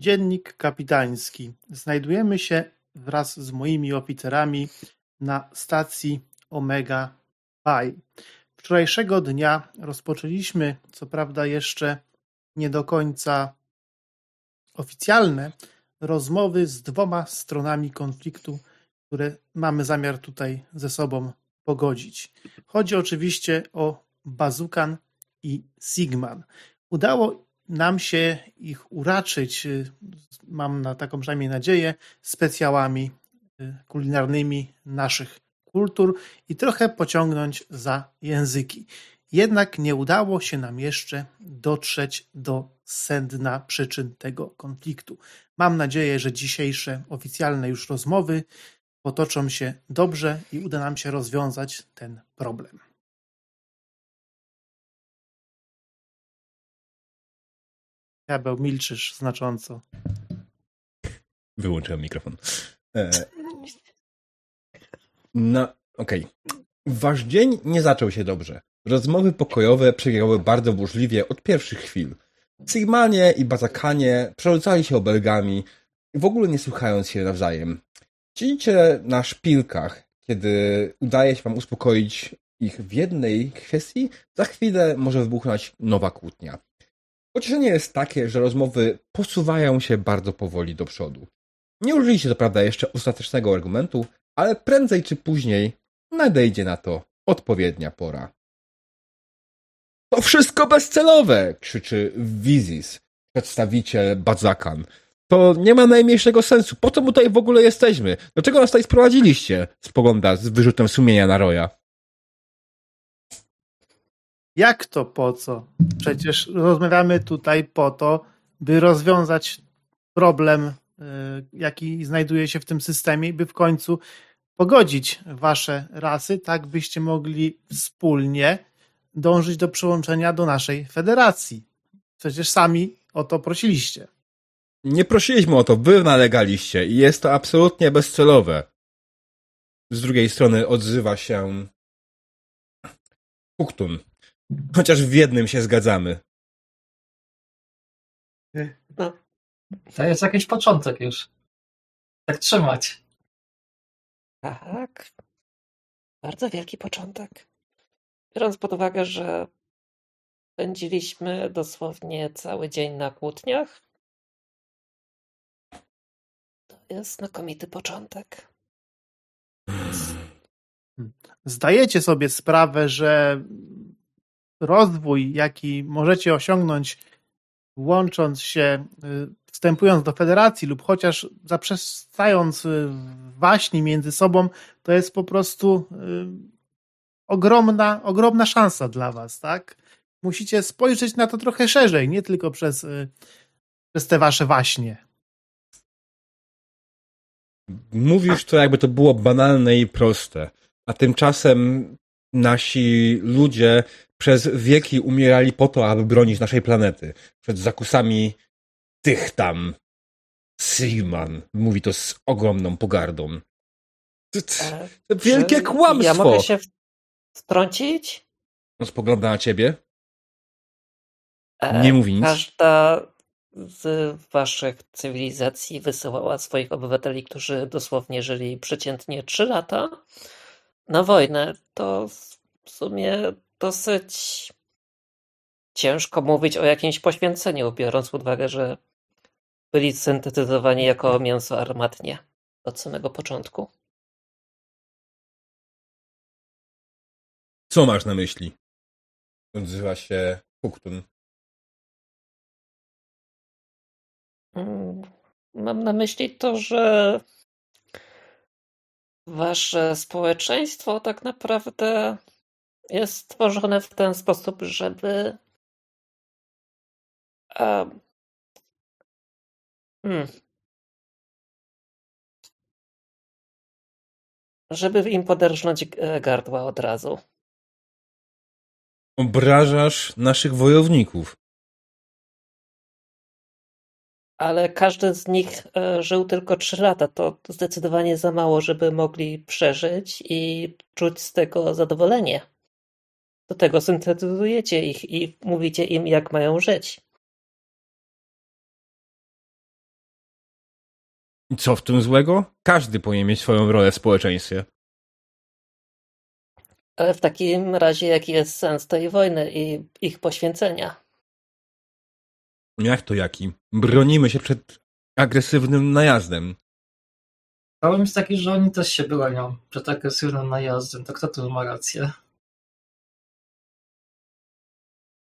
Dziennik kapitański. Znajdujemy się wraz z moimi oficerami na stacji Omega Pi. Wczorajszego dnia rozpoczęliśmy, co prawda jeszcze nie do końca oficjalne, rozmowy z dwoma stronami konfliktu, które mamy zamiar tutaj ze sobą pogodzić. Chodzi oczywiście o Bazukan i Sigman. Udało nam się ich uraczyć, y, mam na taką przynajmniej nadzieję, specjałami y, kulinarnymi naszych kultur i trochę pociągnąć za języki. Jednak nie udało się nam jeszcze dotrzeć do sedna przyczyn tego konfliktu. Mam nadzieję, że dzisiejsze oficjalne już rozmowy potoczą się dobrze i uda nam się rozwiązać ten problem. Diabeł, milczysz znacząco. Wyłączyłem mikrofon. E... No, okej. Okay. Wasz dzień nie zaczął się dobrze. Rozmowy pokojowe przebiegały bardzo burzliwie od pierwszych chwil. Sigmanie i Bazakanie przerzucali się obelgami, w ogóle nie słuchając się nawzajem. Siedzicie na szpilkach, kiedy udaje się wam uspokoić ich w jednej kwestii, za chwilę może wybuchnąć nowa kłótnia. Pocieszenie jest takie, że rozmowy posuwają się bardzo powoli do przodu. Nie użyliście to prawda jeszcze ostatecznego argumentu, ale prędzej czy później nadejdzie na to odpowiednia pora. To wszystko bezcelowe! krzyczy Wizis, przedstawiciel Badzakan. To nie ma najmniejszego sensu. Po co my tutaj w ogóle jesteśmy? Dlaczego nas tutaj sprowadziliście? Spogląda z wyrzutem sumienia na Roya. Jak to po co? Przecież rozmawiamy tutaj po to, by rozwiązać problem, y, jaki znajduje się w tym systemie, by w końcu pogodzić wasze rasy, tak byście mogli wspólnie dążyć do przyłączenia do naszej federacji. Przecież sami o to prosiliście. Nie prosiliśmy o to, wy nalegaliście i jest to absolutnie bezcelowe. Z drugiej strony odzywa się Puktun. Chociaż w jednym się zgadzamy. No, to jest jakiś początek już. Tak trzymać. Tak. Bardzo wielki początek. Biorąc pod uwagę, że spędziliśmy dosłownie cały dzień na kłótniach, to jest znakomity początek. Zdajecie sobie sprawę, że rozwój, jaki możecie osiągnąć, łącząc się, y, wstępując do federacji lub chociaż zaprzestając y, waśni między sobą, to jest po prostu y, ogromna, ogromna szansa dla was, tak? Musicie spojrzeć na to trochę szerzej, nie tylko przez, przez te wasze waśnie. Mówisz to, jakby to było banalne i proste, a tymczasem nasi ludzie przez wieki umierali po to, aby bronić naszej planety przed zakusami tych tam. Sigman mówi to z ogromną pogardą. To, e, wielkie kłamstwo. Ja mogę się wtrącić? No spogląda na ciebie. E, Nie mówi nic. Każda z waszych cywilizacji wysyłała swoich obywateli, którzy dosłownie żyli przeciętnie 3 lata na wojnę. To w sumie dosyć ciężko mówić o jakimś poświęceniu, biorąc pod uwagę, że byli syntetyzowani jako mięso armatnie od samego początku. Co masz na myśli? Odzywa się Puktun. Mm, mam na myśli to, że wasze społeczeństwo tak naprawdę jest stworzone w ten sposób, żeby um, hmm, żeby im poderżnąć e, gardła od razu. Obrażasz naszych wojowników. Ale każdy z nich e, żył tylko trzy lata. To zdecydowanie za mało, żeby mogli przeżyć i czuć z tego zadowolenie. Do tego syntetyzujecie ich i mówicie im, jak mają żyć. I co w tym złego? Każdy powinien mieć swoją rolę w społeczeństwie. Ale w takim razie jaki jest sens tej wojny i ich poświęcenia? Jak to jaki? Bronimy się przed agresywnym najazdem. Problem jest taki, że oni też się bronią przed agresywnym najazdem. To kto tu ma rację?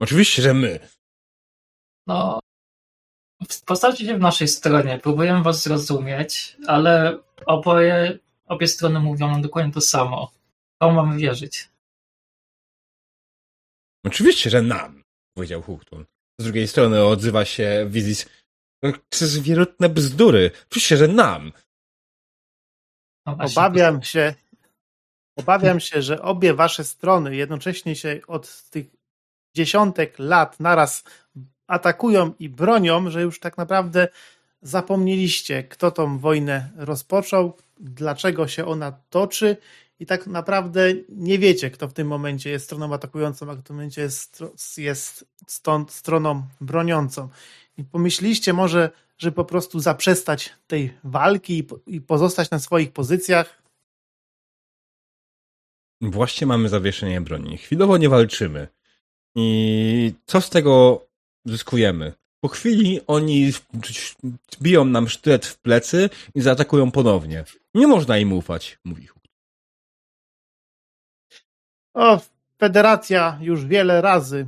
Oczywiście, że my. No, postawcie się w naszej stronie. Próbujemy was zrozumieć, ale oboje, obie strony mówią nam dokładnie to samo. Komu mamy wierzyć? Oczywiście, że nam, powiedział Huchtun. Z drugiej strony odzywa się Wizis. To jest wierutne bzdury. Oczywiście, że nam. No Obawiam się, obawiam się, że obie wasze strony jednocześnie się od tych dziesiątek lat naraz atakują i bronią, że już tak naprawdę zapomnieliście, kto tą wojnę rozpoczął, dlaczego się ona toczy i tak naprawdę nie wiecie, kto w tym momencie jest stroną atakującą, a kto w tym momencie jest, jest stąd stroną broniącą. I pomyśliście może, że po prostu zaprzestać tej walki i, po, i pozostać na swoich pozycjach. Właśnie mamy zawieszenie broni. Chwilowo nie walczymy. I co z tego zyskujemy? Po chwili oni biją nam sztylet w plecy i zaatakują ponownie. Nie można im ufać, mówi Huchtun. O, federacja już wiele razy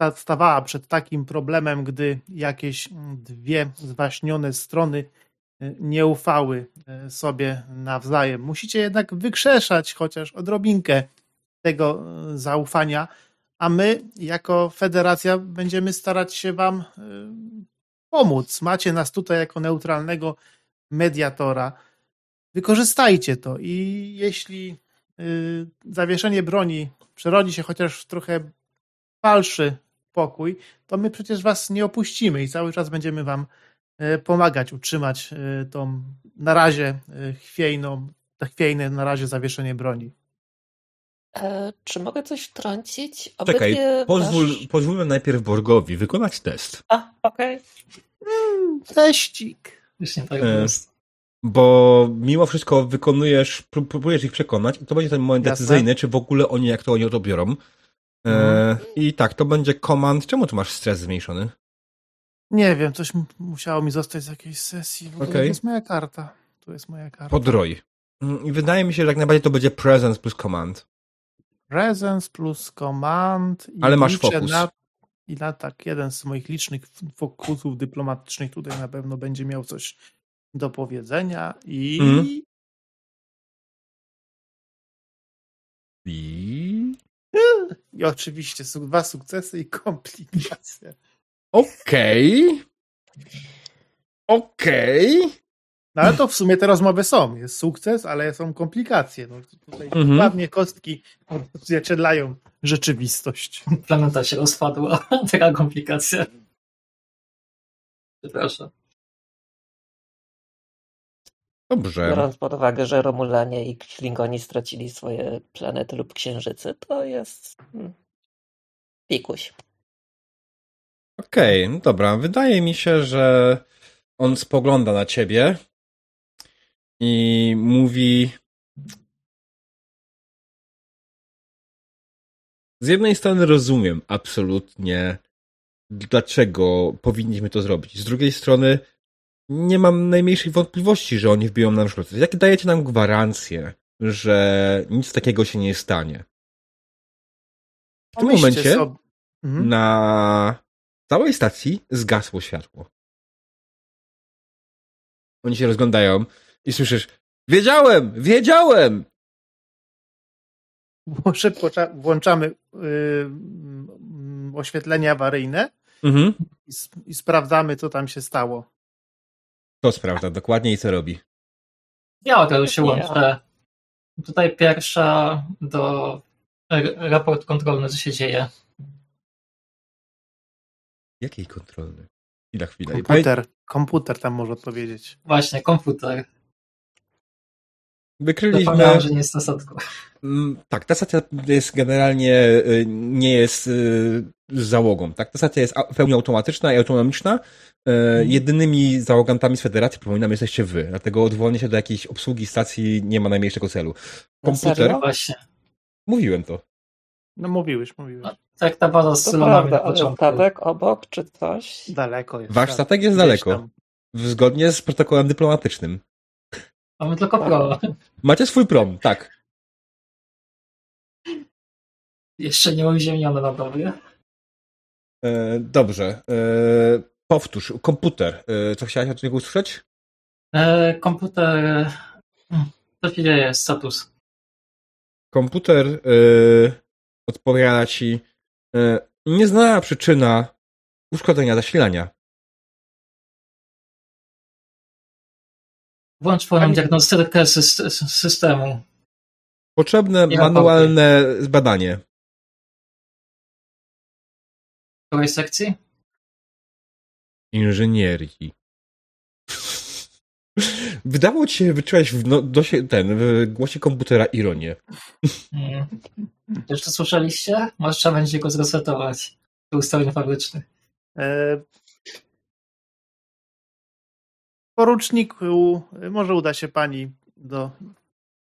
yy, stawała przed takim problemem, gdy jakieś dwie zwaśnione strony yy, nie ufały yy, sobie nawzajem. Musicie jednak wykrzeszać chociaż odrobinkę tego zaufania, a my jako federacja będziemy starać się wam pomóc. Macie nas tutaj jako neutralnego mediatora. Wykorzystajcie to i jeśli zawieszenie broni przerodzi się chociaż w trochę falszy pokój, to my przecież was nie opuścimy i cały czas będziemy wam yy, pomagać utrzymać yy, tą na razie yy, chwiejną, chwiejne na razie zawieszenie broni. E, czy mogę coś wtrącić? Czekaj, Obydwie pozwól, wasz- pozwólmy najpierw Borgowi wykonać test. A, okej. Mm, teścik. Już nie tak E, jest. Bo mimo wszystko wykonujesz, pró- próbujesz ich przekonać i to będzie ten moment Jasne. decyzyjny, czy w ogóle oni, jak to oni to biorą. E, Mhm. I tak, to będzie komand. Czemu tu masz stres zmniejszony? Nie wiem, coś musiało mi zostać z jakiejś sesji. W Okej. To jest moja karta. To jest moja karta. Podroj. Mm, I wydaje mi się, że jak najbardziej to będzie presence plus command. Presence plus command. I Ale masz fokus. Na, I na tak, jeden z moich licznych fokusów dyplomatycznych tutaj na pewno będzie miał coś do powiedzenia i Mhm. I... I oczywiście dwa sukcesy i komplikacje. Okej. Okej. No ale to w sumie te rozmowy są. Jest sukces, ale są komplikacje. No, tutaj Mhm. kostki odzwierciedlają rzeczywistość. Planeta się rozpadła. Taka komplikacja. Przepraszam. Dobrze. Biorąc pod uwagę, że Romulanie i Klingoni stracili swoje planety lub księżyce, to jest hmm, pikuś. Okej, no dobra. Wydaje mi się, że on spogląda na ciebie i mówi. Z jednej strony rozumiem absolutnie, dlaczego powinniśmy to zrobić. Z drugiej strony nie mam najmniejszych wątpliwości, że oni wbiją nam szlot. Jak dajecie nam gwarancję, że nic takiego się nie stanie? W tym Pomyślcie momencie sobie- Mhm. na całej stacji zgasło światło. Oni się rozglądają i słyszysz Wiedziałem! Wiedziałem! Szybko cza- włączamy y, mm, oświetlenie awaryjne Mhm. i, i sprawdzamy, co tam się stało. To sprawdza dokładnie i co robi. Ja od razu się łączę. Tutaj pierwsza do raport kontrolny, co się dzieje. Jakiej kontrolny? Chwila, chwila. Komputer, komputer tam może odpowiedzieć. Właśnie, komputer. Wykryliśmy... Zapomniałem, że nie jest na statku. Mm, Tak, ta stacja jest generalnie y, nie jest y, z załogą. Tak, ta stacja jest w pełni automatyczna i autonomiczna. Y, Jedynymi załogantami z Federacji, przypominam, jesteście wy. Dlatego odwołanie się do jakiejś obsługi stacji nie ma najmniejszego celu. Komputer, serio? Właśnie. mówiłem to. No mówiłeś, mówiłeś. No. Tak ta baza z To prawda, ale statek obok czy coś? Daleko jest. Wasz tak. statek jest Gdzieś daleko. tam. Zgodnie z protokołem dyplomatycznym. Mamy tylko pro. Macie swój prom, tak. Jeszcze nie uziemione na dobie. E, dobrze. E, powtórz, komputer. E, co chciałeś od niego usłyszeć? E, komputer... hmm, Co się dzieje? Status. komputer e, odpowiada ci e, nieznana przyczyna uszkodzenia zasilania. Włącz pełną Pani- diagnostykę syst- systemu. Potrzebne Nie ma manualne zbadanie. W której sekcji? Inżynierii. Wydawało ci się, że wyczułeś w, no, dosie, ten, w głosie komputera ironię. Hmm. To słyszeliście? Może trzeba będzie go zresetować. Do ustawień fabrycznych. E, Poruczniku, może uda się pani do,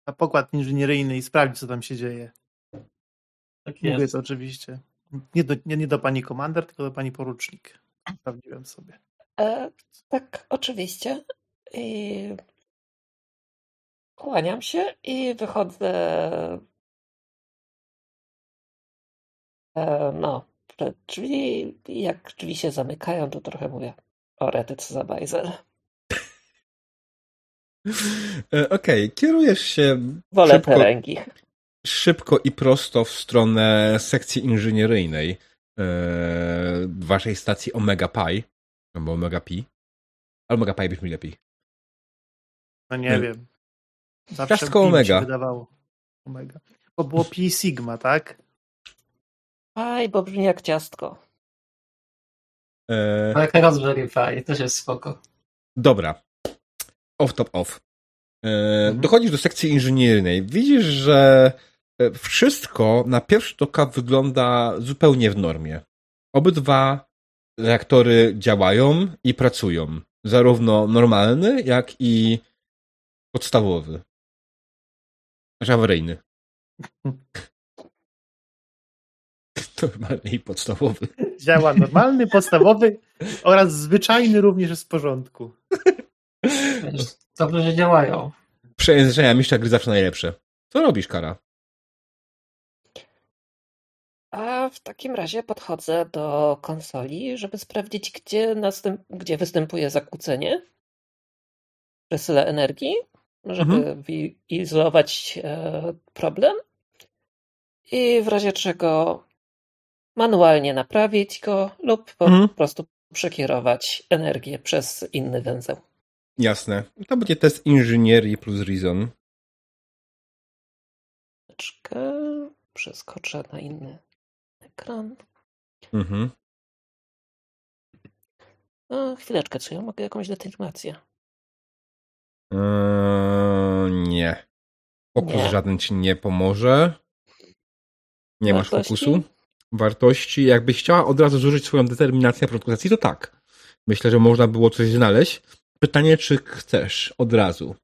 na pokład inżynieryjny i sprawdzić, co tam się dzieje. Tak Mówię jest. to oczywiście. Nie do, nie, nie do pani komander, tylko do pani porucznik. Sprawdziłem sobie. E, tak, oczywiście. I kłaniam się i wychodzę. E, no, przed drzwi. Jak drzwi się zamykają, to trochę mówię. O, rety, co za bajzel. E, Okej, kierujesz się Wolę Szybko. szybko i prosto w stronę sekcji inżynieryjnej e, waszej stacji Omega Pi, albo Omega Pi. Ale Omega Pi brzmi lepiej. No nie Nie. wiem. Zawsze Ciastko Omega. wydawało. Omega. Bo było pi sigma, tak? Aj, bo brzmi jak ciastko. E, Ale jak Raspberry Pi też jest spoko. Dobra. Off top off. E, Mhm. Dochodzisz do sekcji inżynieryjnej. Widzisz, że e, wszystko na pierwszy rzut oka wygląda zupełnie w normie. Obydwa reaktory działają i pracują. Zarówno normalny, jak i podstawowy. Znaczy awaryjny. Normalny i podstawowy. Działa normalny, podstawowy oraz zwyczajny również jest w porządku. Dobrze, że działają. Przejęzyczenia mistrza gry zawsze najlepsze. Co robisz, Kara? A w takim razie podchodzę do konsoli, żeby sprawdzić, gdzie, następ... gdzie występuje zakłócenie. Przesyle energii, żeby Mhm. wyizolować e, problem. I w razie czego manualnie naprawić go lub po Mhm. prostu przekierować energię przez inny węzeł. Jasne. To będzie test inżynierii plus reason. Chwileczkę, Przeskoczę na inny ekran. Mhm. A, chwileczkę, czy ja mogę jakąś detyrmację? Eee, nie. Fokus Nie. żaden ci nie pomoże. Nie masz Wartości? fokusu. Wartości. Jakbyś chciała od razu zużyć swoją determinację na produkcji, to tak. Myślę, że można było coś znaleźć. Pytanie, czy chcesz od razu?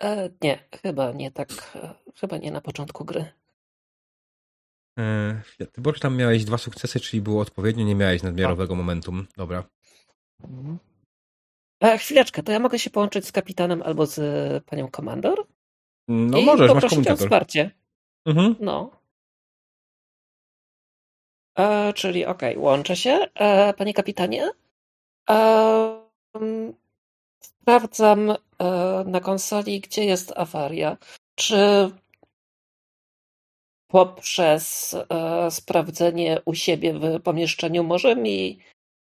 E, nie, chyba nie tak. E, chyba nie na początku gry. Eee, chwilę. ty Borch, tam miałeś dwa sukcesy, czyli było odpowiednio, nie miałeś nadmiarowego momentum. Dobra. Mhm. E, chwileczkę, to ja mogę się połączyć z kapitanem albo z e, panią komandor? No i możesz, masz poprosić o komunikator. wsparcie. Mhm. No. E, czyli okej, łączę się. E, panie kapitanie, e, sprawdzam e, na konsoli, gdzie jest awaria. Czy poprzez e, sprawdzenie u siebie w pomieszczeniu może mi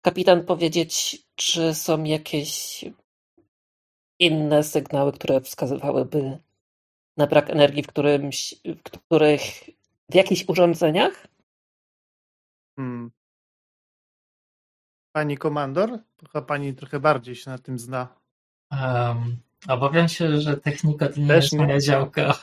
kapitan powiedzieć, czy są jakieś inne sygnały, które wskazywałyby na brak energii w którymś, w których, w jakichś urządzeniach? Hmm. Pani komandor? Chyba pani trochę bardziej się na tym zna. Em, Obawiam się, że technika to nie Też jest nie. moja działka.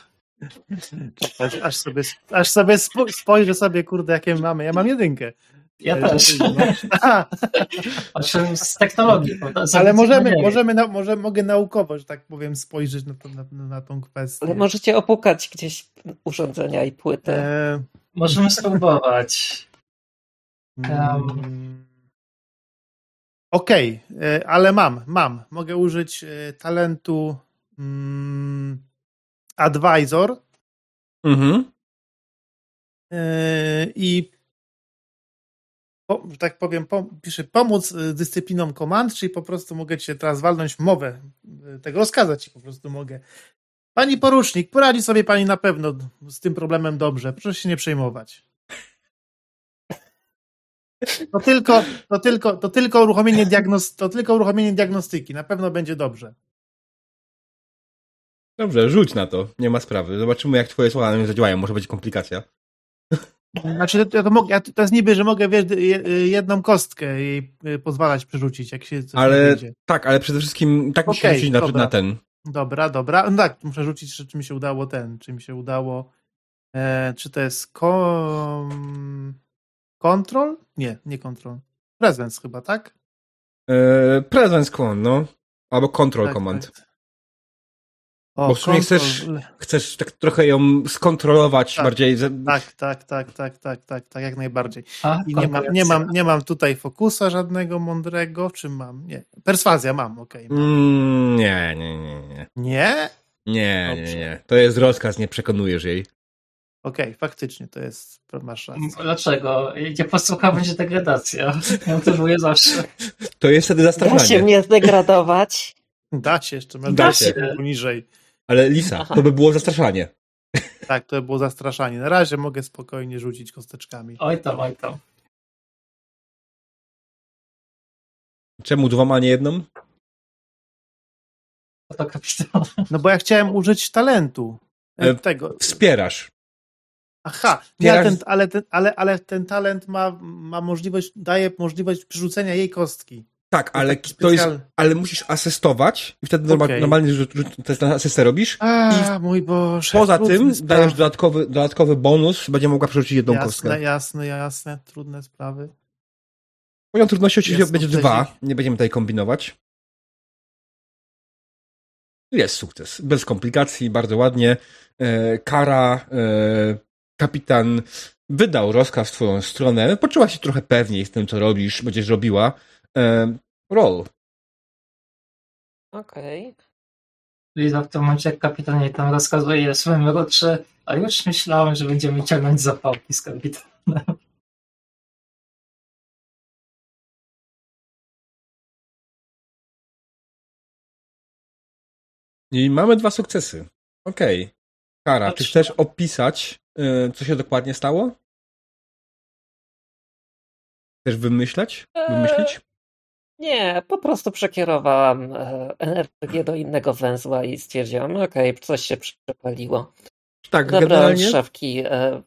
Aż, aż sobie, aż sobie spo- spojrzę sobie, kurde, jakie mamy. Ja mam jedynkę. Ja Ale też. Znaczy z technologii. Ale możemy, możemy, na, może, mogę naukowo, że tak powiem, spojrzeć na, to, na, na tą kwestię. Ale możecie opukać gdzieś urządzenia i płyty. E, Możemy spróbować. mm, Okej, e, ale mam, mam. Mogę użyć e, talentu mm, Advisor Mhm. e, i po, tak powiem, po, piszę pomóc dyscyplinom komand, czyli po prostu mogę cię teraz walnąć w mowę, tego rozkazać ci po prostu mogę. Pani porucznik, poradzi sobie pani na pewno z tym problemem dobrze, proszę się nie przejmować. To tylko, to tylko, to tylko uruchomienie diagnos, to tylko uruchomienie diagnostyki, na pewno będzie dobrze. Dobrze, rzuć na to. Nie ma sprawy. Zobaczymy, jak twoje słowa na mnie zadziałają. Może będzie komplikacja. Znaczy, to, to, mogę, ja, to jest niby, że mogę wiesz, je- jedną kostkę jej y, pozwalać przerzucić, jak się coś Ale tak, ale przede wszystkim tak musi Okej, rzucić na, na ten. Dobra, dobra. No tak, muszę rzucić, czy, czy mi się udało ten, czy mi się udało. E, czy to jest kom... Control? Nie, nie control. Presence chyba, tak? E, presence command, no. Albo control tak, command. Tak. O, Bo w sumie control. chcesz- Chcesz tak trochę ją skontrolować Tak. bardziej. Tak, tak, tak, tak, tak, tak, tak, jak najbardziej. A, I nie mam, nie, mam, nie mam tutaj fokusa żadnego mądrego, czy mam? Nie. Perswazja mam, okej. Mm, nie, nie, nie, nie. Nie? Nie, nie, nie. To jest rozkaz, nie przekonujesz jej. Okej, faktycznie to jest, masz rację. Dlaczego? Nie posłucha, będzie degradacja. Ja to mówię zawsze. To jest wtedy Da się zastraszanie. mnie zdegradować. Da się jeszcze, masz Da da się. poniżej. Ale Lisa, Aha. to by było zastraszanie. Tak, to było zastraszanie. Na razie mogę spokojnie rzucić kosteczkami. Oj tam, oj tam. Czemu dwoma, a nie jedną? To kapitan. No bo ja chciałem użyć talentu. E, E, tego. Wspierasz. Aha, nie, ale, ten, ale, ten, ale, ale ten talent ma, ma możliwość, daje możliwość przerzucenia jej kostki. Tak, ale taki to jest, ale musisz asystować i wtedy Okej. normalnie rzut, test na asystę robisz. A, mój Boże. Poza tym dajesz dodatkowy, dodatkowy bonus, będzie mogła przerzucić jedną jasne, kostkę. Jasne, jasne, trudne sprawy. Poziom trudności oczywiście będzie dwa, nie będziemy tutaj kombinować. Jest sukces, bez komplikacji, bardzo ładnie. E, kara, e, kapitan wydał rozkaz w twoją stronę, poczuła się trochę pewniej z tym, co robisz, będziesz robiła. E, roll. Okej. Liza w tym momencie, jak kapitan jej tam rozkazuje swoim mruczy, a już myślałem, że będziemy ciągnąć zapałki z kapitanem. I mamy dwa sukcesy. Okej. Kara, czy chcesz opisać, co się dokładnie stało? Chcesz wymyślać? Wymyślić? Nie, po prostu przekierowałam e, energię do innego węzła i stwierdziłam, okej, coś się przepaliło. Tak, Zabrałem generalnie, szafki. E,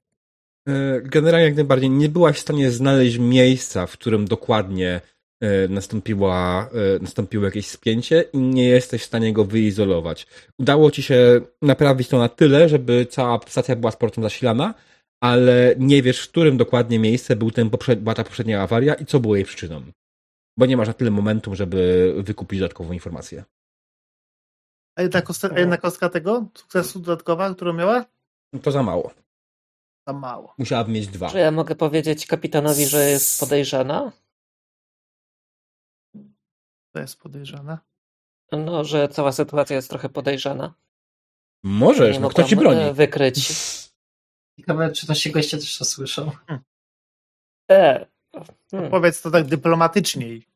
e, generalnie jak najbardziej nie byłaś w stanie znaleźć miejsca, w którym dokładnie e, nastąpiła, e, nastąpiło jakieś spięcie i nie jesteś w stanie go wyizolować. Udało ci się naprawić to na tyle, żeby cała stacja była z portem zasilana, ale nie wiesz, w którym dokładnie miejsce był ten poprzed- była ta poprzednia awaria i co było jej przyczyną. Bo nie masz na tyle momentum, żeby wykupić dodatkową informację. A jedna, kostka, a jedna kostka tego sukcesu dodatkowa, którą miała? To za mało. Za mało. Musiałaby mieć dwa. czy ja mogę powiedzieć kapitanowi, że jest podejrzana? To jest podejrzane. No, że cała sytuacja jest trochę podejrzana. Możesz, Nie no kto ci mogłam, broni? e, wykryć. Ciekawe, czy nasi goście też to słyszą. E, hmm. Powiedz to tak dyplomatyczniej.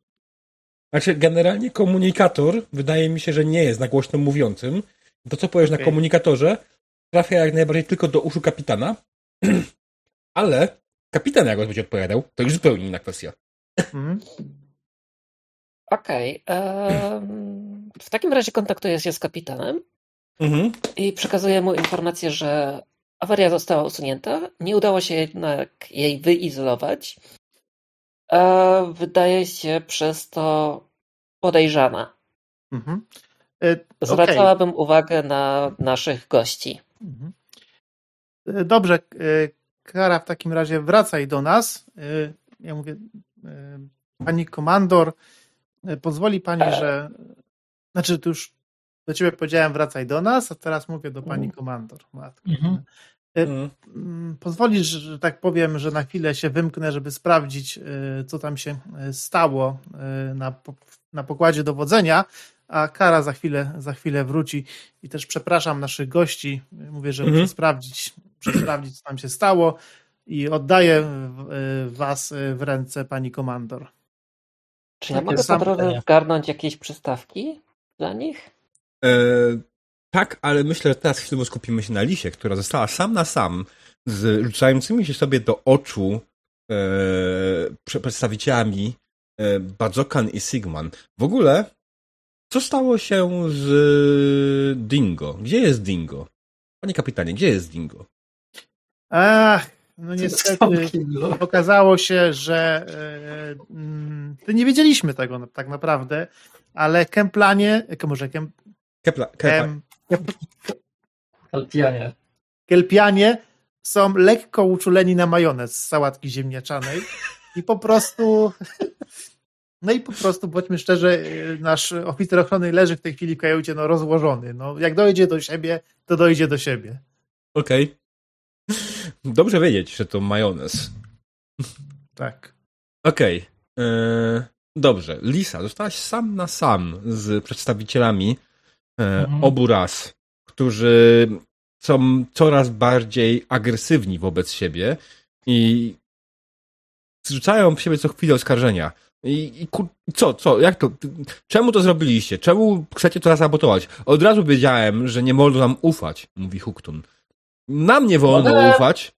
Znaczy, generalnie komunikator wydaje mi się, że nie jest na głośno mówiącym. To, co powiesz na Okej. komunikatorze, trafia jak najbardziej tylko do uszu kapitana, ale kapitan jak będzie odpowiadał, to już zupełnie inna kwestia. Mhm. Okej. em, w takim razie kontaktuję się z kapitanem Mhm. i przekazuję mu informację, że awaria została usunięta. Nie udało się jednak jej wyizolować. E, wydaje się przez to podejrzana. Mhm. E. Zwracałabym uwagę na naszych gości. Mhm. E, Dobrze, e, Kara w takim razie wracaj do nas. Ja mówię, pani komandor, pozwoli pani, że. Znaczy, to już do ciebie powiedziałem, wracaj do nas, a teraz mówię do pani komandor. Matko. Mhm. Mm. Mm, Pozwolisz, że tak powiem, że na chwilę się wymknę, żeby sprawdzić, co tam się stało na, na pokładzie dowodzenia, a Kara za chwilę, za chwilę wróci. I też przepraszam naszych gości. Mówię, że Mhm. muszę sprawdzić, muszę sprawdzić, co tam się stało i oddaję was w ręce pani komandor. Czy ja mogę po drodze zgarnąć jakieś przystawki dla nich? E, tak, ale myślę, że teraz chwilowo skupimy się na Lisie, która została sam na sam z rzucającymi się sobie do oczu e, prze- przedstawicielami e, Badzokan i Sigman. W ogóle, co stało się z Dingo? Gdzie jest Dingo? Panie kapitanie, gdzie jest Dingo? Ach, no niestety. Okazało się, że e, to nie wiedzieliśmy tego tak naprawdę, ale Kemplanie, e, może Kem, Kepla, Kem, Kalpianie. Kelpianie są lekko uczuleni na majonez z sałatki ziemniaczanej i po prostu no i po prostu, bądźmy szczerzy, nasz oficer ochrony leży w tej chwili w kajucie no, rozłożony. No, jak dojdzie do siebie, to dojdzie do siebie. Okej. Dobrze wiedzieć, że to majonez. Tak. Okej. E, Dobrze. Lisa, zostałaś sam na sam z przedstawicielami e, Mhm. obu ras, którzy są coraz bardziej agresywni wobec siebie i zrzucają w siebie co chwilę oskarżenia. I, i kur... co, co, jak to? Czemu to zrobiliście? Czemu chcecie to sabotować? Od razu wiedziałem, że nie wolno nam ufać, mówi Huktun. Nam nie wolno Mogę- ufać.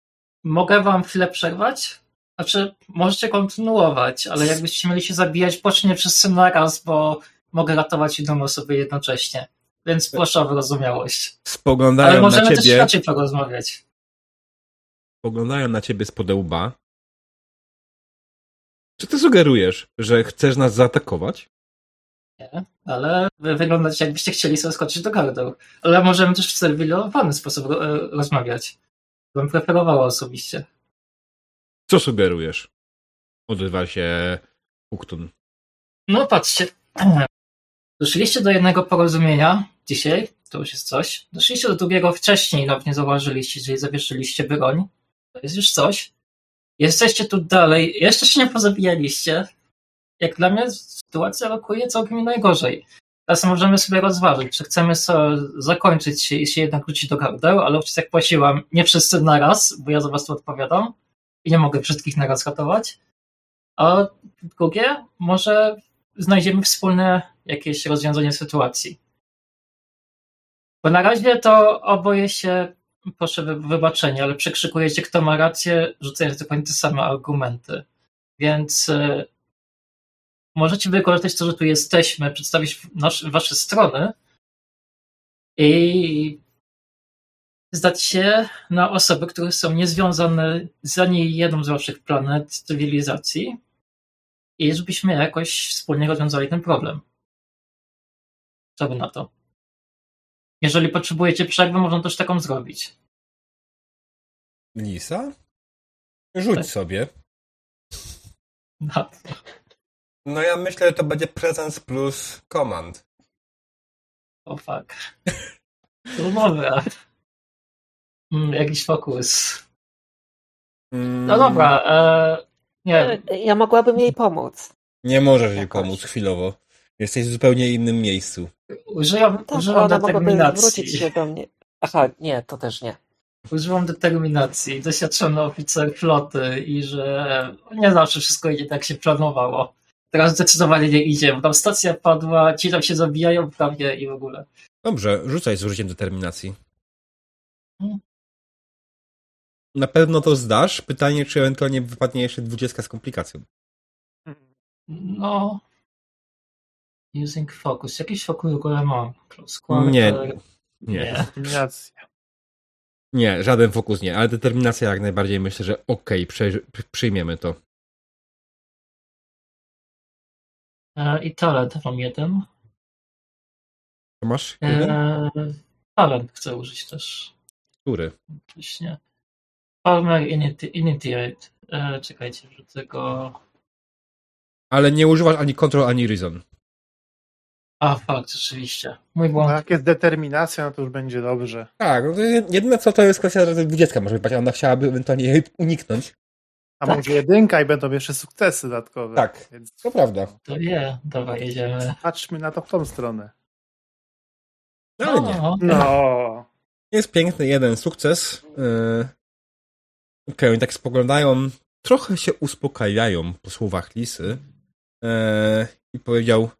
Mogę wam chwilę przerwać? Znaczy, możecie kontynuować, ale jakbyście mieli się zabijać, pocznie wszyscy naraz, bo mogę ratować jedną osobę jednocześnie. Więc proszę o wyrozumiałość. Spoglądają Ale na możemy też ciebie. inaczej porozmawiać. spoglądają na ciebie z łba. Czy ty sugerujesz, że chcesz nas zaatakować? Nie, ale wy wyglądacie jakbyście chcieli sobie skoczyć do gardeł. Ale możemy też w cywilizowany sposób e, rozmawiać. Bym preferowała osobiście. Co sugerujesz? Odzywa się Uktun. No patrzcie. Doszliście do jednego porozumienia dzisiaj, to już jest coś. Doszliście do drugiego wcześniej, nawet nie zauważyliście, czyli zawieszyliście broń. To jest już coś. Jesteście tu dalej, jeszcze się nie pozabijaliście. Jak dla mnie sytuacja rokuje całkiem najgorzej. Teraz możemy sobie rozważyć, czy chcemy zakończyć się i się jednak wrócić do gardeł, ale już jak płaciłam, nie wszyscy naraz, bo ja za was tu odpowiadam i nie mogę wszystkich naraz ratować. A drugie, może znajdziemy wspólne jakieś rozwiązanie sytuacji. Bo na razie to oboje się, proszę wy- wybaczenia, ale przekrzykujecie, kto ma rację, rzucając dokładnie te same argumenty. Więc e, możecie wykorzystać to, że tu jesteśmy, przedstawić nasz, wasze strony i zdać się na osoby, które są niezwiązane z ani jedną z waszych planet cywilizacji i żebyśmy jakoś wspólnie rozwiązali ten problem. Co wy na to? Jeżeli potrzebujecie przerwy, można też taką zrobić. Lisa? Rzuć Tak. sobie. No, No ja myślę, że to będzie presence plus command. o fuck. To dobra. Mm, jakiś fokus. Mm, No dobra, e, nie, Ja mogłabym jej pomóc. Nie możesz jej pomóc chwilowo. Jesteś w zupełnie innym miejscu. używam, Tak, używam ona determinacji. zwrócić się do mnie. Aha, nie, to też nie. Używam determinacji, doświadczony oficer floty i że nie zawsze wszystko idzie tak jak się planowało. Teraz zdecydowanie nie idzie, bo tam stacja padła, ci tam się zabijają prawie i w ogóle. Dobrze, rzucaj z użyciem determinacji. Hmm. Na pewno to zdasz. Pytanie, czy ewentualnie wypadnie jeszcze dwudziestka z komplikacją. No. Using focus. Jakiś fokus w ogóle mam. Quarter. Nie. Nie. Nie. Determinacja. Nie, żaden fokus nie, ale determinacja jak najbardziej myślę, że okej, przy- przyjmiemy to. E, I talent mam jeden. To masz? jeden? Eee, talent chcę użyć też. Który? Właśnie. Palmer Initi- Initiate. Eee, czekajcie, wrzucę go. Ale nie używasz ani control, ani reason. A, fakt, rzeczywiście. Mój No, błąd. jak jest determinacja, no to już będzie dobrze. Tak, no jedyne co to jest kwestia, że 20 może wypaść, a ona chciałaby ewentualnie jej uniknąć. A Tak. może jedynka i będą jeszcze sukcesy dodatkowe. Tak. Więc To prawda. To je, dobra, jedziemy. patrzmy na to w tą stronę. No, ale nie. No. Jest piękny jeden sukces. Yy... Okej, oni tak spoglądają, trochę się uspokajają po słowach Lisy yy... i powiedział,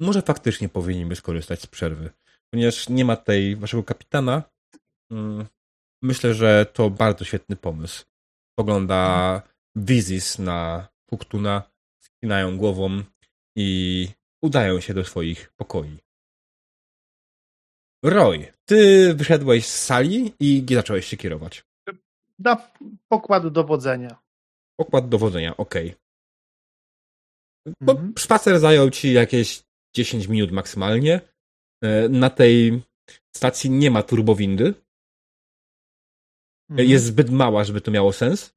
może faktycznie powinniśmy skorzystać z przerwy, ponieważ nie ma tutaj waszego kapitana. Yy... Myślę, że to bardzo świetny pomysł. Pogląda Wizis na Puktuna, skinają głową i udają się do swoich pokoi. Roy, ty wyszedłeś z sali i gdzie zacząłeś się kierować? Na pokład dowodzenia. Pokład dowodzenia, okej. Bo Mhm. Spacer zajął ci jakieś 10 minut maksymalnie. E, Na tej stacji nie ma turbowindy. Mhm. Jest zbyt mała, żeby to miało sens.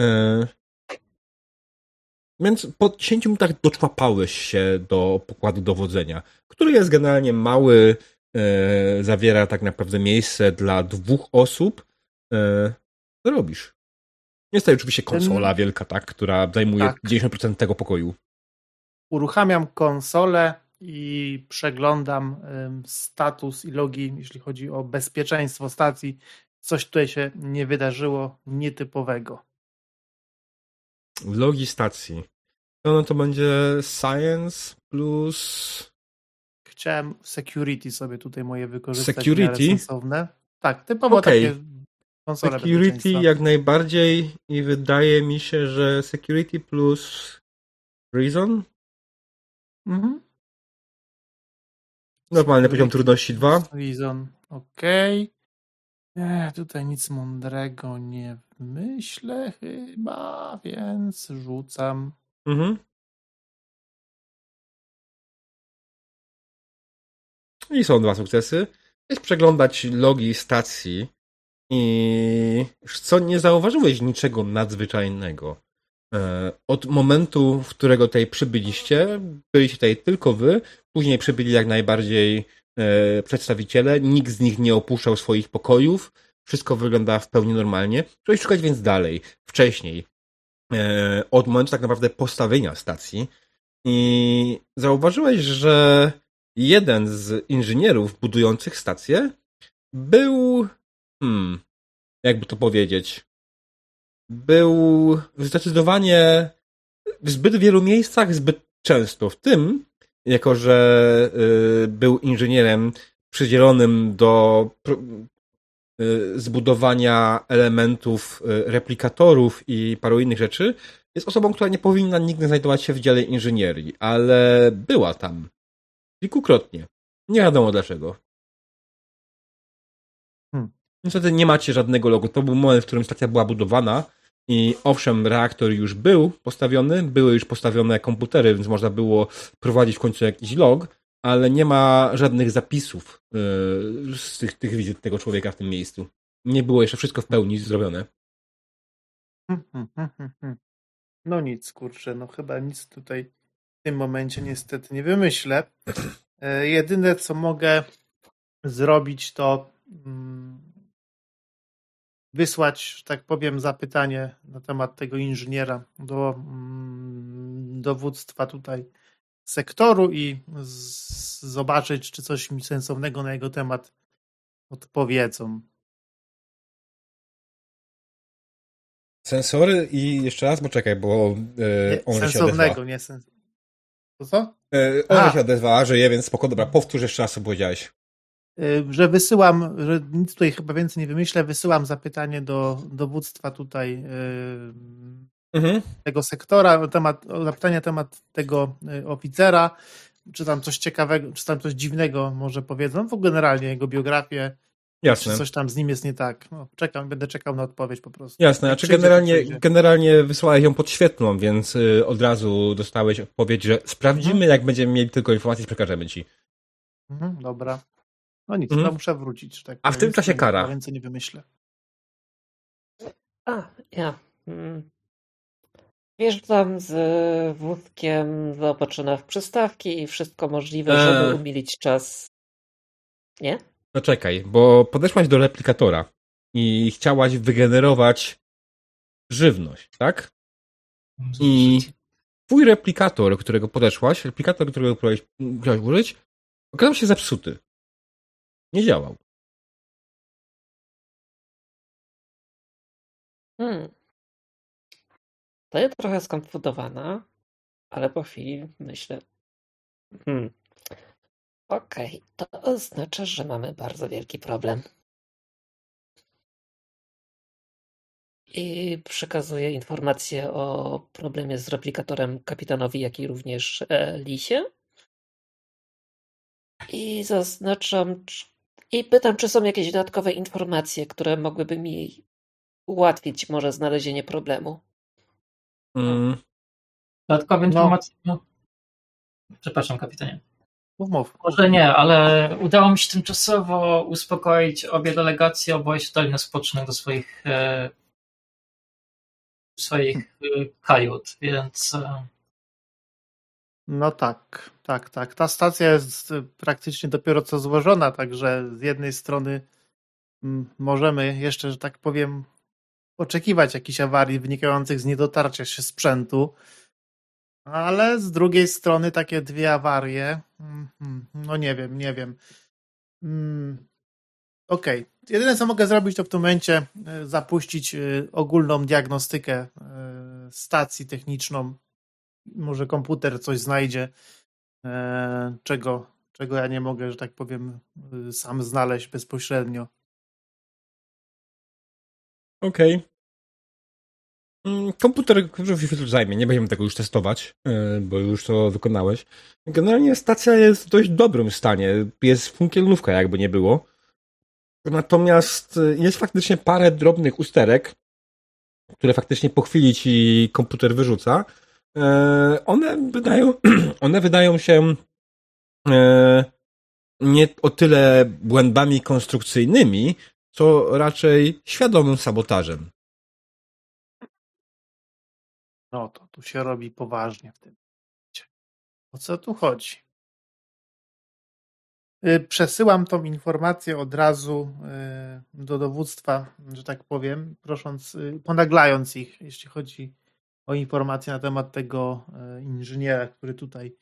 E, Więc po 10 minutach doczłapałeś się do pokładu dowodzenia, który jest generalnie mały, e, zawiera tak naprawdę miejsce dla dwóch osób. E, Co robisz? Jest tutaj oczywiście konsola wielka, tak, która zajmuje Tak. 90% tego pokoju. Uruchamiam konsolę i przeglądam status i logi, jeśli chodzi o bezpieczeństwo stacji. Coś tutaj się nie wydarzyło nietypowego. Logi stacji. To, no to będzie Science plus Chciałem security sobie tutaj moje wykorzystać. Security? Sensowne. Tak, typowo Okej. takie konsole Security jak najbardziej i wydaje mi się, że Security plus Reason? Mhm. Normalny poziom trudności 2. Reason, okej. Nie, tutaj nic mądrego nie myślę chyba, więc rzucam. Mhm. I są dwa sukcesy. Jest przeglądać logi stacji i co, nie zauważyłeś niczego nadzwyczajnego. E, Od momentu, w którego tutaj przybyliście, byliście tutaj tylko wy, później przybyli jak najbardziej przedstawiciele, nikt z nich nie opuszczał swoich pokojów, wszystko wygląda w pełni normalnie. Trzeba szukać więc dalej, wcześniej, e, od momentu tak naprawdę postawienia stacji i zauważyłeś, że jeden z inżynierów budujących stację był, hmm, jakby to powiedzieć, był zdecydowanie w zbyt wielu miejscach, zbyt często. W tym, jako że y, był inżynierem przydzielonym do y, zbudowania elementów y, replikatorów i paru innych rzeczy, jest osobą, która nie powinna nigdy znajdować się w dziale inżynierii, ale była tam. Kilkukrotnie. Nie wiadomo dlaczego. Hmm. Niestety nie macie żadnego logo. To był moment, w którym stacja była budowana i owszem, reaktor już był postawiony, były już postawione komputery, więc można było prowadzić w końcu jakiś log, ale nie ma żadnych zapisów yy, z tych, tych wizyt tego człowieka w tym miejscu. Nie było jeszcze wszystko w pełni zrobione. Hmm, hmm, hmm. No nic, kurczę, no chyba nic tutaj w tym momencie niestety nie wymyślę. E, Jedyne, co mogę zrobić, to mm, wysłać, że tak powiem, zapytanie na temat tego inżyniera do mm, dowództwa tutaj sektoru i z, zobaczyć, czy coś mi sensownego na jego temat odpowiedzą. Sensory i jeszcze raz, bo czekaj, bo Nie, yy, on się sensownego, odezwa. nie sens. To co? Yy, A. on się odezwała, że je, więc spoko, dobra, powtórz jeszcze raz, co powiedziałeś. Że wysyłam, że nic tutaj chyba więcej nie wymyślę, wysyłam zapytanie do dowództwa tutaj Mhm. tego sektora, o temat, o zapytanie na temat tego y, oficera, czy tam coś ciekawego, czy tam coś dziwnego może powiedzą, w ogóle generalnie jego biografię, Jasne. czy coś tam z nim jest nie tak. No, czekam, będę czekał na odpowiedź po prostu. Jasne, znaczy generalnie, generalnie wysłałeś ją podświetlną, więc y, od razu dostałeś odpowiedź, że sprawdzimy, Mhm. jak będziemy mieli tylko informacje, przekażemy ci. Mhm, dobra. No nic, to muszę wrócić. Tak A w tym czasie kara. Więcej nie wymyślę. A, ja. Mm. Wjeżdżam z wózkiem zaopatrzona w przystawki i wszystko możliwe, Eee. żeby umilić czas. Nie? No czekaj, bo podeszłaś do replikatora i chciałaś wygenerować żywność, tak? I twój replikator, którego podeszłaś, replikator, którego próbowałeś chciałaś użyć, okazał się zepsuty. Nie działał. Hmm. To jest trochę skonfundowana, ale po chwili myślę. Hmm. Okej, to oznacza, że mamy bardzo wielki problem. I przekazuję informację o problemie z replikatorem kapitanowi, jak i również e, Lisie. I zaznaczam, i pytam, czy są jakieś dodatkowe informacje, które mogłyby mi ułatwić może znalezienie problemu. Mm, Dodatkowe No. informacje. No. Przepraszam, kapitanie. Mów, mów. Może nie, ale udało mi się tymczasowo uspokoić obie delegacje, oboje się dali na spoczynek do swoich e, swoich e, kajut, więc e, No tak, tak, tak. Ta stacja jest y, praktycznie dopiero co złożona, także z jednej strony mm, możemy jeszcze, że tak powiem, oczekiwać jakichś awarii wynikających z niedotarcia się sprzętu, ale z drugiej strony takie dwie awarie, mm, no nie wiem, nie wiem. Mm, Okej. Jedyne co mogę zrobić to w tym momencie y, zapuścić y, ogólną diagnostykę stacji techniczną może komputer coś znajdzie, e, czego, czego ja nie mogę, że tak powiem, y, sam znaleźć bezpośrednio. Okej. Mm, Komputer chwilę zajmie, nie będziemy tego już testować, e, bo już to wykonałeś. Generalnie stacja jest w dość dobrym stanie. Jest funkcjonówka, jakby nie było. Natomiast e, jest faktycznie parę drobnych usterek, które faktycznie po chwili ci komputer wyrzuca. E, One wydają, one wydają się e, nie o tyle błędami konstrukcyjnymi, co raczej świadomym sabotażem. No to tu się robi poważnie w tym. O co tu chodzi? Y, Przesyłam tą informację od razu y, do dowództwa, że tak powiem, prosząc, y, ponaglając ich, jeśli chodzi o informacje na temat tego y, inżyniera, który tutaj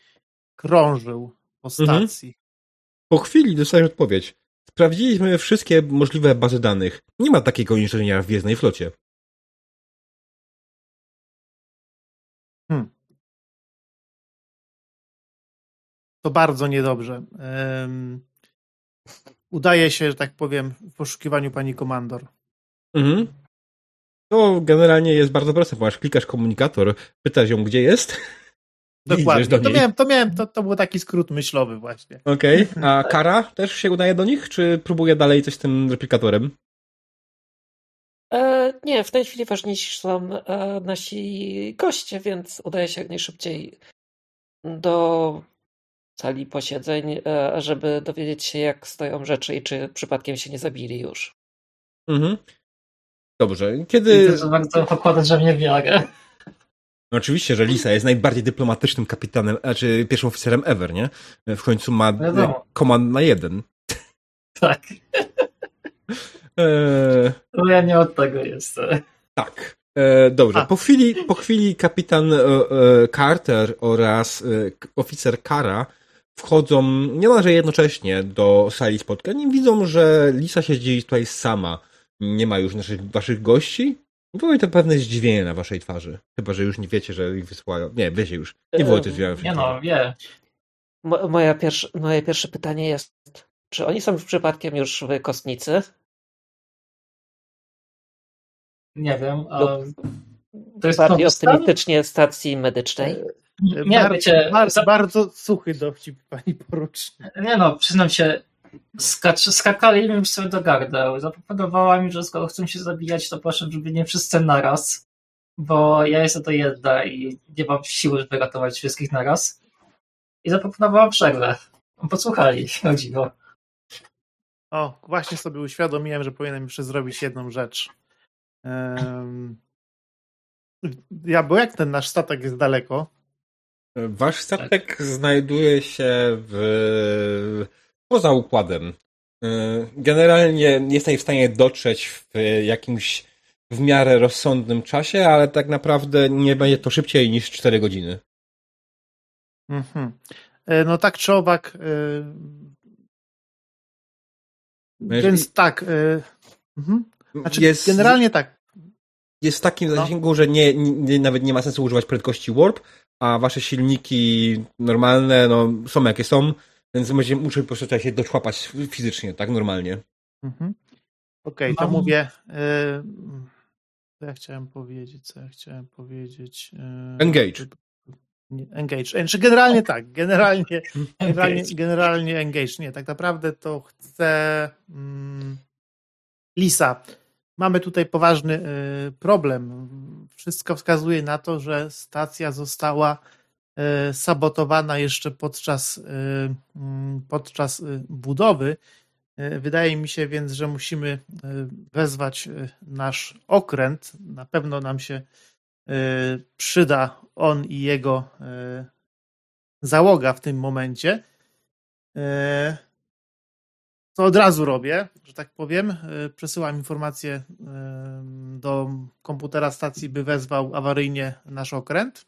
krążył po Mhm. stacji. Po chwili dostajesz odpowiedź. Sprawdziliśmy wszystkie możliwe bazy danych. Nie ma takiego inżyniera w Gwiezdnej Flocie. To bardzo niedobrze. Em, Udaje się, że tak powiem, w poszukiwaniu pani komandor. Mhm. To generalnie jest bardzo proste, ponieważ klikasz komunikator, pytasz ją, gdzie jest Dokładnie. do To miałem, to miałem, to, to był taki skrót myślowy właśnie. Okej. A Kara też się udaje do nich, czy próbuje dalej coś z tym replikatorem? E, nie, w tej chwili ważniejsi są e, nasi goście, więc udaje się jak najszybciej do sali posiedzeń, e, żeby dowiedzieć się, jak stoją rzeczy i czy przypadkiem się nie zabili już. Mhm. Dobrze. Kiedy... to bardzo pokładać, że mnie wiarę. No Oczywiście, że Lisa jest najbardziej dyplomatycznym kapitanem, znaczy pierwszym oficerem ever, nie? W końcu ma Wiadomo. e, komand na jeden. Tak. Eee, No ja nie od tego jestem. tak. E, dobrze. A. Po chwili, po chwili kapitan e, e, Carter oraz e, oficer Kara wchodzą niemalże jednocześnie do sali spotkań i widzą, że Lisa siedzi tutaj sama. Nie ma już naszych, waszych gości. Wywołuje to pewne zdziwienie na waszej twarzy. Chyba, że już nie wiecie, że ich wysłają. Nie, wiecie już. Nie wywołuje to zdziwienia Nie no, wie. Mo- moja pierwsze, moje pierwsze pytanie jest, czy oni są przypadkiem już w kostnicy? Nie wiem. A... Lub To jest Bardziej optymistycznie stacji medycznej? Nie, Bar- wiecie, bar- za- bardzo suchy dowcip pani porucznik. Nie no, przyznam się, skacz, skakali mi sobie do gardeł. Zaproponowała mi, że skoro chcą się zabijać, to proszę, żeby nie wszyscy naraz, bo ja jestem to jedna i nie mam siły, żeby ratować wszystkich naraz. I zaproponowała przerwę. Podsłuchali, o dziwo. O, właśnie sobie uświadomiłem, że powinienem jeszcze zrobić jedną rzecz. Um, ja, bo jak ten nasz statek jest daleko? Wasz statek znajduje się w... poza układem. Generalnie nie jesteś w stanie dotrzeć w jakimś w miarę rozsądnym czasie, ale tak naprawdę nie będzie to szybciej niż 4 godziny. Mhm. No tak czy owak. Jeżeli... Więc tak. Mhm. Znaczy, jest, generalnie tak. Jest w takim no. zasięgu, że nie, nie, nawet nie ma sensu używać prędkości warp, a wasze silniki normalne no, są jakie są, więc będziecie muszę po prostu się doczłapać fizycznie, tak normalnie. Mhm. Okej, okay, to mówię. Yy, co ja chciałem powiedzieć? Co ja chciałem powiedzieć? Yy, engage. Nie, engage. Znaczy generalnie tak, generalnie, generalnie, generalnie engage. Nie, tak naprawdę to chcę. Mm, Lisa, mamy tutaj poważny y, problem. Wszystko wskazuje na to, że stacja została y, sabotowana jeszcze podczas, y, mm, podczas budowy. Wydaje mi się więc, że musimy wezwać nasz okręt. Na pewno nam się przyda on i jego załoga w tym momencie to od razu robię, że tak powiem. E, przesyłam informację e, do komputera stacji, by wezwał awaryjnie nasz okręt.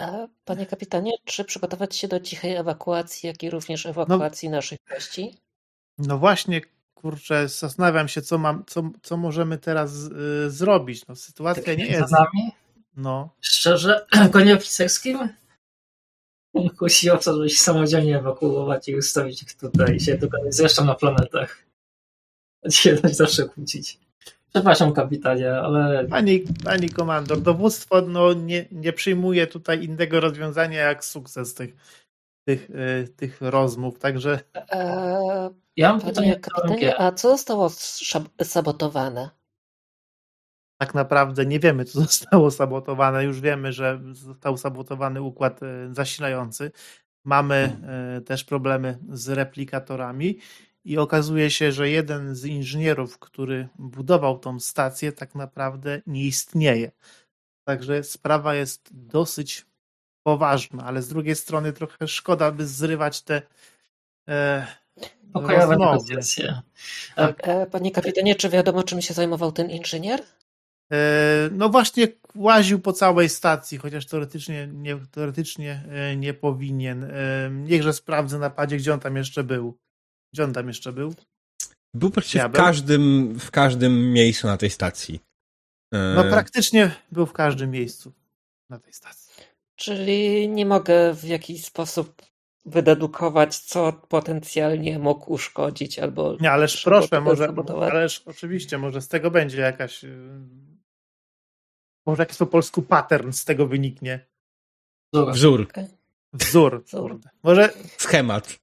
A, panie kapitanie, czy przygotować się do cichej ewakuacji, jak i również ewakuacji no, naszych gości? No właśnie, kurczę, zastanawiam się, co, mam, co, co możemy teraz y, zrobić. No, sytuacja tak nie jest. nami? No. Szczerze, konie oficerskim? Kusi o to, żeby się samodzielnie ewakuować i ustawić ich tutaj się dogadać. Zresztą na planetach. Się zawsze kłócić. Przepraszam, kapitanie, ale. Pani, pani komandor, dowództwo no, nie, nie przyjmuje tutaj innego rozwiązania jak sukces tych, tych, yy, tych rozmów, także. Eee, ja mam pytanie, kapitanie, a co zostało sabotowane? tak naprawdę nie wiemy, co zostało sabotowane. Już wiemy, że został sabotowany układ e, zasilający. Mamy e, też problemy z replikatorami i okazuje się, że jeden z inżynierów, który budował tą stację, tak naprawdę nie istnieje. Także sprawa jest dosyć poważna, ale z drugiej strony trochę szkoda, by zrywać te e, Pokojowe negocjacje. Tak. Panie kapitanie, czy wiadomo, czym się zajmował ten inżynier? E, no właśnie łaził po całej stacji, chociaż teoretycznie nie, teoretycznie e, nie powinien. E, niechże sprawdzę na padzie, gdzie on tam jeszcze był. Gdzie on tam jeszcze był? Był praktycznie w każdym, w każdym miejscu na tej stacji. No praktycznie był w każdym miejscu na tej stacji. Czyli nie mogę w jakiś sposób wydedukować, co potencjalnie mógł uszkodzić albo. Nie, ależ proszę, może. Ależ oczywiście, może z tego będzie jakaś może jakiś po polsku pattern z tego wyniknie. Wzór. Wzór. Wzór. Może... Schemat.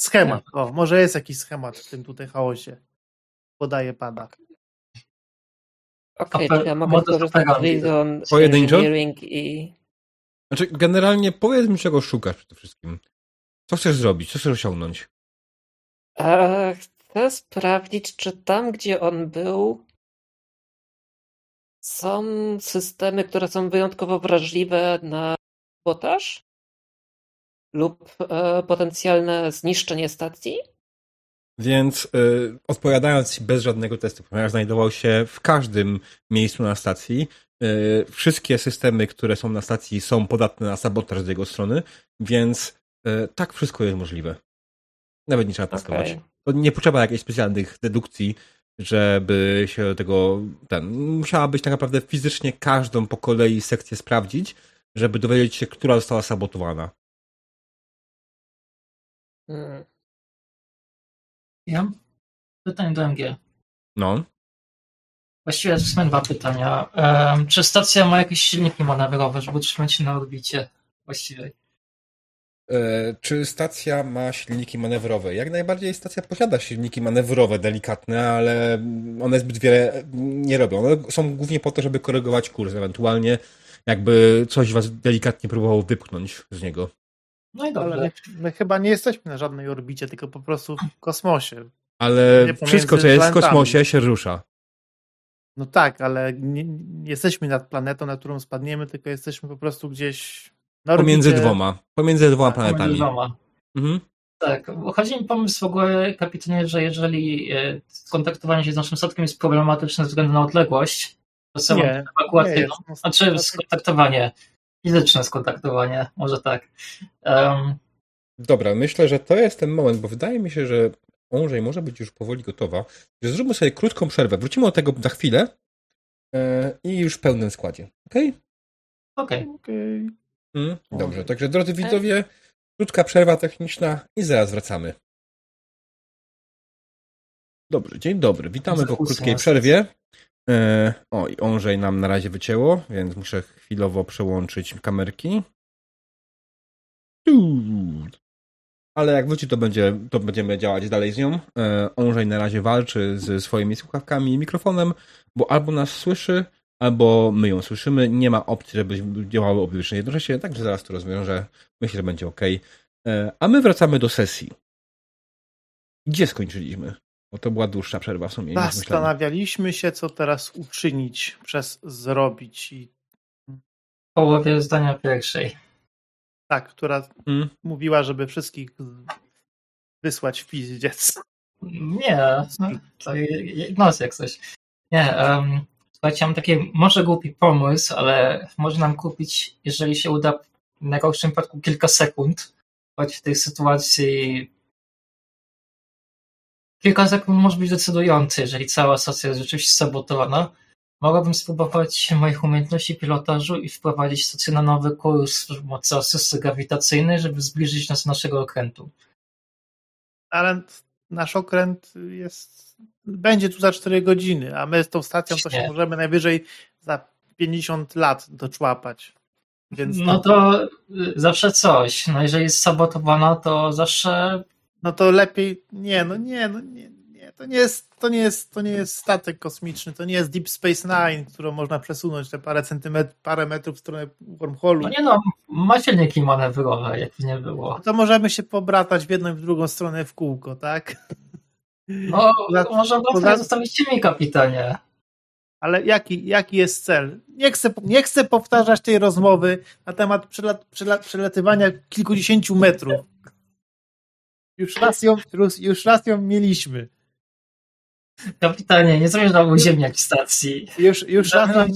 Schemat. O, może jest jakiś schemat w tym tutaj chaosie. Podaje pada. Okej, okay, ja mogę skorzystać z Reason Pojedynczo? i... Znaczy, generalnie powiedz mi, czego szukasz przede wszystkim. Co chcesz zrobić? Co chcesz osiągnąć? E, chcę sprawdzić, czy tam, gdzie on był, są systemy, które są wyjątkowo wrażliwe na sabotaż lub e, potencjalne zniszczenie stacji? Więc y, odpowiadając bez żadnego testu, ponieważ znajdował się w każdym miejscu na stacji, y, wszystkie systemy, które są na stacji są podatne na sabotaż z jego strony, więc y, tak wszystko jest możliwe. Nawet nie trzeba testować. Okay. To nie potrzeba jakichś specjalnych dedukcji, żeby się do tego ten. Musiałabyś tak naprawdę fizycznie każdą po kolei sekcję sprawdzić, żeby dowiedzieć się, która została sabotowana. Hmm. Ja pytanie do MG. No. Właściwie sumie dwa pytania. Um, czy stacja ma jakieś silniki manewrowe, żeby utrzymać się na orbicie właściwej? E, czy stacja ma silniki manewrowe? Jak najbardziej stacja posiada silniki manewrowe, delikatne, ale one zbyt wiele nie robią. One są głównie po to, żeby korygować kurs, ewentualnie jakby coś was delikatnie próbowało wypchnąć z niego. No i Ale dobrze. my, my chyba nie jesteśmy na żadnej orbicie, tylko po prostu w kosmosie. Ale pomiędzy wszystko, co jest w kosmosie, się rusza. No tak, ale nie, nie jesteśmy nad planetą, na którą spadniemy, tylko jesteśmy po prostu gdzieś na orbicie. Pomiędzy dwoma. Pomiędzy dwoma Pomiędzy planetami. dwoma. Mhm. Tak, chodzi mi pomysł w ogóle, kapitanie, że jeżeli e, skontaktowanie się z naszym statkiem jest problematyczne ze względu na odległość, to są Nie, ewakuację, nie no, znaczy skontaktowanie, fizyczne skontaktowanie, może tak. Em, Dobra, myślę, że to jest ten moment, bo wydaje mi się, że Ondrzej może być już powoli gotowa. Zróbmy sobie krótką przerwę. Wrócimy do tego za chwilę e, i już w pełnym składzie. Okej? Okej, Okej. Mm, Dobrze, także drodzy widzowie, krótka przerwa techniczna i zaraz wracamy. Dobrze, dzień dobry. Witamy po krótkiej przerwie. E, o, i Ondrzej nam na razie wycięło, więc muszę chwilowo przełączyć kamerki. Ale jak wróci, to, będzie, to będziemy działać dalej z nią. E, Ondrzej na razie walczy ze swoimi słuchawkami i mikrofonem, bo albo nas słyszy, albo my ją słyszymy. Nie ma opcji, żeby działały obie jednocześnie, także zaraz to rozwiążę. Myślę, że będzie ok. E, a my wracamy do sesji. Gdzie skończyliśmy? Bo to była dłuższa przerwa w sumie. Zastanawialiśmy się, co teraz uczynić przez zrobić i w połowie zdania pierwszej. tak, która Mm. mówiła, żeby wszystkich wysłać w pizdziec. Nie, no, to nos jak coś. Nie, um, słuchajcie, mam taki może głupi pomysł, ale może nam kupić, jeżeli się uda, w najgorszym przypadku kilka sekund, choć w tej sytuacji kilka sekund może być decydujące, jeżeli cała stacja jest rzeczywiście sabotowana. Mogłabym spróbować moich umiejętności pilotażu i wprowadzić stację na nowy kurs przy pomocy asysty grawitacyjnej, żeby zbliżyć nas do naszego okrętu. Ale nasz okręt jest. Będzie tu za 4 godziny, a my z tą stacją to się możemy najwyżej za 50 lat doczłapać. Więc No to y, zawsze coś. No jeżeli jest sabotowana, to zawsze no to lepiej. Nie, no nie, no nie, nie. To nie jest, to nie jest, to nie jest statek kosmiczny, to nie jest Deep Space Nine, którą można przesunąć te parę centymetrów, parę metrów w stronę wormholu. No nie no, ma silniki manewrowe, jakby nie było. To możemy się pobratać w jedną i w drugą stronę w kółko, tak? No, Poza- może poza- zostawić mi kapitanie. Ale jaki, jaki jest cel? Nie chcę, nie chcę powtarzać tej rozmowy na temat przelat, przelat, przelatywania kilkudziesięciu metrów. Już raz ją, już, już raz ją mieliśmy. Kapitanie, nie zamierzam uziemniać stacji. Już, już, raz ją,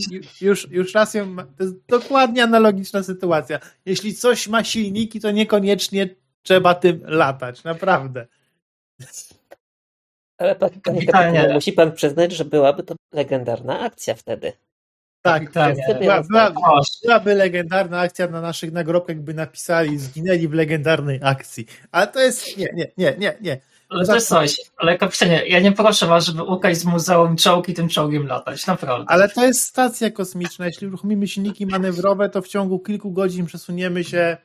już, już raz ją. ma- To jest dokładnie analogiczna sytuacja. Jeśli coś ma silniki, to niekoniecznie trzeba tym latać. Naprawdę. Ale panie Kapitanie. kapitanie, musi pan przyznać, że byłaby to legendarna akcja wtedy. Tak, Kapitanie. była, była, Proszę. byłaby legendarna akcja na naszych nagrobkach, by napisali, zginęli w legendarnej akcji. Ale to jest. Nie, nie, nie, nie, nie. Ale to jest coś. Ale kapitanie, ja nie proszę was, żeby ukraść z muzeum czołg i tym czołgiem latać. Naprawdę. Ale to jest stacja kosmiczna. Jeśli uruchomimy silniki manewrowe, to w ciągu kilku godzin przesuniemy się,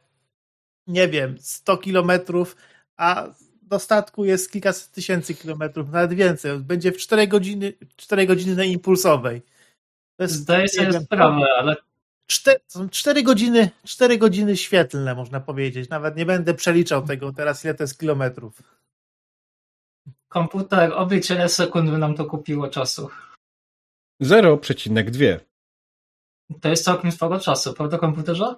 nie wiem, 100 kilometrów, a do statku jest kilkaset tysięcy kilometrów, nawet więcej. Będzie w 4 godziny, 4 godziny na impulsowej. To jest, Zdaję sobie wiem, sprawę, ale czte- są 4 godziny, 4 godziny świetlne, można powiedzieć. Nawet nie będę przeliczał tego teraz, ile to jest kilometrów. komputer oblicz ile sekund by nam to kupiło czasu. 0,2. To jest całkiem sporo czasu, prawda komputerze?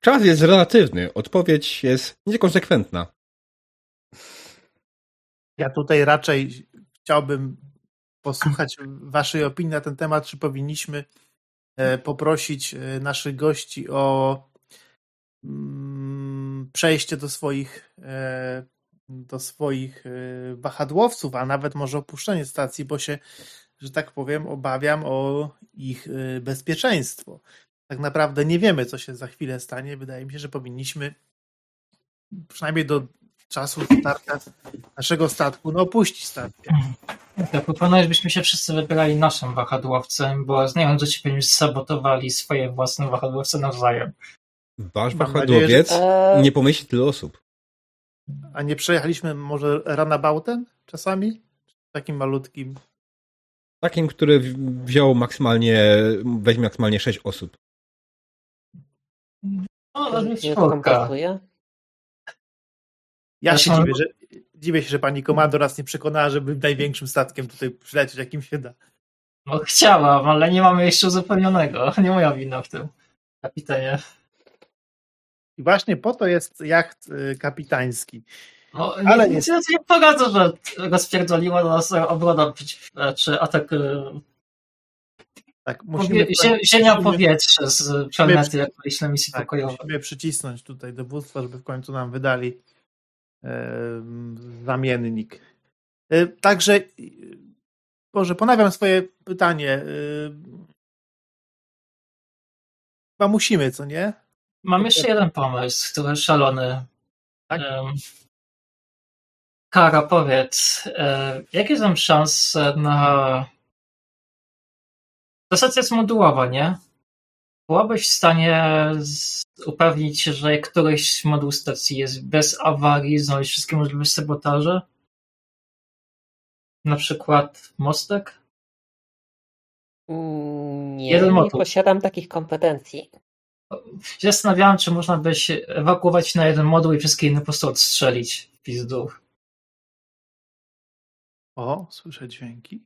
Czas jest relatywny. Odpowiedź jest niekonsekwentna. Ja tutaj raczej chciałbym posłuchać Waszej opinii na ten temat, czy powinniśmy e, poprosić e, naszych gości o mm, przejście do swoich e, do swoich wahadłowców, a nawet może opuszczenie stacji, bo się, że tak powiem, obawiam o ich bezpieczeństwo. Tak naprawdę nie wiemy, co się za chwilę stanie. Wydaje mi się, że powinniśmy przynajmniej do czasu starcia naszego statku, no opuścić stację. Ja proponuję, żebyśmy się wszyscy wybierali naszym wahadłowcem, bo znając, że ci będziemy sabotowali swoje własne wahadłowce nawzajem. Wasz wahadłowiec nie pomieści tylu osób. A nie przejechaliśmy może runaboutem czasami? Takim malutkim. Takim, który wziął maksymalnie, weźmie maksymalnie 6 osób. O, ale Nie kompostuje? Ja się dziwię, że, dziwię się, że pani komando nas nie przekonała, żeby największym statkiem tutaj przylecieć, jakim się da. No chciałam, ale nie mamy jeszcze uzupełnionego. Nie moja wina w tym, kapitanie. I właśnie po to jest jacht y, kapitański. No, Ale nie- nic nie poradzę, że rozpierdoliła nas obrona czy atak e, Tak, musimy, powie, zie, ziemia powietrze z planety, jak na misji tak, pokojowej. musimy przycisnąć tutaj dowództwa, żeby w końcu nam wydali zamiennik. E, także, e, Boże, ponawiam swoje pytanie. E, chyba musimy, co nie? Mam jeszcze jeden pomysł, który szalony. Tak? Kara, powiedz, e, jakie są szanse na... Ta stacja jest modułowa, nie? Byłabyś w stanie z... upewnić się, że któryś moduł stacji jest bez awarii, znaleźć wszystkie możliwe sabotaże? Na przykład mostek? Mm, Nie, Jeden nie motyw. posiadam takich kompetencji. Się zastanawiałem, czy można by się ewakuować na jeden moduł i wszystkie inne po prostu odstrzelić w pizdu. O, słyszę dźwięki.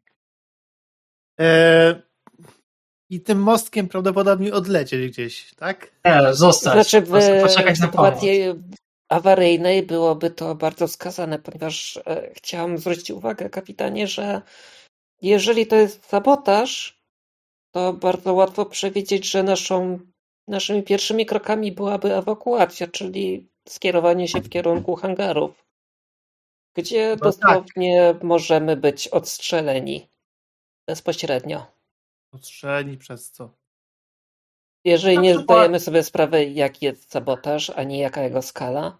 E, I tym mostkiem prawdopodobnie odlecieć gdzieś, tak? Nie, zostać. Znaczy w poczekać na pomoc. sytuacji awaryjnej byłoby to bardzo wskazane, ponieważ e, chciałam zwrócić uwagę, kapitanie, że jeżeli to jest sabotaż, to bardzo łatwo przewidzieć, że naszą, naszymi pierwszymi krokami byłaby ewakuacja, czyli skierowanie się w kierunku hangarów, gdzie tak. dosłownie możemy być odstrzeleni bezpośrednio. Ostrzeleni przez co? Jeżeli Na nie przykład- zdajemy sobie sprawy, jaki jest sabotaż, ani jaka jego skala,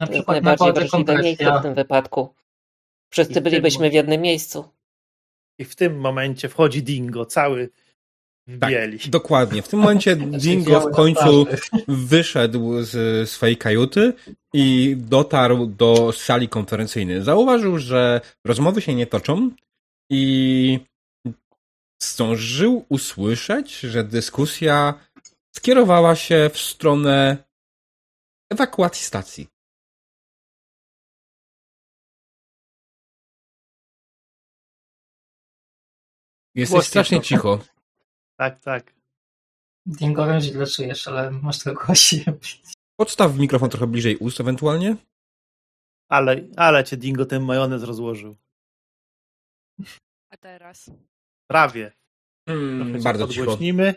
Na to jest najbardziej wrażliwe miejsce w tym wypadku. Wszyscy tym bylibyśmy w jednym miejscu. I w tym momencie wchodzi Dingo, cały w Tak. bieli. Dokładnie. W tym momencie Dingo w końcu wyszedł z swojej kajuty i dotarł do sali konferencyjnej. Zauważył, że rozmowy się nie toczą i zdążył usłyszeć, że dyskusja skierowała się w stronę ewakuacji stacji. Jesteś strasznie cicho. Tak, tak. Dingo, wiem, że źle czujesz, ale masz to głośniej. Podstaw mikrofon trochę bliżej ust ewentualnie. Ale, ale cię Dingo ten majonez rozłożył. A teraz? Prawie. Mm, bardzo cicho. podgłośnimy.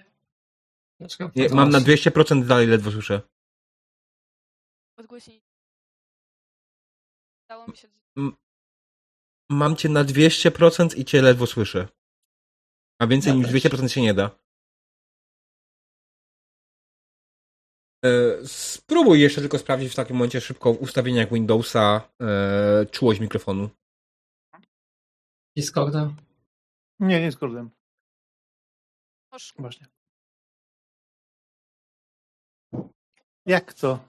Dlaczego Nie, mam na 200% dalej ledwo słyszę. Odgłośnij. Udało mi się. Mam cię na 200% i cię ledwo słyszę. A więcej Ja niż też. 200% się nie da. E, spróbuj jeszcze tylko sprawdzić w takim momencie szybko w ustawieniach Windowsa e, czułość mikrofonu. Discorda? Nie, nie z kordem. Noż, Właśnie. Jak to?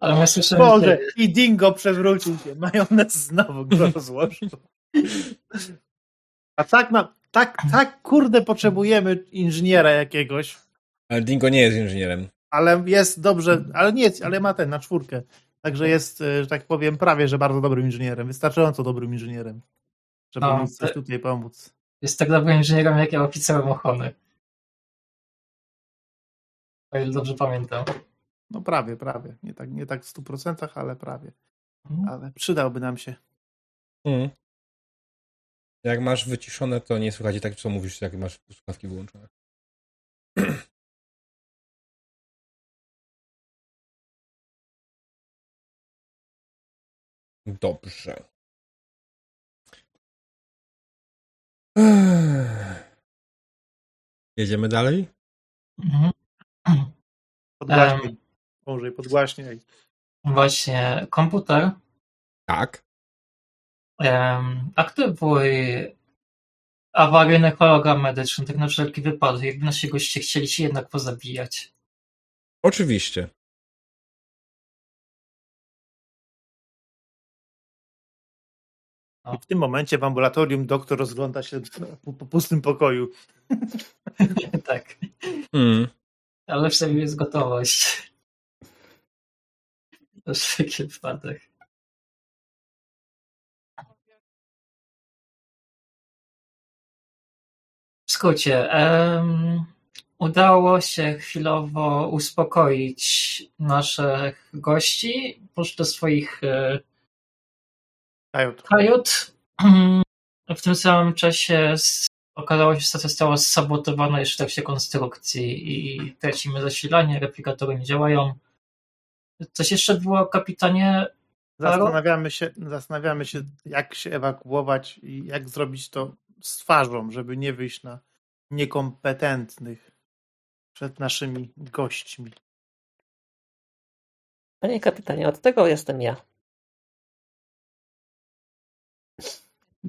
Ale ja słyszę... Boże, i Dingo przewrócił się. Majonez znowu go rozłożył. A tak, na, tak, tak, kurde, potrzebujemy inżyniera jakiegoś, Ale Dingo nie jest inżynierem. ale jest dobrze, ale nie, ale ma ten na czwórkę. Także jest, e, że tak powiem, prawie, że bardzo dobrym inżynierem. Wystarczająco dobrym inżynierem, żeby No, móc coś tutaj pomóc. Jest tak dobrym inżynierem, jak ja oficerem ochrony. O ile dobrze pamiętam. No prawie, prawie. Nie tak, nie tak w 100%, ale prawie. Mhm. Ale przydałby nam się. Mm. Jak masz wyciszone, to nie słychać tak, co mówisz, jak masz słuchawki wyłączone. Dobrze. Jedziemy dalej? Mhm. Podgłaśniaj. Może podgłaśniaj. Właśnie, komputer. Tak. Um, aktywuj awaryjny hologram medyczny, tak na wszelki wypadek, jakby nasi goście chcieli się jednak pozabijać. Oczywiście. I w tym momencie w ambulatorium doktor rozgląda się po, po pustym pokoju. tak, Mm. ale w sobie jest gotowość. To jest wszelki wypadek. W skrócie, em, udało się chwilowo uspokoić naszych gości, do swoich e, Kajut. kajut. W tym samym czasie okazało się, że stacja została sabotowana jeszcze w trakcie konstrukcji i tracimy zasilanie, replikatory nie działają. Coś jeszcze było, kapitanie? Zastanawiamy się, zastanawiamy się, jak się ewakuować i jak zrobić to z twarzą, żeby nie wyjść na niekompetentnych przed naszymi gośćmi. Panie kapitanie, od tego jestem ja.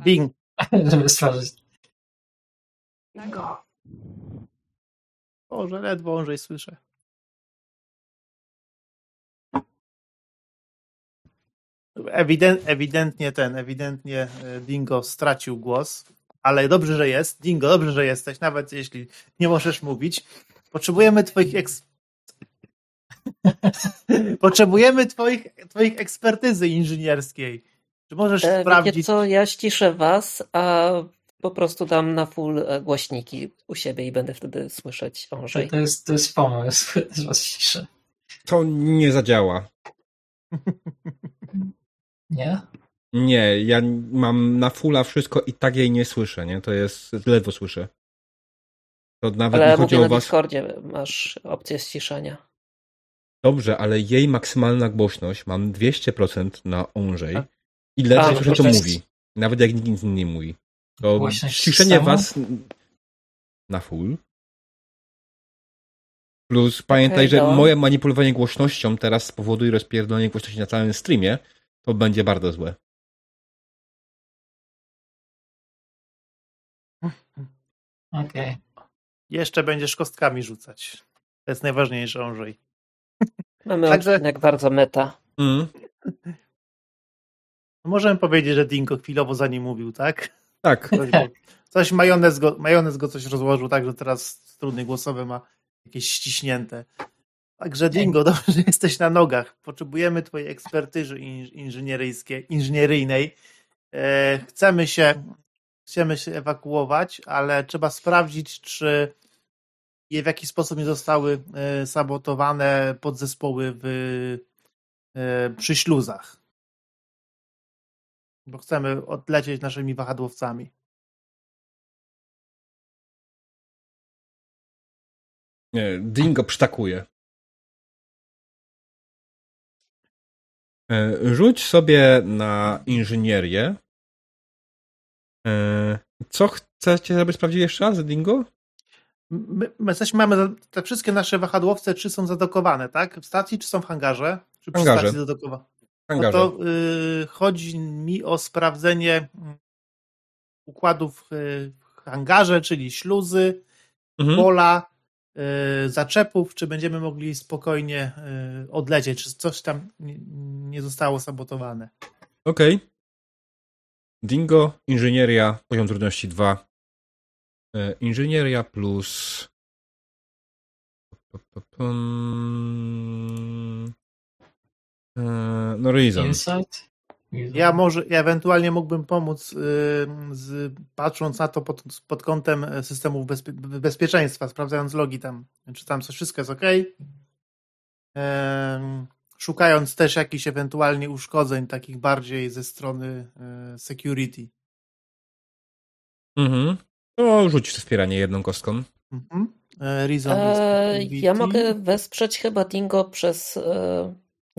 Bing, Żeby stworzyć. Boże, ledwo Andrzej słyszę. Ewident, ewidentnie ten, ewidentnie e, Dingo stracił głos, ale dobrze, że jest. Dingo, dobrze, że jesteś, nawet jeśli nie możesz mówić. Potrzebujemy twoich eks... Potrzebujemy twoich, twoich ekspertyzy inżynierskiej. Czy możesz E, wiecie sprawdzić? co, ja ściszę was, a po prostu dam na full e, głośniki u siebie i będę wtedy słyszeć Andrzej. to, jest, to jest pomysł, też was ciszę. To nie zadziała. Nie? Nie, ja mam na fulla wszystko i tak jej nie słyszę, nie? To jest, ledwo słyszę. To nawet Ale nie chodzi o na was. Discordzie, masz opcję ściszenia. Dobrze, ale jej maksymalna głośność mam 200% na Onżej A. i słyszę, co to jest- mówi. Nawet jak nikt nic nie mówi. To Głośność ściszenie systemu? was na full. Plus pamiętaj, Okej, że dałam. moje manipulowanie głośnością teraz spowoduje rozpierdolenie głośności na całym streamie. To będzie bardzo złe. Okej. Jeszcze będziesz kostkami rzucać. To jest najważniejsze, Andrzej. Mamy Także- odcinek bardzo meta. Mm, Możemy powiedzieć, że Dingo chwilowo za nim mówił, tak? tak. Coś, coś majonez, go, majonez go coś rozłożył, tak, że teraz struny głosowe ma jakieś ściśnięte. Także Dingo, dobrze, że jesteś na nogach. Potrzebujemy twojej ekspertyzy inż- inżynieryjskiej, inżynieryjnej. E, chcemy się chcemy się ewakuować, ale trzeba sprawdzić, czy je w jakiś sposób nie zostały e, sabotowane podzespoły w, e, przy śluzach. Bo chcemy odlecieć naszymi wahadłowcami. Nie, Dingo przytakuje. E, Rzuć sobie na inżynierię. E, Co chcecie, żeby sprawdzić jeszcze raz, Dingo? My, my jesteśmy, mamy te wszystkie nasze wahadłowce, czy są zadokowane, tak? W stacji, czy są w hangarze? Czy przy Hangarze. stacji zadokowane? No to y, chodzi mi o sprawdzenie mm, układów y, w hangarze, czyli śluzy, Mhm. pola, y, zaczepów, czy będziemy mogli spokojnie y, odlecieć, czy coś tam nie, nie zostało sabotowane. Okej. Dingo, inżynieria, poziom trudności 2. E, Inżynieria plus. E, No, Reason. Insight? Ja może, ja ewentualnie mógłbym pomóc, y, z, patrząc na to pod, pod kątem systemów bezpie, bezpieczeństwa, sprawdzając logi tam, czy tam coś wszystko jest ok. Szukając też jakichś ewentualnie uszkodzeń, takich bardziej ze strony y, security. Mhm. To rzuć wspieranie jedną kostką. Mhm. E, Reason E, jest ja mogę wesprzeć chyba Dingo przez.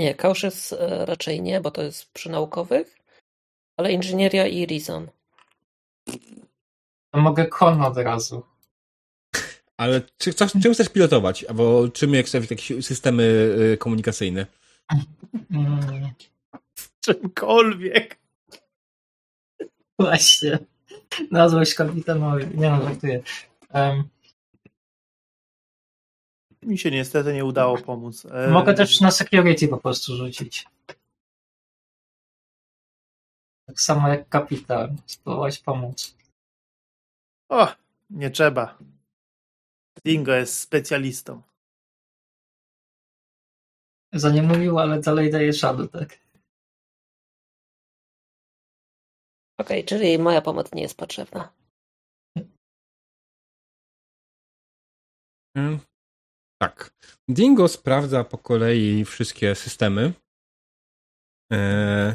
E, nie, Kauszyc e, raczej nie, bo to jest przy naukowych, ale inżynieria i Reason. Mogę kon od razu. Ale czy, co, czym chcesz pilotować? Albo czym jak chcesz jakieś systemy y, komunikacyjne? Mm, Czymkolwiek. właśnie. Nazwałeś kapitanowi. Nie no, żartuję. Um, Mi się niestety nie udało pomóc. E, mogę też na security po prostu rzucić. Tak samo jak kapitan. Spróbować pomóc. O, nie trzeba. Dingo jest specjalistą. Za nie mówił, ale dalej daje szadu, tak? Okej, czyli moja pomoc nie jest potrzebna. Mm, Tak. Dingo sprawdza po kolei wszystkie systemy. Eee,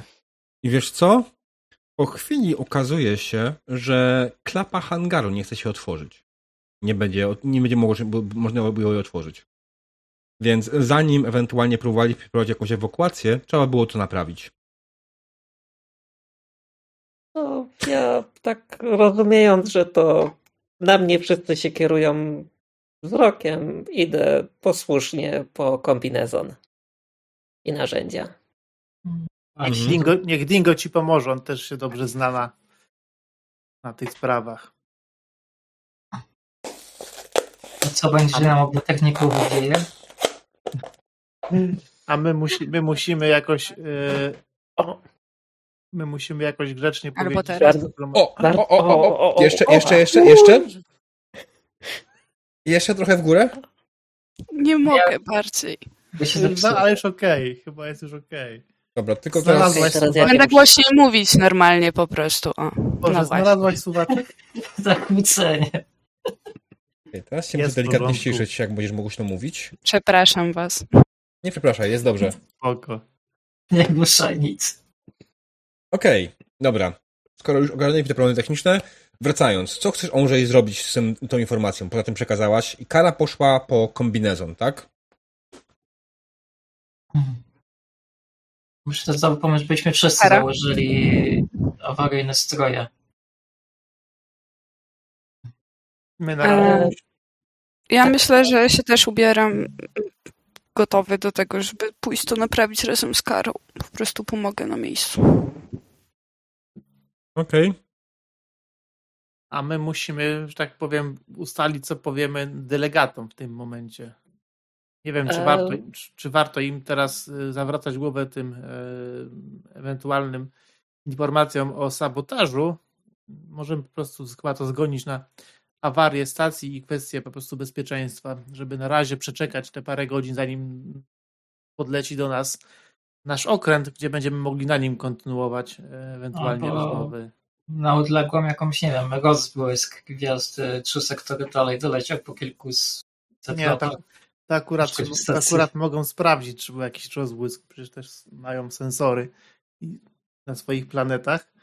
I wiesz co? Po chwili okazuje się, że klapa hangaru nie chce się otworzyć. Nie będzie, nie będzie mogło, można było jej otworzyć. Więc zanim ewentualnie próbowali przeprowadzić jakąś ewakuację, trzeba było to naprawić. No, ja tak rozumiejąc, że to na mnie wszyscy się kierują wzrokiem, idę posłusznie po kombinezon i narzędzia. Niech Mhm. Dingo, niech Dingo ci pomoże, on też się dobrze zna na, na tych sprawach. Co będzie nam obu techników dzieje? A my, musi, my musimy jakoś. Yy, o, my musimy jakoś grzecznie Albo powiedzieć. teraz. O, o, o, o, o, o. o, Jeszcze, jeszcze, jeszcze, jeszcze. Jeszcze trochę w górę? Nie mogę bardziej. By się No, ale już okej, chyba jest już okej. Dobra, tylko teraz... Znalazłaś teraz suwaczek? ja- Będę głośniej mówić normalnie po prostu. O, Boże, no znalazłaś suwaczek? Zakłócenie. Okej, teraz się Jest muszę delikatnie ściszyć, jak będziesz głośno mówić. Przepraszam was. Nie przepraszaj, jest dobrze. Spoko. Nie głuszaj nic. Okej, dobra. Skoro już ogarnęliśmy te problemy techniczne, wracając, co chcesz Andrzej zrobić z tym, tą informacją? Poza tym przekazałaś i Kara poszła po kombinezon, tak? Muszę też cały pomysł, byśmy wszyscy Kara? założyli awaryjne stroje. My na E, Ja myślę, że się też ubieram gotowy do tego, żeby pójść to naprawić razem z Karą. Po prostu pomogę na miejscu. Okej. A my musimy, że tak powiem, ustalić, co powiemy delegatom w tym momencie. Nie wiem, czy, Eee. warto, czy, czy warto im teraz y, zawracać głowę tym e, ewentualnym informacjom o sabotażu. Możemy po prostu chyba to zgonić na awarię stacji i kwestię po prostu bezpieczeństwa, żeby na razie przeczekać te parę godzin, zanim podleci do nas nasz okręt, gdzie będziemy mogli na nim kontynuować e, ewentualnie Albo- rozmowy. Na odległą jakąś, nie wiem, rozbłysk gwiazdy trzy sektory dalej doleciał po kilku z Nie, no tak. To akurat, to akurat mogą sprawdzić, czy był jakiś rozbłysk. Przecież też mają sensory na swoich planetach.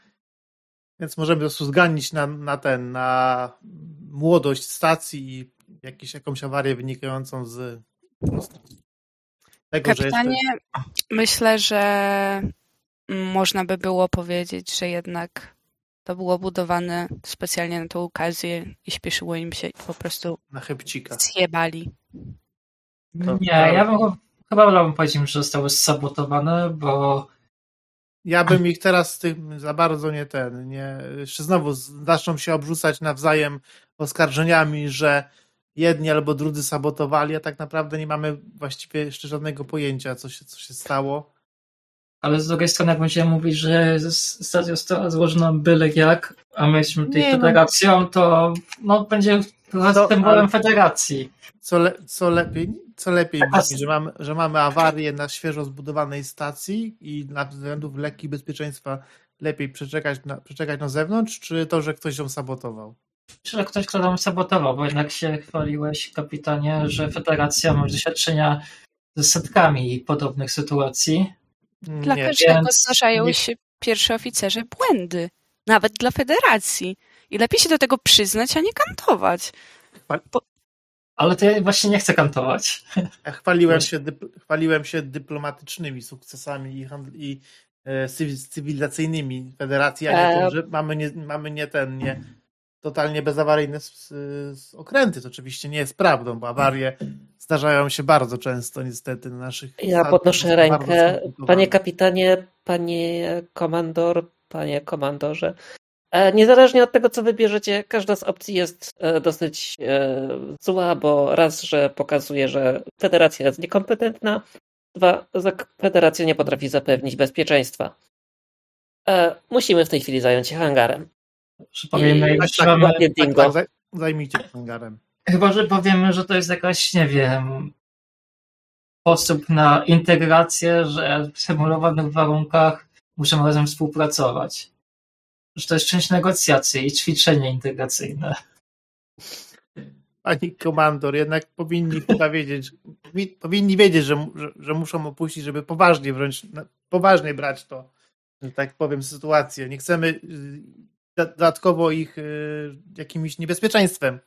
Więc możemy po prostu zganić na, na ten, na młodość stacji i jakieś, jakąś awarię wynikającą z tego, że Kapitanie, jeszcze, myślę, że można by było powiedzieć, że jednak to było budowane specjalnie na tą okazję i śpieszyło im się i po prostu na chybcika. zjebali. To- Nie, ja bym chyba wolałbym powiedzieć, że zostały sabotowane, bo Ja bym ich teraz tym za bardzo nie ten, nie, jeszcze znowu zaczną się obrzucać nawzajem oskarżeniami, że jedni albo drudzy sabotowali, a tak naprawdę nie mamy właściwie jeszcze żadnego pojęcia, co się, co się stało. Ale z drugiej strony jak będziemy mówić, że stacja została złożona byle jak, a my jesteśmy tej Nie, no. federacją, to no, będzie trochę To- symbolem ale- federacji. Co, le, co lepiej, co lepiej brzmi, że mamy, że mamy awarię na świeżo zbudowanej stacji i dla względów lekki bezpieczeństwa lepiej przeczekać na, przeczekać na zewnątrz, czy to, że ktoś ją sabotował? Myślę, że ktoś, kto tam sabotował, bo jednak się chwaliłeś, kapitanie, że federacja ma doświadczenia z setkami podobnych sytuacji. Dla Nie, każdego więc zdarzają nie- się pierwszy oficerze błędy. Nawet dla federacji. I lepiej się do tego przyznać, a nie kantować. Ale to ja właśnie nie chcę kantować. Ja chwaliłem się, dypl- chwaliłem się dyplomatycznymi sukcesami i, handl- i e, cywi- cywilizacyjnymi federacji, a nie E. tym, że mamy nie, mamy nie ten, nie totalnie bezawaryjne s- s- okręty. To oczywiście nie jest prawdą, bo awarie zdarzają się bardzo często niestety na naszych Ja podnoszę rękę. Panie kapitanie, panie komandor, panie komandorze. e, Niezależnie od tego, co wybierzecie, każda z opcji jest e, dosyć e, zła, bo raz, że pokazuje, że federacja jest niekompetentna, dwa, że federacja nie potrafi zapewnić bezpieczeństwa. Musimy w tej chwili zająć się hangarem. Powiemy, I- że tak, mamy, Tak, dingo. tak, zaj- zajmijcie się hangarem. Chyba, że powiemy, że to jest jakaś, nie wiem, sposób na integrację, że w symulowanych warunkach muszą razem współpracować. Że to jest część negocjacji i ćwiczenie integracyjne. Pani komandor, jednak powinni chyba wiedzieć, powinni wiedzieć, że, że, że muszą opuścić, żeby poważnie wręcz, poważnie brać to, że tak powiem, sytuację. Nie chcemy y, dodatkowo ich y, jakimś niebezpieczeństwem.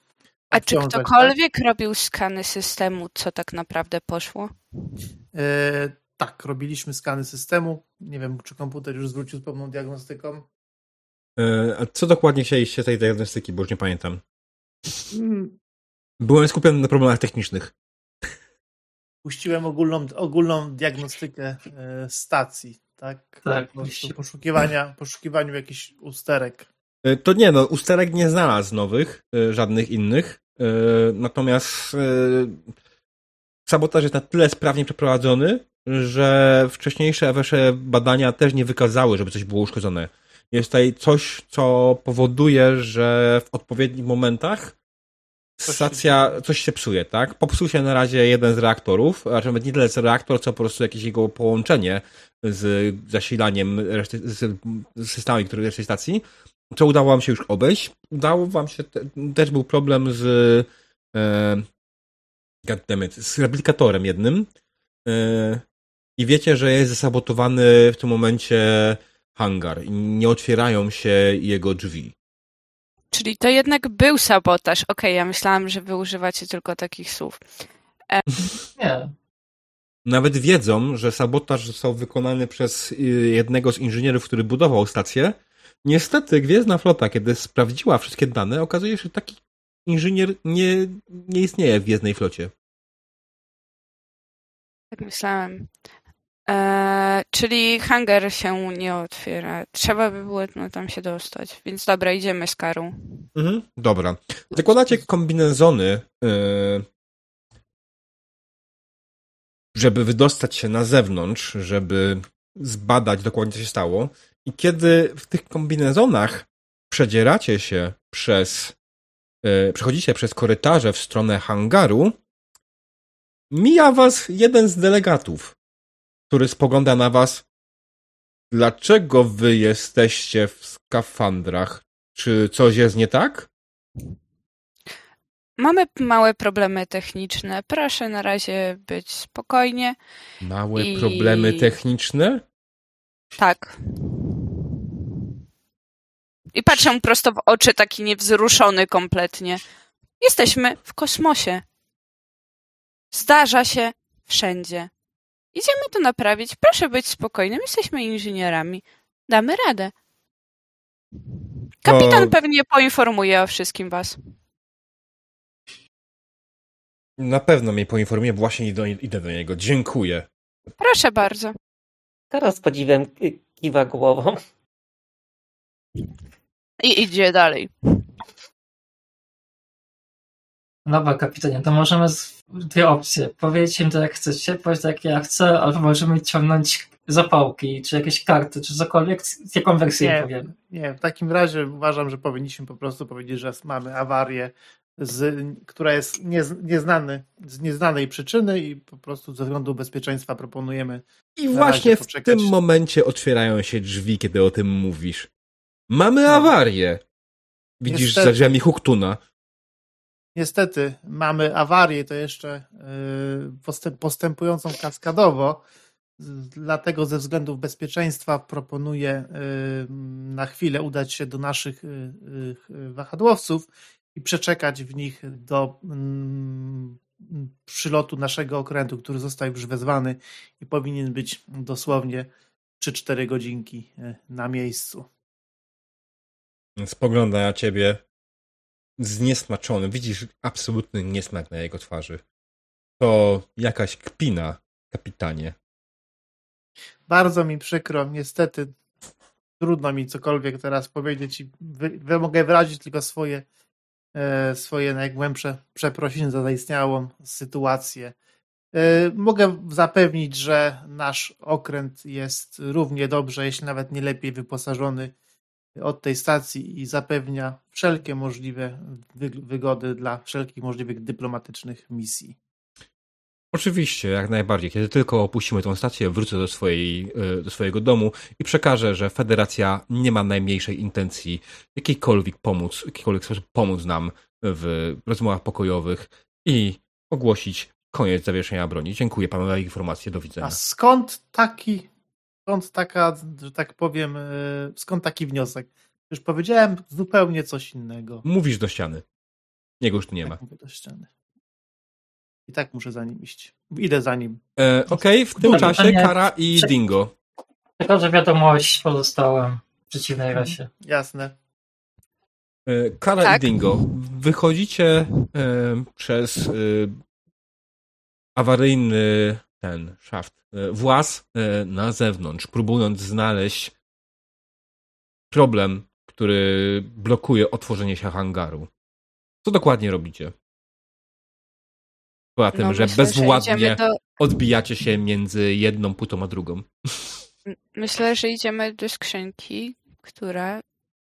A czy tak? ktokolwiek tak? robił skany systemu, co tak naprawdę poszło? E, tak, robiliśmy skany systemu. Nie wiem, czy komputer już zwrócił z pewną diagnostyką. E, a co dokładnie chcieliście tej diagnostyki, bo już nie pamiętam. Hmm. Byłem skupiony na problemach technicznych. Puściłem ogólną, ogólną diagnostykę e, stacji, tak? Tak. Poszukiwania, poszukiwaniu jakichś usterek. E, to nie, no, usterek nie znalazł nowych, e, żadnych innych. Natomiast sabotaż jest na tyle sprawnie przeprowadzony, że wcześniejsze wasze badania też nie wykazały, żeby coś było uszkodzone. Jest tutaj coś, co powoduje, że w odpowiednich momentach stacja, coś się psuje, tak? Popsuł się na razie jeden z reaktorów, a nawet nie tyle z reaktor, co po prostu jakieś jego połączenie z zasilaniem reszty, z systemami, które reszty stacji, co udało wam się już obejść. Udało wam się, te, też był problem z e, goddammit, z replikatorem jednym e, i wiecie, że jest zasabotowany w tym momencie hangar i nie otwierają się jego drzwi. Czyli to jednak był sabotaż. Okej, okay, ja myślałam, że wy używacie tylko takich słów. E... Nie. Nawet wiedzą, że sabotaż został wykonany przez y, jednego z inżynierów, który budował stację. Niestety Gwiezdna Flota, kiedy sprawdziła wszystkie dane, okazuje się, że taki inżynier nie, nie istnieje w Gwiezdnej Flocie. Tak myślałem. Eee, czyli hangar się nie otwiera. Trzeba by było no, tam się dostać. Więc dobra, idziemy z karą. Mhm, dobra. Zakładacie kombinezony, yy, żeby wydostać się na zewnątrz, żeby zbadać dokładnie, co się stało. I kiedy w tych kombinezonach przedzieracie się przez, yy, przechodzicie przez korytarze w stronę hangaru, mija was jeden z delegatów który spogląda na was. Dlaczego wy jesteście w skafandrach? Czy coś jest nie tak? Mamy małe problemy techniczne. Proszę na razie być spokojnie. Małe i... problemy techniczne? Tak. I patrzę prosto w oczy, taki niewzruszony kompletnie. Jesteśmy w kosmosie. Zdarza się wszędzie. Idziemy to naprawić. Proszę być spokojnym. Jesteśmy inżynierami. Damy radę. Kapitan o... pewnie poinformuje o wszystkim was. Na pewno mnie poinformuje, właśnie idę, idę do niego. Dziękuję. Proszę bardzo. Teraz podziwem kiwa głową. I idzie dalej. Dobra, kapitanie, to możemy dwie opcje. Powiedzieć im to jak chcecie, powiedzieć tak jak ja chcę, albo możemy ciągnąć zapałki, czy jakieś karty, czy cokolwiek, jaką wersję nie, powiem. Nie, w takim razie uważam, że powinniśmy po prostu powiedzieć, że mamy awarię, z, która jest niez, nieznany, z nieznanej przyczyny i po prostu ze względu bezpieczeństwa proponujemy. I właśnie w tym momencie otwierają się drzwi, kiedy o tym mówisz. Mamy no. awarię. Widzisz Niestety. za drzwiami Huktuna. Niestety mamy awarię, to jeszcze y, postępującą kaskadowo. Dlatego ze względów bezpieczeństwa proponuję y, na chwilę udać się do naszych y, wahadłowców i przeczekać w nich do mm, przylotu naszego okrętu, który został już wezwany i powinien być dosłownie 3-4 godzinki na miejscu. Spogląda na ciebie zniesmaczony. Widzisz absolutny niesmak na jego twarzy. To jakaś kpina, kapitanie. Bardzo mi przykro, niestety trudno mi cokolwiek teraz powiedzieć i wy, wy mogę wyrazić tylko swoje, e, swoje najgłębsze przeprosiny za zaistniałą sytuację. E, mogę zapewnić, że nasz okręt jest równie dobrze, jeśli nawet nie lepiej wyposażony od tej stacji i zapewnia wszelkie możliwe wygody dla wszelkich możliwych dyplomatycznych misji. Oczywiście, jak najbardziej. Kiedy tylko opuścimy tą stację, wrócę do, swojej, e, do swojego domu i przekażę, że Federacja nie ma najmniejszej intencji jakiejkolwiek pomóc, jakikolwiek sposób pomóc nam w rozmowach pokojowych i ogłosić koniec zawieszenia broni. Dziękuję panu za informację. Do widzenia. A skąd taki, skąd taka, że tak powiem, e, skąd taki wniosek? Już powiedziałem zupełnie coś innego. Mówisz do ściany. Niego już tu nie ma. Tak mówię do ściany. I tak muszę za nim iść. Idę za nim. E, Okej, w tym Dobra, czasie Kara i Dingo. Tylko, że wiadomość pozostałem w przeciwnej rasie. Jasne. E, Kara Tak. i Dingo, wychodzicie e, przez e, awaryjny ten szaft, e, właz e, na zewnątrz, próbując znaleźć problem, który blokuje otworzenie się hangaru. Co dokładnie robicie? Poza tym, No, że myślę, bezwładnie idziemy do, odbijacie się między jedną płytą a drugą. myślę, że idziemy do skrzynki, która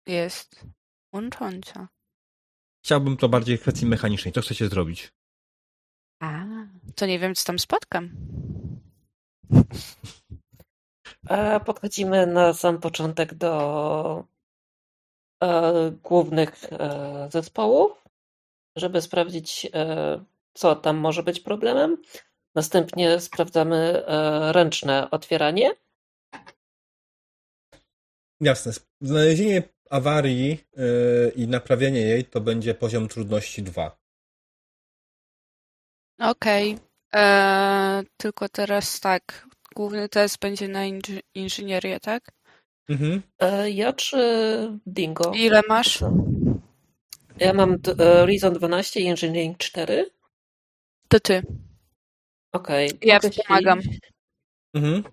jest łącząca. Chciałbym to bardziej w kwestii mechanicznej. Co chcecie zrobić? To nie wiem, co tam spotkam. Podchodzimy na sam początek do e, głównych e, zespołów, żeby sprawdzić, e, co tam może być problemem. Następnie sprawdzamy ręczne otwieranie. Jasne. Znalezienie awarii i naprawienie jej to będzie poziom trudności 2. Okej. Eee, Tylko teraz tak. Główny test będzie na inży- inżynierię, tak? Mhm. E, ja czy Dingo? Ile masz? Ja mam e, Reason 12 i Engineering 4. To ty. Okej. Ja mogę ci- wspomagam. Mhm.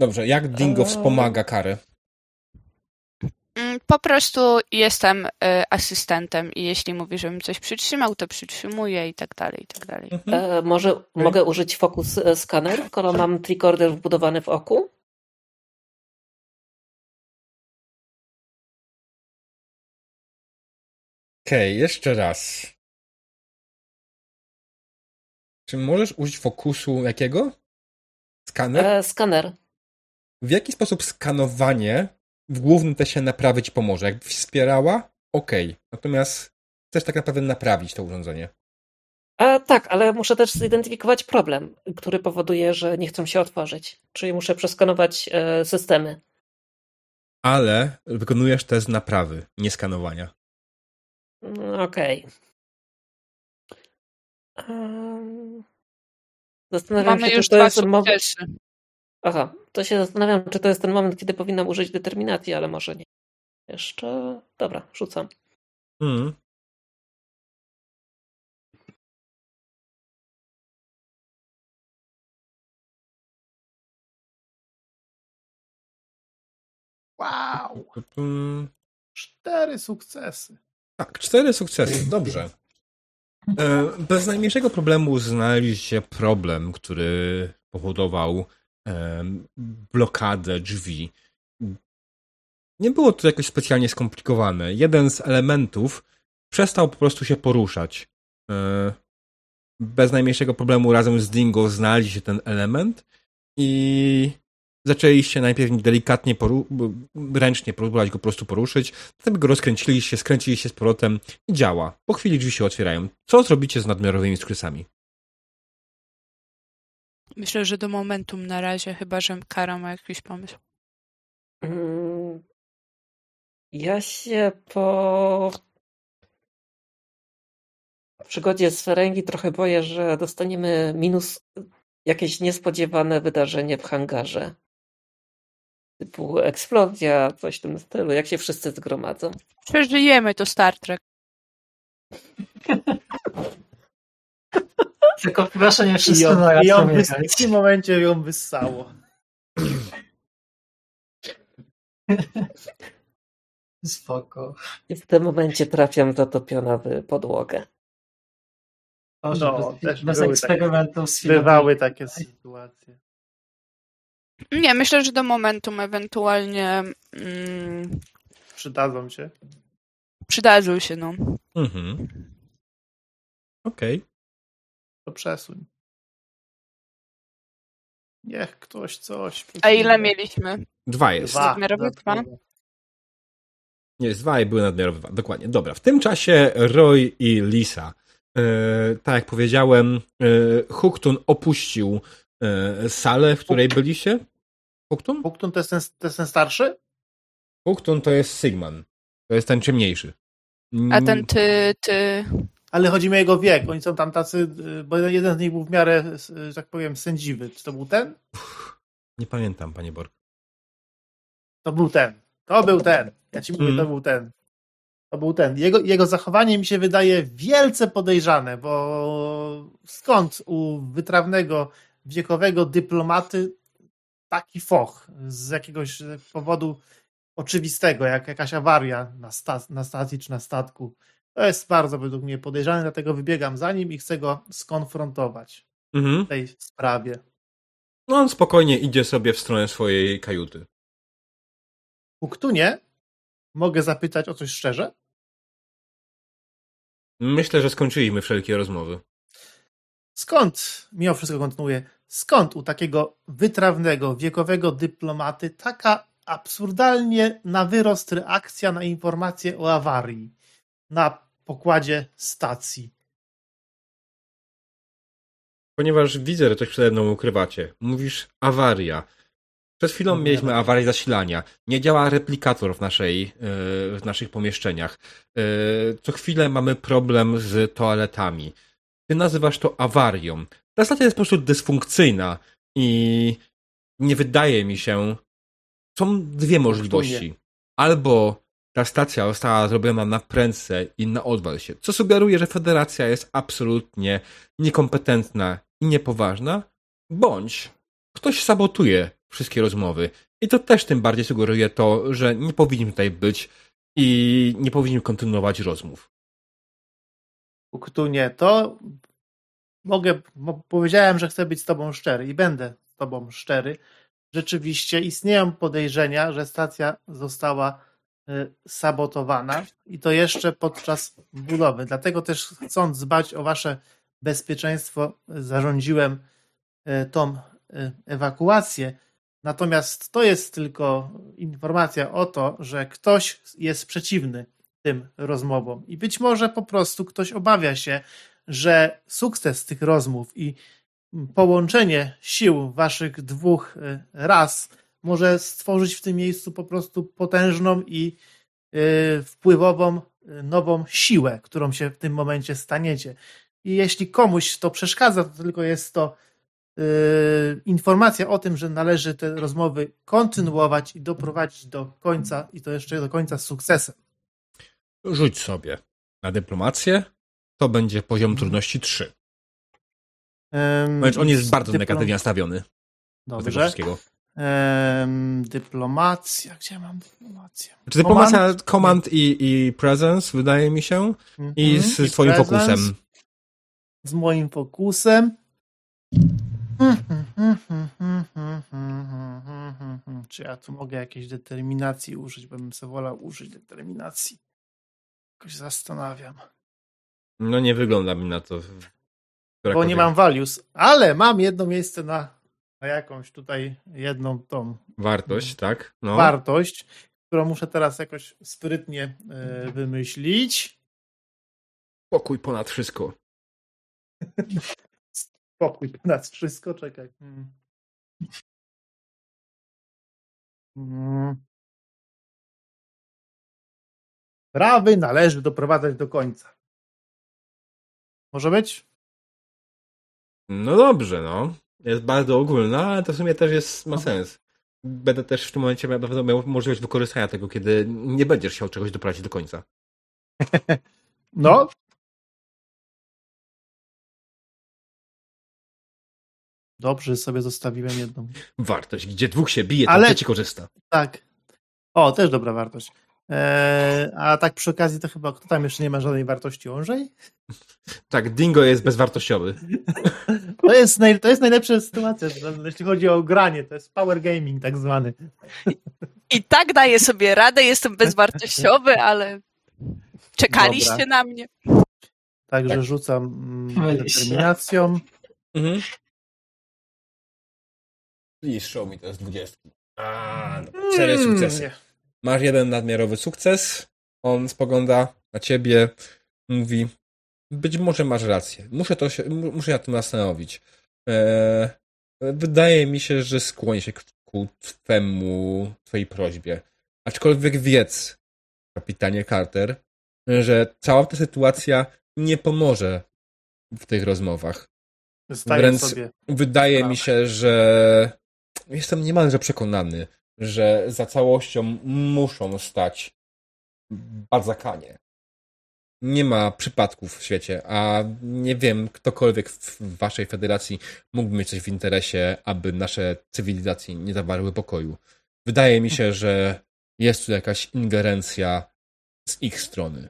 Dobrze, jak Dingo Eee. wspomaga karę? Mm, Po prostu jestem e, asystentem i jeśli mówi, żebym coś przytrzymał, to przytrzymuję i tak dalej, i tak dalej. Mhm. E, może mogę użyć Focus e, Scanner, skoro mam tricorder wbudowany w oku? Okej, jeszcze raz. Czy możesz użyć fokusu jakiego? Skaner? E, skaner. W jaki sposób skanowanie w głównym teście naprawy ci pomoże? Jakby wspierała? Okej. Natomiast chcesz tak naprawdę naprawić to urządzenie. E, tak, ale muszę też zidentyfikować problem, który powoduje, że nie chcą się otworzyć. Czyli muszę przeskanować e, systemy. Ale wykonujesz test naprawy, nie skanowania. Mm, Okej. Em, Zastanawiam Mamy się, już czy to jest sukcesy. Aha, to się zastanawiam, czy to jest ten moment, kiedy powinnam użyć determinacji, ale może nie. Jeszcze. Dobra, rzucam. Mhm. Wow! Mm, Cztery sukcesy. Tak, cztery sukcesy, dobrze. E, Bez najmniejszego problemu znaleźliście problem, który powodował blokadę drzwi. Nie było to jakoś specjalnie skomplikowane. Jeden z elementów przestał po prostu się poruszać. E, Bez najmniejszego problemu razem z Dingo znaleźliście ten element i zaczęliście najpierw delikatnie, ręcznie próbować go po prostu poruszyć, potem go rozkręciliście, skręciliście z powrotem i działa. Po chwili drzwi się otwierają. Co zrobicie z nadmiarowymi skrysami? Myślę, że do momentum na razie, chyba że Kara ma jakiś pomysł. Mm, Ja się po przygodzie z Ferengi trochę boję, że dostaniemy minus jakieś niespodziewane wydarzenie w hangarze. Typu eksplozja, coś w tym stylu, jak się wszyscy zgromadzą. Przeżyjemy to Star Trek. Tylko proszę nie I wszyscy ją, na i raz wys- w tym momencie ją wyssało. Spoko. I w tym momencie trafiam zatopiona w podłogę. Może No, bez, też bez były eksperymentów z Bywały takie sytuacje. Nie, myślę, że do momentum ewentualnie mm, Przydadzą się. przydadzą się, no. Mhm. Okej. To przesuń. Niech ktoś coś. A ile mieliśmy? Dwa jest. Dwa. Nadmiarowe dwa? Nie, jest dwa i były nadmiarowe dwa. Dokładnie. Dobra. W tym czasie Roy i Lisa, e, tak jak powiedziałem, e, Huktun opuścił e, salę, w której byliście. Huktun? Puktun to jest ten, to jest ten starszy? Huktun to jest Sigman. To jest ten ciemniejszy. A ten ty, ty... Ale chodzi mi o jego wiek. Oni są tam tacy, y, bo jeden z nich był w miarę, y, że tak powiem, sędziwy. Czy to był ten? Nie pamiętam, panie Borg. To był ten. To był ten. Ja ci mówię, Mm. to był ten. To był ten. Jego, jego zachowanie mi się wydaje wielce podejrzane, bo skąd u wytrawnego, wiekowego dyplomaty taki foch z jakiegoś powodu oczywistego, jak jakaś awaria na, sta na stacji czy na statku. To jest bardzo według mnie podejrzane, dlatego wybiegam za nim i chcę go skonfrontować Mhm. w tej sprawie. No on spokojnie idzie sobie w stronę swojej kajuty. Puktunie, mogę zapytać o coś szczerze? Myślę, że skończyliśmy wszelkie rozmowy. Skąd, mimo wszystko kontynuuję, skąd u takiego wytrawnego, wiekowego dyplomaty taka absurdalnie na wyrost reakcja na informacje o awarii na pokładzie stacji? Ponieważ widzę, że coś przede mną ukrywacie. Mówisz awaria. Przed chwilą mieliśmy awarię zasilania. Nie działa replikator w, naszej, e, w naszych pomieszczeniach. E, Co chwilę mamy problem z toaletami. Ty nazywasz to awarią. Ta stacja jest po prostu dysfunkcyjna i nie wydaje mi się. Są dwie możliwości. Albo ta stacja została zrobiona na prędce i na odwal się, co sugeruje, że federacja jest absolutnie niekompetentna i niepoważna, bądź ktoś sabotuje wszystkie rozmowy. I to też tym bardziej sugeruje to, że nie powinniśmy tutaj być i nie powinniśmy kontynuować rozmów. Puktunie, to mogę, mo- powiedziałem, że chcę być z tobą szczery i będę z tobą szczery. Rzeczywiście istnieją podejrzenia, że stacja została sabotowana i to jeszcze podczas budowy. Dlatego też chcąc dbać o wasze bezpieczeństwo, zarządziłem y, tą y, ewakuację. Natomiast to jest tylko informacja o to, że ktoś jest przeciwny tym rozmowom. I być może po prostu ktoś obawia się, że sukces tych rozmów i połączenie sił waszych dwóch ras może stworzyć w tym miejscu po prostu potężną i y, wpływową y, nową siłę, którą się w tym momencie staniecie. I jeśli komuś to przeszkadza, to tylko jest to y, informacja o tym, że należy te rozmowy kontynuować i doprowadzić do końca, i to jeszcze do końca z sukcesem. Rzuć sobie na dyplomację. To będzie poziom trudności 3. Ym, Wręcz on jest bardzo dyplom- negatywnie nastawiony do tego Dobrze. wszystkiego. Dyplomacja. Gdzie mam dyplomację? Czy dyplomacja, command i, i presence, wydaje mi się, i Mhm. z twoim presence, fokusem. Z moim fokusem. Czy ja tu mogę jakiejś determinacji użyć? Bym sobie wolał użyć determinacji. Jakoś zastanawiam. No nie wygląda mi na to. Bo nie mam values, ale mam jedno miejsce na, na jakąś tutaj jedną tą Wartość, tak? No. wartość, którą muszę teraz jakoś sprytnie e, wymyślić. Pokój ponad wszystko. Spokój ponad wszystko, czekaj. Hmm. Hmm. Sprawy należy doprowadzać do końca. Może być? No dobrze, no. Jest bardzo ogólna, ale to w sumie też jest, ma sens. Będę też w tym momencie miał, miał możliwość wykorzystania tego, kiedy nie będziesz chciał czegoś doprowadzić do końca. No. Dobrze, sobie zostawiłem jedną. Wartość, gdzie dwóch się bije, to Ale- trzeci korzysta. Tak. O, też dobra wartość. Eee, a tak przy okazji to chyba kto tam jeszcze nie ma żadnej wartości ążej? Tak, Dingo jest bezwartościowy. To jest, naj, to jest najlepsza sytuacja, jeśli chodzi o granie. To jest power gaming tak zwany. I tak daję sobie radę, jestem bezwartościowy, ale czekaliście Dobra. na mnie. Także rzucam mm, determinacją. Mhm. Please show me to z dwudziestki. A, no, cztery sukcesy. Masz jeden nadmiarowy sukces. On spogląda na ciebie, mówi: Być może masz rację. Muszę, to się, mu- muszę nad tym zastanowić. Eee, wydaje mi się, że skłonię się ku- twemu, twojej prośbie. Aczkolwiek wiedz, kapitanie Carter, że cała ta sytuacja nie pomoże w tych rozmowach. Zdaję Wręcz sobie. Wydaje mi się, że jestem niemalże przekonany, że za całością muszą stać Barzakanie. Nie ma przypadków w świecie, a nie wiem, ktokolwiek w waszej federacji mógłby mieć coś w interesie, aby nasze cywilizacje nie zawarły pokoju. Wydaje mi się, że jest tu jakaś ingerencja z ich strony.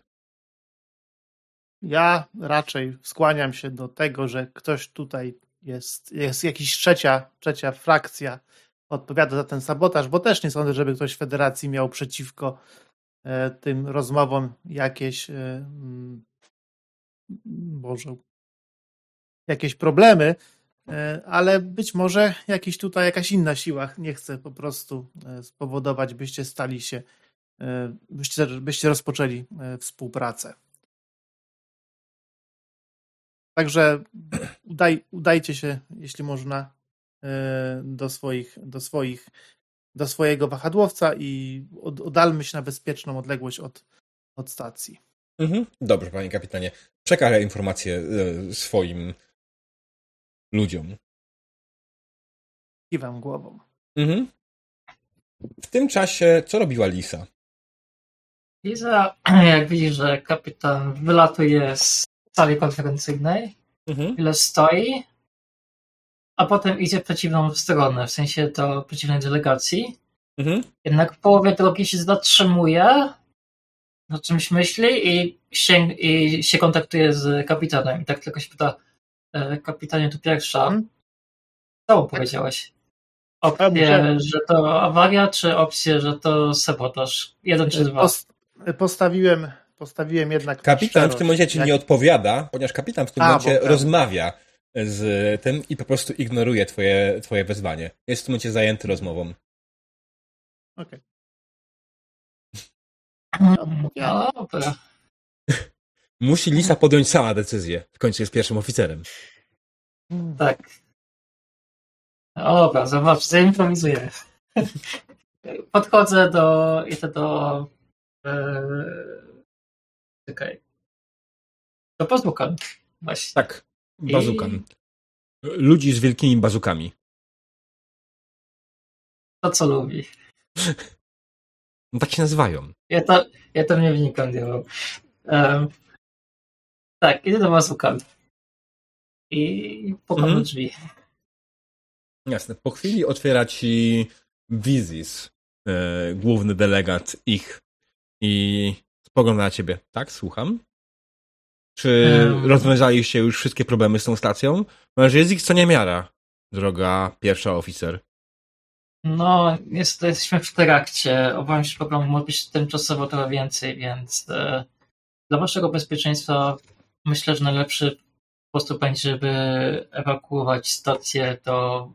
Ja raczej skłaniam się do tego, że ktoś tutaj jest, jest jakiś trzecia, trzecia frakcja odpowiada za ten sabotaż, bo też nie sądzę, żeby ktoś w federacji miał przeciwko e, tym rozmowom jakieś e, mm, Boże, jakieś problemy, e, ale być może jakiś tutaj jakaś inna siła nie chce po prostu spowodować, byście stali się, byście, byście rozpoczęli współpracę. Także udaj, udajcie się, jeśli można, do swoich, do swoich, do swojego wahadłowca i od, oddalmy się na bezpieczną odległość od, od stacji. Mhm. Dobrze, panie kapitanie. Przekażę informacje e, swoim ludziom. Kiwam głową. Mhm. W tym czasie, co robiła Lisa? Liza, jak widzi, że kapitan wylatuje z sali konferencyjnej, Mhm. chwilę stoi, a potem idzie w przeciwną stronę, w sensie do przeciwnej delegacji. Mhm. Jednak w połowie drogi się zatrzymuje, o czymś myśli i się, i się kontaktuje z kapitanem. I tak tylko się pyta, e, kapitanie, tu pierwsza, co mu powiedziałeś? Opcję, że to awaria, czy opcję, że to sabotaż? Jeden czy dwa? Pos, postawiłem, postawiłem jednak. na Kapitan w tym momencie ci Jak- nie odpowiada, ponieważ kapitan w tym A, momencie bo- rozmawia z tym i po prostu ignoruje twoje, twoje wezwanie. Jest w tym momencie zajęty rozmową. Okej. Mm, No dobra. Musi Lisa podjąć sama decyzję. W końcu jest pierwszym oficerem. Tak. No Dobra, zobacz, zaimprowizuję. Podchodzę do. Idę do. E, czekaj. Do Pazukan. Właśnie. Tak, bazukan. Ludzi z wielkimi bazukami. To, co lubi. No, tak się nazywają. Ja, to, ja tam nie wnikam, diabeł. Um, tak, idę do Pazukan. I pukam Mhm. do drzwi. Jasne. Po chwili otwiera ci Wizis, e, główny delegat ich i spogląda na ciebie. Tak, słucham. Czy Em. rozwiązaliście już wszystkie problemy z tą stacją? Ponieważ jest ich co niemiara, droga pierwsza oficer. No, niestety jesteśmy w trakcie. Obawiam się, że problemów może być tymczasowo trochę więcej, więc e, dla waszego bezpieczeństwa myślę, że najlepszy sposób będzie, żeby ewakuować stację, to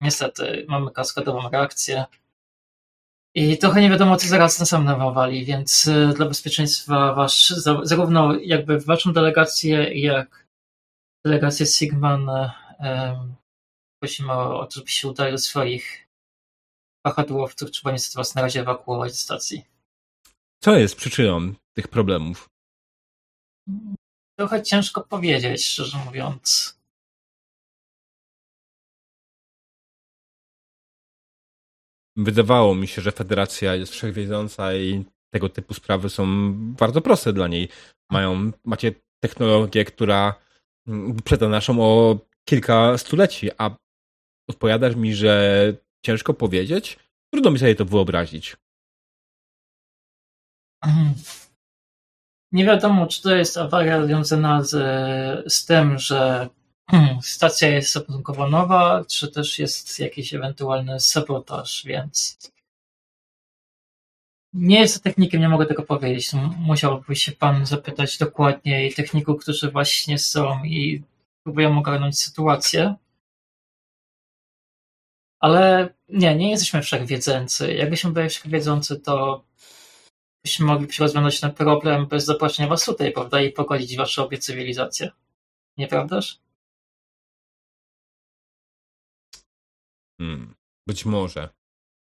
niestety mamy kaskadową reakcję i trochę nie wiadomo, co zaraz na sam nawali, więc e, dla bezpieczeństwa wasz, za- zarówno jakby waszą delegację, jak delegację Sigman em, prosimy o to, żeby się udali do swoich wahadłowców. Trzeba niestety was na razie ewakuować z stacji. Co jest przyczyną tych problemów? Trochę ciężko powiedzieć, szczerze mówiąc. Wydawało mi się, że federacja jest wszechwiedząca i tego typu sprawy są bardzo proste dla niej. Mają, macie technologię, która mm, wyprzedza naszą o kilka stuleci, a odpowiadasz mi, że ciężko powiedzieć? Trudno mi sobie to wyobrazić. Nie wiadomo, czy to jest awaria związana z, z tym, że stacja jest nowa, czy też jest jakiś ewentualny sabotaż, więc nie jestem technikiem, nie mogę tego powiedzieć. Musiałby się pan zapytać dokładniej techników, którzy właśnie są i próbują ogarnąć sytuację. Ale nie, nie jesteśmy wszechwiedzący. Jakbyśmy byli wszechwiedzący, to byśmy mogli rozwiązać ten problem bez zaproszenia was tutaj, prawda? I pogodzić wasze obie cywilizacje. Nieprawdaż? Hmm, być może.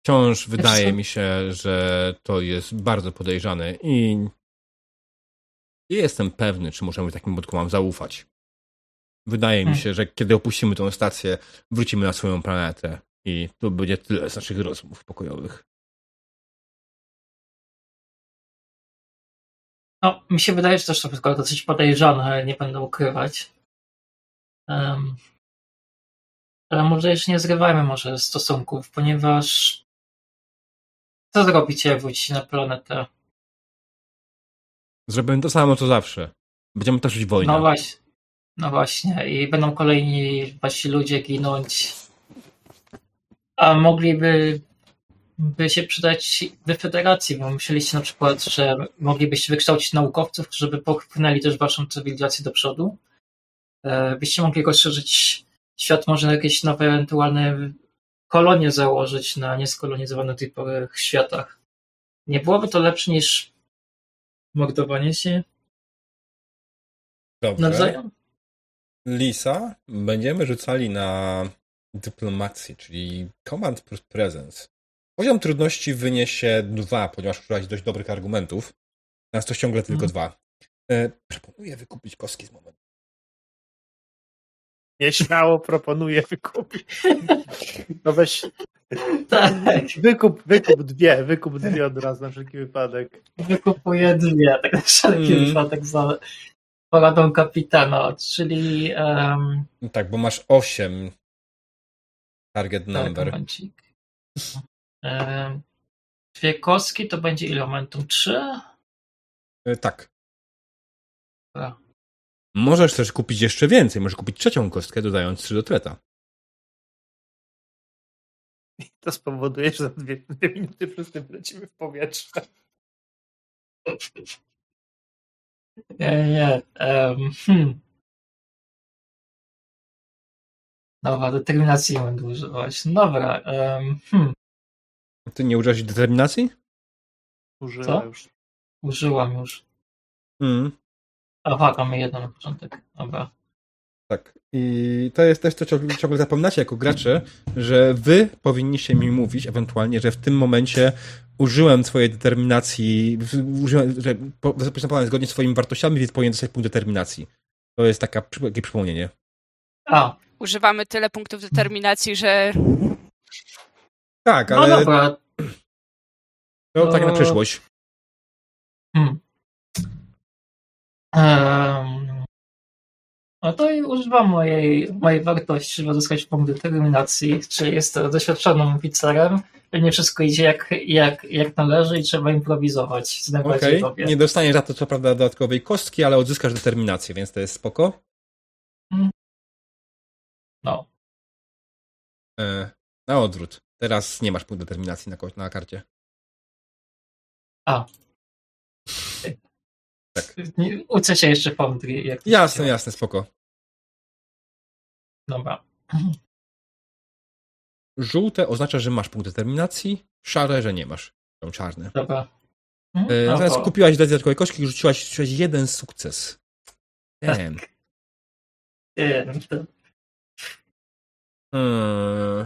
Wciąż wydaje co? mi się, że to jest bardzo podejrzane i nie jestem pewny, czy możemy takim wam zaufać. Wydaje mi Hmm. się, że kiedy opuścimy tę stację, wrócimy na swoją planetę i to będzie tyle z naszych rozmów pokojowych. No, mi się wydaje, że też to wszystko dosyć podejrzane, ale nie będę ukrywać. Ale może jeszcze nie zrywajmy może stosunków, ponieważ co zrobicie, jak wrócicie na planetę? Zrobimy to samo, co zawsze. Będziemy toczyć wojnę. No właśnie. No właśnie. I będą kolejni wasi ludzie ginąć. A mogliby by się przydać do federacji, bo myśleliście na przykład, że moglibyście wykształcić naukowców, żeby popchnęli też waszą cywilizację do przodu. E, Byście mogli rozszerzyć świat, może jakieś nowe ewentualne kolonie założyć na nieskolonizowanych do tej pory światach. Nie byłoby to lepsze niż mordowanie się Dobrze. nawzajem? Lisa będziemy rzucali na dyplomację, czyli Command plus Presence. Poziom trudności wyniesie dwa, ponieważ użyłaś dość dobrych argumentów. Nas to ciągle tylko Mhm. dwa. E, proponuję wykupić kostki z momentu. Nieśmiało proponuję wykupić. No weź, Tak. wykup, wykup dwie, wykup dwie od razu na wszelki wypadek. Wykupuję dwie, tak na wszelki Mm. wypadek za poradą kapitana, czyli um, No tak, bo masz osiem target tak, number. Em, Dwie kostki to będzie ile momentum? Trzy? E, tak. Dobra. Możesz też kupić jeszcze więcej. Możesz kupić trzecią kostkę, dodając trzy do treta. To spowoduje, że za dwie, dwie minuty wszyscy wlecimy w powietrze. Nie, nie. Um, hmm. Dobra, determinacji nie będę używać. Dobra. Um, hmm. Ty nie użyłeś determinacji? Użyła Co? już. Użyłam już. Mm. Aha, mamy jedno na początek. Dobra. Tak. I to jest też to, co ciągle zapominacie jako gracze, że wy powinniście mi mówić ewentualnie, że w tym momencie użyłem swojej determinacji, użyłem, że po- postępowałem zgodnie z swoimi wartościami, więc powinien dostać punkt determinacji. To jest taka, takie przypomnienie. A, Używamy tyle punktów determinacji, że Tak, no ale dobra. to tak na to- przyszłość. Hmm. No to i używam mojej, mojej wartości, żeby uzyskać punkt determinacji, czyli jestem doświadczonym oficerem, nie wszystko idzie jak, jak, jak należy i trzeba improwizować. Okej, lubię. nie dostaniesz za to co prawda dodatkowej kostki, ale odzyskasz determinację, więc to jest spoko. No. E, na odwrót. Teraz nie masz punktu determinacji na, na karcie. A. Tak. Uczę się jeszcze Foundry. Jak Jasne, się- jasne, spoko. Dobra. Żółte oznacza, że masz punkt determinacji, szare, że nie masz. Są czarne. Dobra. E, No Natomiast to- kupiłaś dodatkowe kości i rzuciłaś, rzuciłaś jeden sukces. Tak. Damn. No to- Hmm.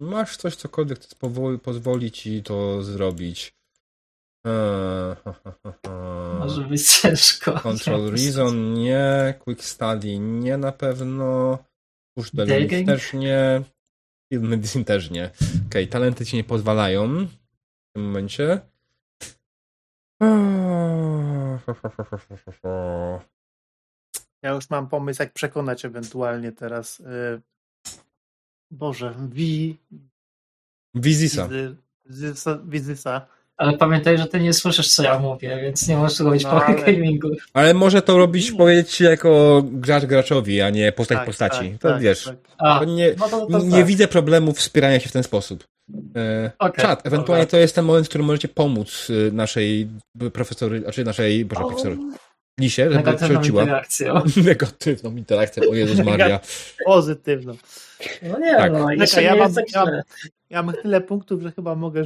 Masz coś, cokolwiek, co powoli, pozwoli ci to zrobić. Eee, ha, ha, ha, ha. Może być ciężko. Control Reason nie, Quick Study nie na pewno, Push the Limit też nie, Field Medicine też nie. Okej, talenty ci nie pozwalają w tym momencie. Ja już mam pomysł, jak przekonać ewentualnie teraz. y, Boże, Wi. Wizisa. Wizy- Wizysa. Wizysa. Ale pamiętaj, że ty nie słyszysz, co ja mówię, więc nie możesz robić No, power ale- gamingu. Ale może to robić, powiedzieć ci jako gracz graczowi, a nie postać Tak, postaci. tak, to tak, wiesz, A, to nie, no to, to nie tak. widzę problemu wspierania się w ten sposób. E, Okej, czat, ewentualnie dobra. to jest ten moment, w którym możecie pomóc y, naszej profesory, znaczy naszej, boże, O, profesory, Lisie, żeby Negatywną przerzuciła interakcją. negatywną interakcję. O Jezus Maria. Pozytywną. No nie, Tak. no, Czekaj, ja nie mam- jest tak ja. Ja mam tyle punktów, że chyba mogę.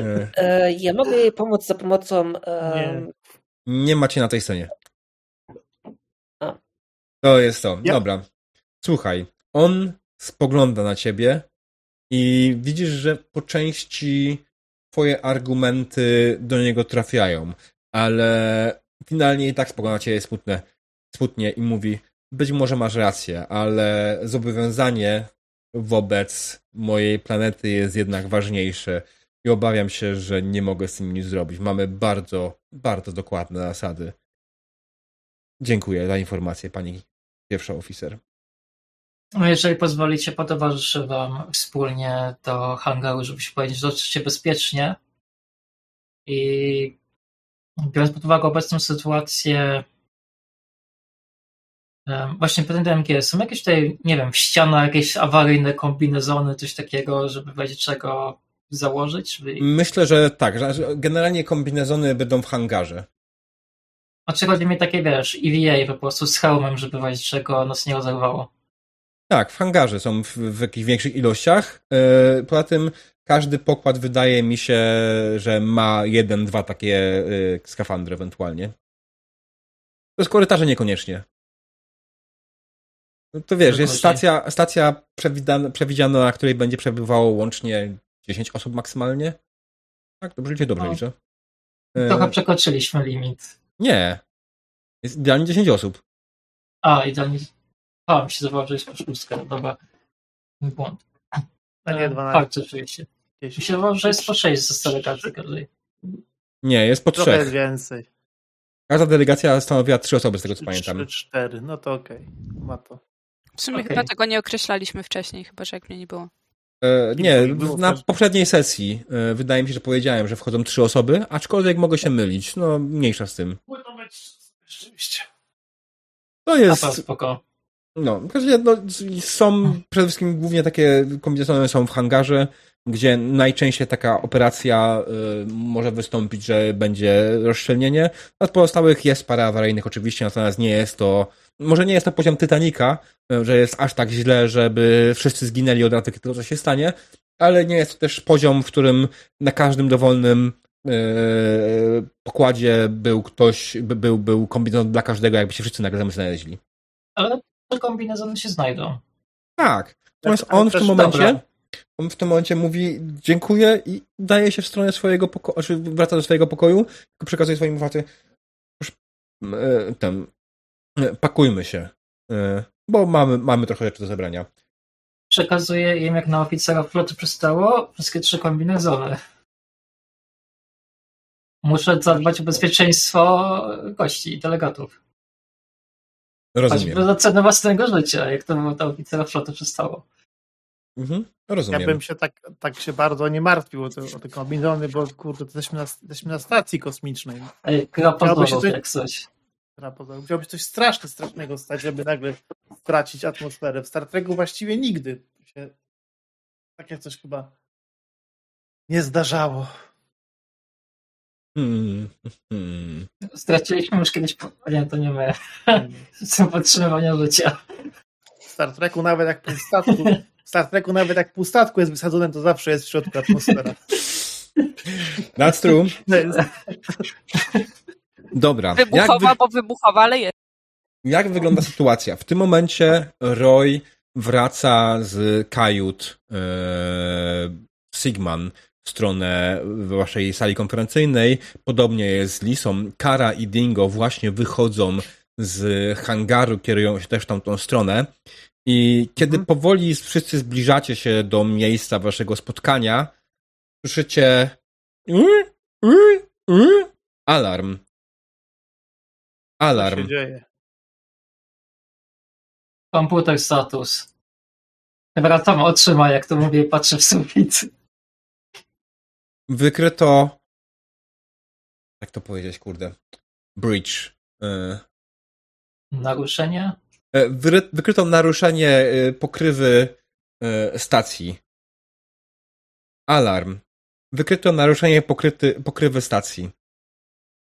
E, E, Ja mogę jej pomóc za pomocą. e, Nie macie na tej scenie. A. To jest to. Ja- Dobra. Słuchaj, on spogląda na ciebie i widzisz, że po części twoje argumenty do niego trafiają, ale finalnie i tak spogląda na ciebie smutne, smutnie i mówi, być może masz rację, ale zobowiązanie wobec mojej planety jest jednak ważniejsze i obawiam się, że nie mogę z tym nic zrobić. Mamy bardzo, bardzo dokładne zasady. Dziękuję za informację, pani pierwsza oficer. No jeżeli pozwolicie, potowarzyszę wam wspólnie do hangaru, żeby się powiedzieć, że dotrzecie bezpiecznie. I biorąc pod uwagę obecną sytuację, właśnie pytam do MG, są jakieś tutaj, nie wiem, w ścianach jakieś awaryjne kombinezony, coś takiego, żeby wiedzieć czego założyć? Żeby... Myślę, że tak, że generalnie kombinezony będą w hangarze. Znaczy chodzi mi takie, wiesz, EVA po prostu z hełmem, żeby wiedzieć czego nas nie rozerwało. Tak, w hangarze są w, w jakichś większych ilościach. E, Poza tym każdy pokład wydaje mi się, że ma jeden, dwa takie e, skafandry ewentualnie. To jest korytarze niekoniecznie. No to wiesz, jest stacja, stacja przewidziana, przewidziana, na której będzie przebywało łącznie 10 osób maksymalnie. Tak, dobrze liczę, dobrze No. liczę. E, Trochę przekroczyliśmy limit. Nie. Jest idealnie 10 osób. A, idealnie. A, mi się zdawało, że jest po szóstkę. Dobra. Błąd. A nie E, 12. Tak, rzeczywiście. Mi się zdawało, że jest po 6 ze delegacji każdej. Nie, jest po Trochę jest trzech. więcej. Każda delegacja stanowiła trzy osoby, z tego co pamiętam. 3, 4, no to okej. Ma to. W sumie Okej. chyba tego nie określaliśmy wcześniej, chyba że jak mnie nie było. E, nie, na poprzedniej sesji e, wydaje mi się, że powiedziałem, że wchodzą trzy osoby, aczkolwiek mogę się mylić. No, mniejsza z tym. Rzeczywiście. To Jest... jest. spoko. No, w każdym razie, no, są przede wszystkim głównie takie kombinezony są w hangarze, gdzie najczęściej taka operacja y, może wystąpić, że będzie rozszczelnienie. Od pozostałych jest parę awaryjnych oczywiście, natomiast nie jest to, może nie jest to poziom Titanica, y, że jest aż tak źle, żeby wszyscy zginęli od razu, kiedy to się stanie, ale nie jest to też poziom, w którym na każdym dowolnym y, pokładzie był ktoś, by- był, był kombinezon dla każdego, jakby się wszyscy nagle znaleźli. Ale te kombinezony się znajdą. Tak. Natomiast ale on w tym momencie, dobra. on w tym momencie mówi dziękuję i daje się w stronę swojego pokoju, znaczy wraca do swojego pokoju, tylko przekazuje swoim faty proszę, e, ten, e, pakujmy się, e, bo mamy, mamy trochę rzeczy do zebrania. Przekazuję im jak na oficera floty przystało wszystkie trzy kombinezony. Muszę zadbać o bezpieczeństwo gości i delegatów. Rozumiem. Choćby za cenę własnego życia, jak to było oficera floty przystało. Mhm. Ja Rozumiem. bym się tak, tak się bardzo nie martwił o te, o te kombinezony, bo kurde, jesteśmy na, jesteśmy na stacji kosmicznej. Ej, gra się coś- jak coś. Która poza- Musiałoby coś strasznie, strasznego stać, żeby nagle stracić atmosferę. W Star Treku właściwie nigdy się takie coś chyba nie zdarzało. Hmm. Hmm. Straciliśmy już kiedyś, po- nie, to nie my, są podtrzymywania życia. W Star Treku nawet jak pół statku, w Star Treku nawet jak pół statku jest wysadzone, to zawsze jest w środku atmosfera. That's true. Dobra. Jak, Wybuchowa, wy, bo wybuchowa, ale jest. jak wygląda sytuacja? W tym momencie Roy wraca z kajut e, Sigman w stronę waszej sali konferencyjnej. Podobnie jest z Lisą. Kara i Dingo właśnie wychodzą z hangaru, kierują się też tamtą stronę. I kiedy Mhm. powoli wszyscy zbliżacie się do miejsca waszego spotkania, słyszycie alarm. Co Alarm. się dzieje. Komputer status. Dobra, Tom otrzyma, jak to mówię, i patrzę w sufit. Wykryto. Jak to powiedzieć, kurde? Bridge. E, Naruszenie? e, wyry- Wykryto naruszenie e, pokrywy e, stacji. Alarm. Wykryto naruszenie pokryty, pokrywy stacji.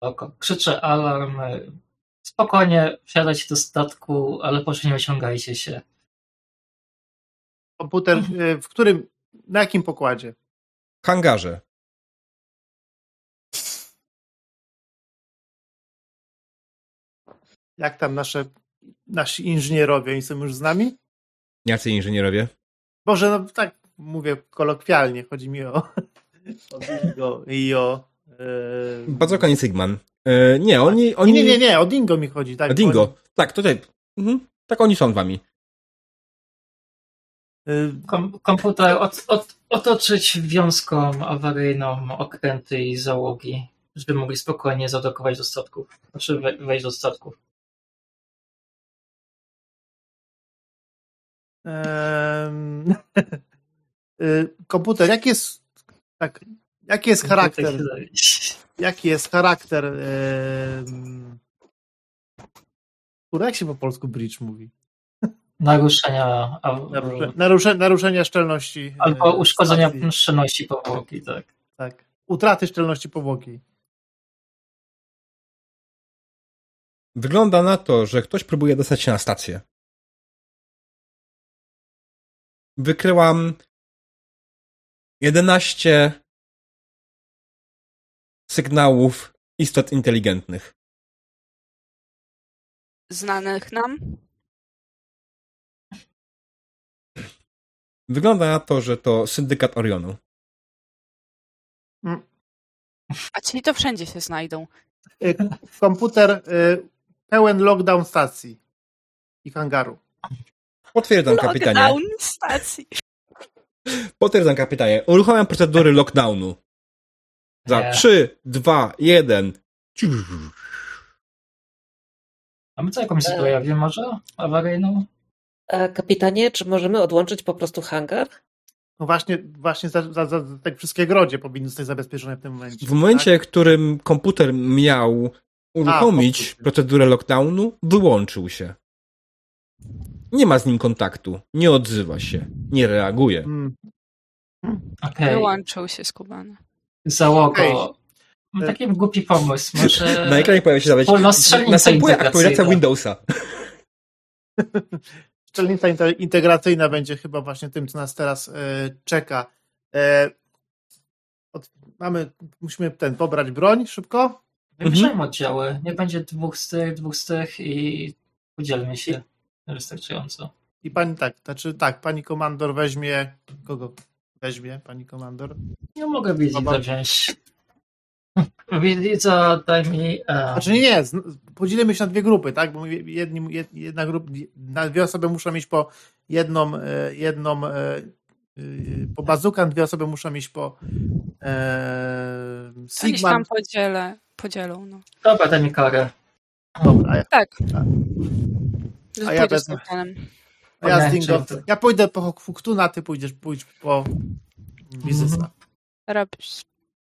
Oko. Krzyczę alarm. Spokojnie wsiadajcie do statku, ale proszę nie wyciągajcie się. Komputer, y, w którym, na jakim pokładzie? W hangarze. Jak tam nasze, nasi inżynierowie, oni są już z nami? Jacy inżynierowie? Boże, no tak mówię kolokwialnie, chodzi mi o, o i o... Yy... Bazooka nie Sigman. E, nie, oni... oni... Nie, nie, nie, o Dingo mi chodzi. Tak, A Dingo. Oni, Tak, tutaj. Mhm. Tak oni są wami. yy, Kom komputer od, od, otoczyć wiązką awaryjną okręty i załogi, żeby mogli spokojnie zadokować do statków. Znaczy we, wejść do statków. yy, komputer, jaki jest, tak, jaki jest charakter, jaki jest charakter, em, kurde, jak się po polsku bridge mówi? Naruszenia a, Narusze, narusze, naruszenia szczelności. albo e, uszkodzenia stacji. szczelności powłoki, tak. Tak. Utraty szczelności powłoki. Wygląda na to, że ktoś próbuje dostać się na stację. Wykryłam 11 sygnałów istot inteligentnych. Znanych nam? Wygląda na to, że to syndykat Orionu. A czyli to wszędzie się znajdą. Y, Komputer y, pełen lockdown stacji i hangaru. Potwierdzam, kapitanie. Lockdown stacji. Potwierdzam, kapitanie. Uruchamiam procedury lockdownu. Za Nie. 3, 2, 1. A my co jakąś E. sytuację może awaryjną? A kapitanie, czy możemy odłączyć po prostu hangar? No właśnie, właśnie za, za, za tak wszystkie grodzie powinny zostać zabezpieczone w tym momencie. W momencie, w którym komputer miał uruchomić komputer. procedurę lockdownu, wyłączył się. Nie ma z nim kontaktu, nie odzywa się, nie reaguje. Tak? Mm. Okej, Wyłączył się skubany. Załogo. Okej. Mam taki głupi pomysł, może... Na ekranie pojawia się strzelnica Następuje aktualizacja. Windowsa. Szczelnica inte- integracyjna będzie chyba właśnie tym, co nas teraz e, czeka. E, od, mamy, musimy ten pobrać broń szybko. Wybierzemy oddziały. Nie będzie dwóch z tych, dwóch z tych i podzielmy się wystarczająco. I pani tak, znaczy tak, pani komandor weźmie. Kogo weźmie pani komandor? Nie mogę Dobra. wziąć. Widza daj mi... E, Znaczy nie, podzielimy się na dwie grupy, tak? Bo jedni, jed- jedna grupa, na dwie osoby muszą mieć po jedną, e, jedną e, po bazukan, dwie osoby muszą mieć po e, Sigma. tam podzielę, podzielą. No. Dobra, daj mi karę. Dobra, a ja, Tak. A A ja ja wezmę. A ja z Dingo. Ja pójdę po Fuktuna, ty pójdziesz, pójdź po Wizysa. Mhm. Robisz.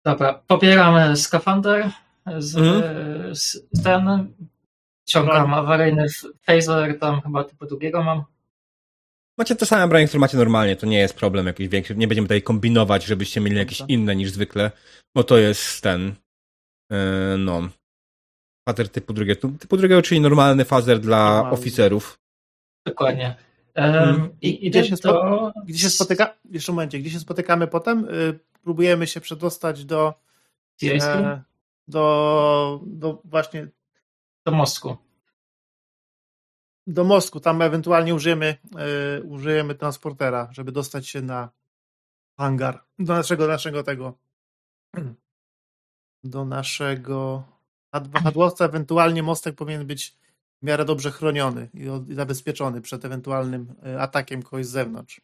Dobra, pobieram skafander z, Mhm. z ten. Ciągam awaryjny phaser, tam chyba typu drugiego mam. Macie te same bronie, które macie normalnie, to nie jest problem jakiś większy. Nie będziemy tutaj kombinować, żebyście mieli jakieś inne niż zwykle, bo to jest ten, e, no, fazer typu drugiego. Typu drugiego, czyli normalny fazer dla Normalny. oficerów. Dokładnie. Um. I I gdzie się do... Gdzie się spotyka? Jeszcze momencie, gdzie się spotykamy potem? Y, próbujemy się przedostać do, e, do, do właśnie Do mostku. do mostku. Tam ewentualnie użyjemy, e, użyjemy transportera, żeby dostać się na hangar. Do naszego, naszego tego. Do naszego had- wahadłowca. Ewentualnie mostek powinien być w miarę dobrze chroniony i zabezpieczony przed ewentualnym e, atakiem kogoś z zewnątrz.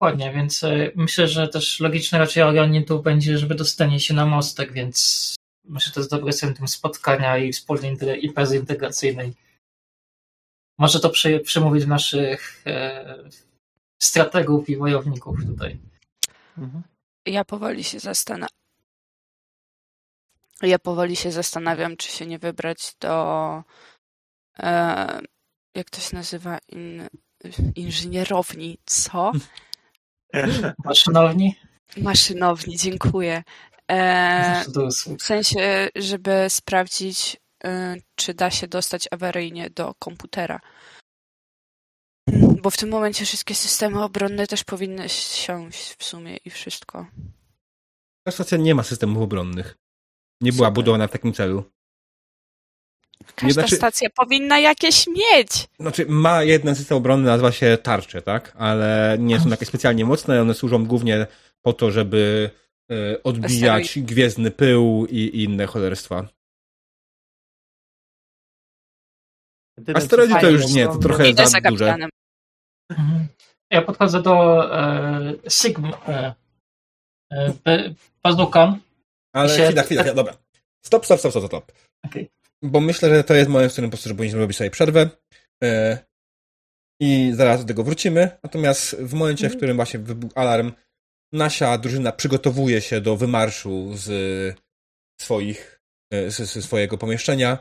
Dokładnie, więc e, myślę, że też logiczne raczej Orionitów będzie, żeby dostanie się na mostek, więc myślę, że to jest dobre centrum spotkania i wspólnej imprezy integracyjnej. Może to przy, przemówić naszych e, strategów i wojowników tutaj. Mhm. Ja powoli się zastanawiam. Ja powoli się zastanawiam, czy się nie wybrać do. E, jak to się nazywa? In, inżynierowni, co? Maszynowni? Maszynowni, dziękuję. E, w sensie, żeby sprawdzić, y, czy da się dostać awaryjnie do komputera. Bo w tym momencie wszystkie systemy obronne też powinny siąść w sumie i wszystko. Ta stacja nie ma systemów obronnych. Nie była Super. budowana w takim celu. Każda znaczy- stacja powinna jakieś mieć. Znaczy, ma jeden system obronny, nazywa się tarcze, tak? Ale nie są takie specjalnie mocne, one służą głównie po to, żeby e, odbijać gwiezdny pył i, i inne cholerstwa. Asteroidy to już nie, to trochę Idę za duże. Mhm. Ja podchodzę do e, Sigma. E, e. Ale się- chwila, chwila, chwila, dobra. Stop, stop, stop, stop, stop. Okej. Bo myślę, że to jest moment, w którym po prostu powinniśmy robić sobie przerwę. E, I zaraz do tego wrócimy. Natomiast w momencie, w którym właśnie wybuchł alarm, nasza drużyna przygotowuje się do wymarszu z swoich, e, z, z swojego pomieszczenia.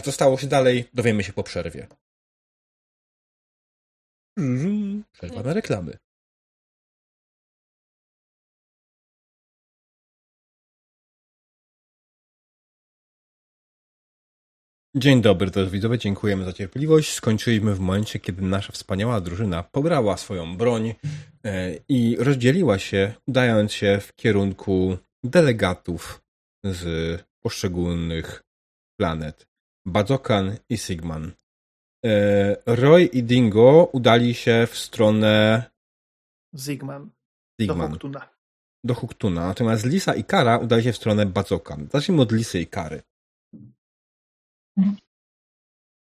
A co stało się dalej, dowiemy się po przerwie. Mhm. Przerwa na reklamy. Dzień dobry, to widzowie, dziękujemy za cierpliwość. Skończyliśmy w momencie, kiedy nasza wspaniała drużyna pobrała swoją broń e, i rozdzieliła się, udając się w kierunku delegatów z poszczególnych planet. Bazokan i Sigman. E, Roy i Dingo udali się w stronę Zigman. Do Sigman, Hoktuna. do Huktuna, natomiast Lisa i Kara udali się w stronę Bazokan. Zacznijmy od Lisy i Kary.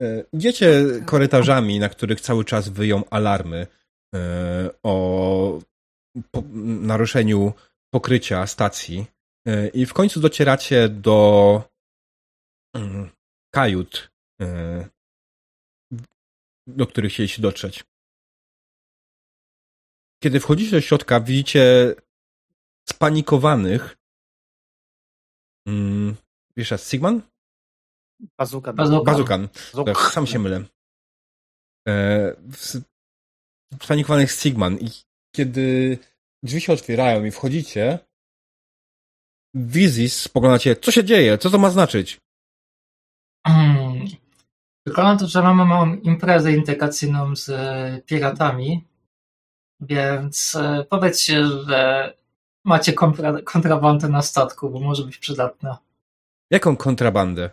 E, Idziecie korytarzami, na których cały czas wyją alarmy e, o naruszeniu pokrycia stacji e, i w końcu docieracie do mm, kajut, do których chcieliście dotrzeć. Kiedy wchodzicie do środka, widzicie spanikowanych mm, wiesz, Sigman? Bazuka. Bazuka. Bazukan. Bazuka. Tak, sam się mylę. E, spanikowanych Sigman i kiedy drzwi się otwierają i wchodzicie, Wizis spoglądacie, co się dzieje, co to ma znaczyć? Hmm. Wygląda to, że mamy małą imprezę integracyjną z e, piratami, więc e, powiedzcie, że macie kontra, kontrabandę na statku, bo może być przydatna. Jaką kontrabandę?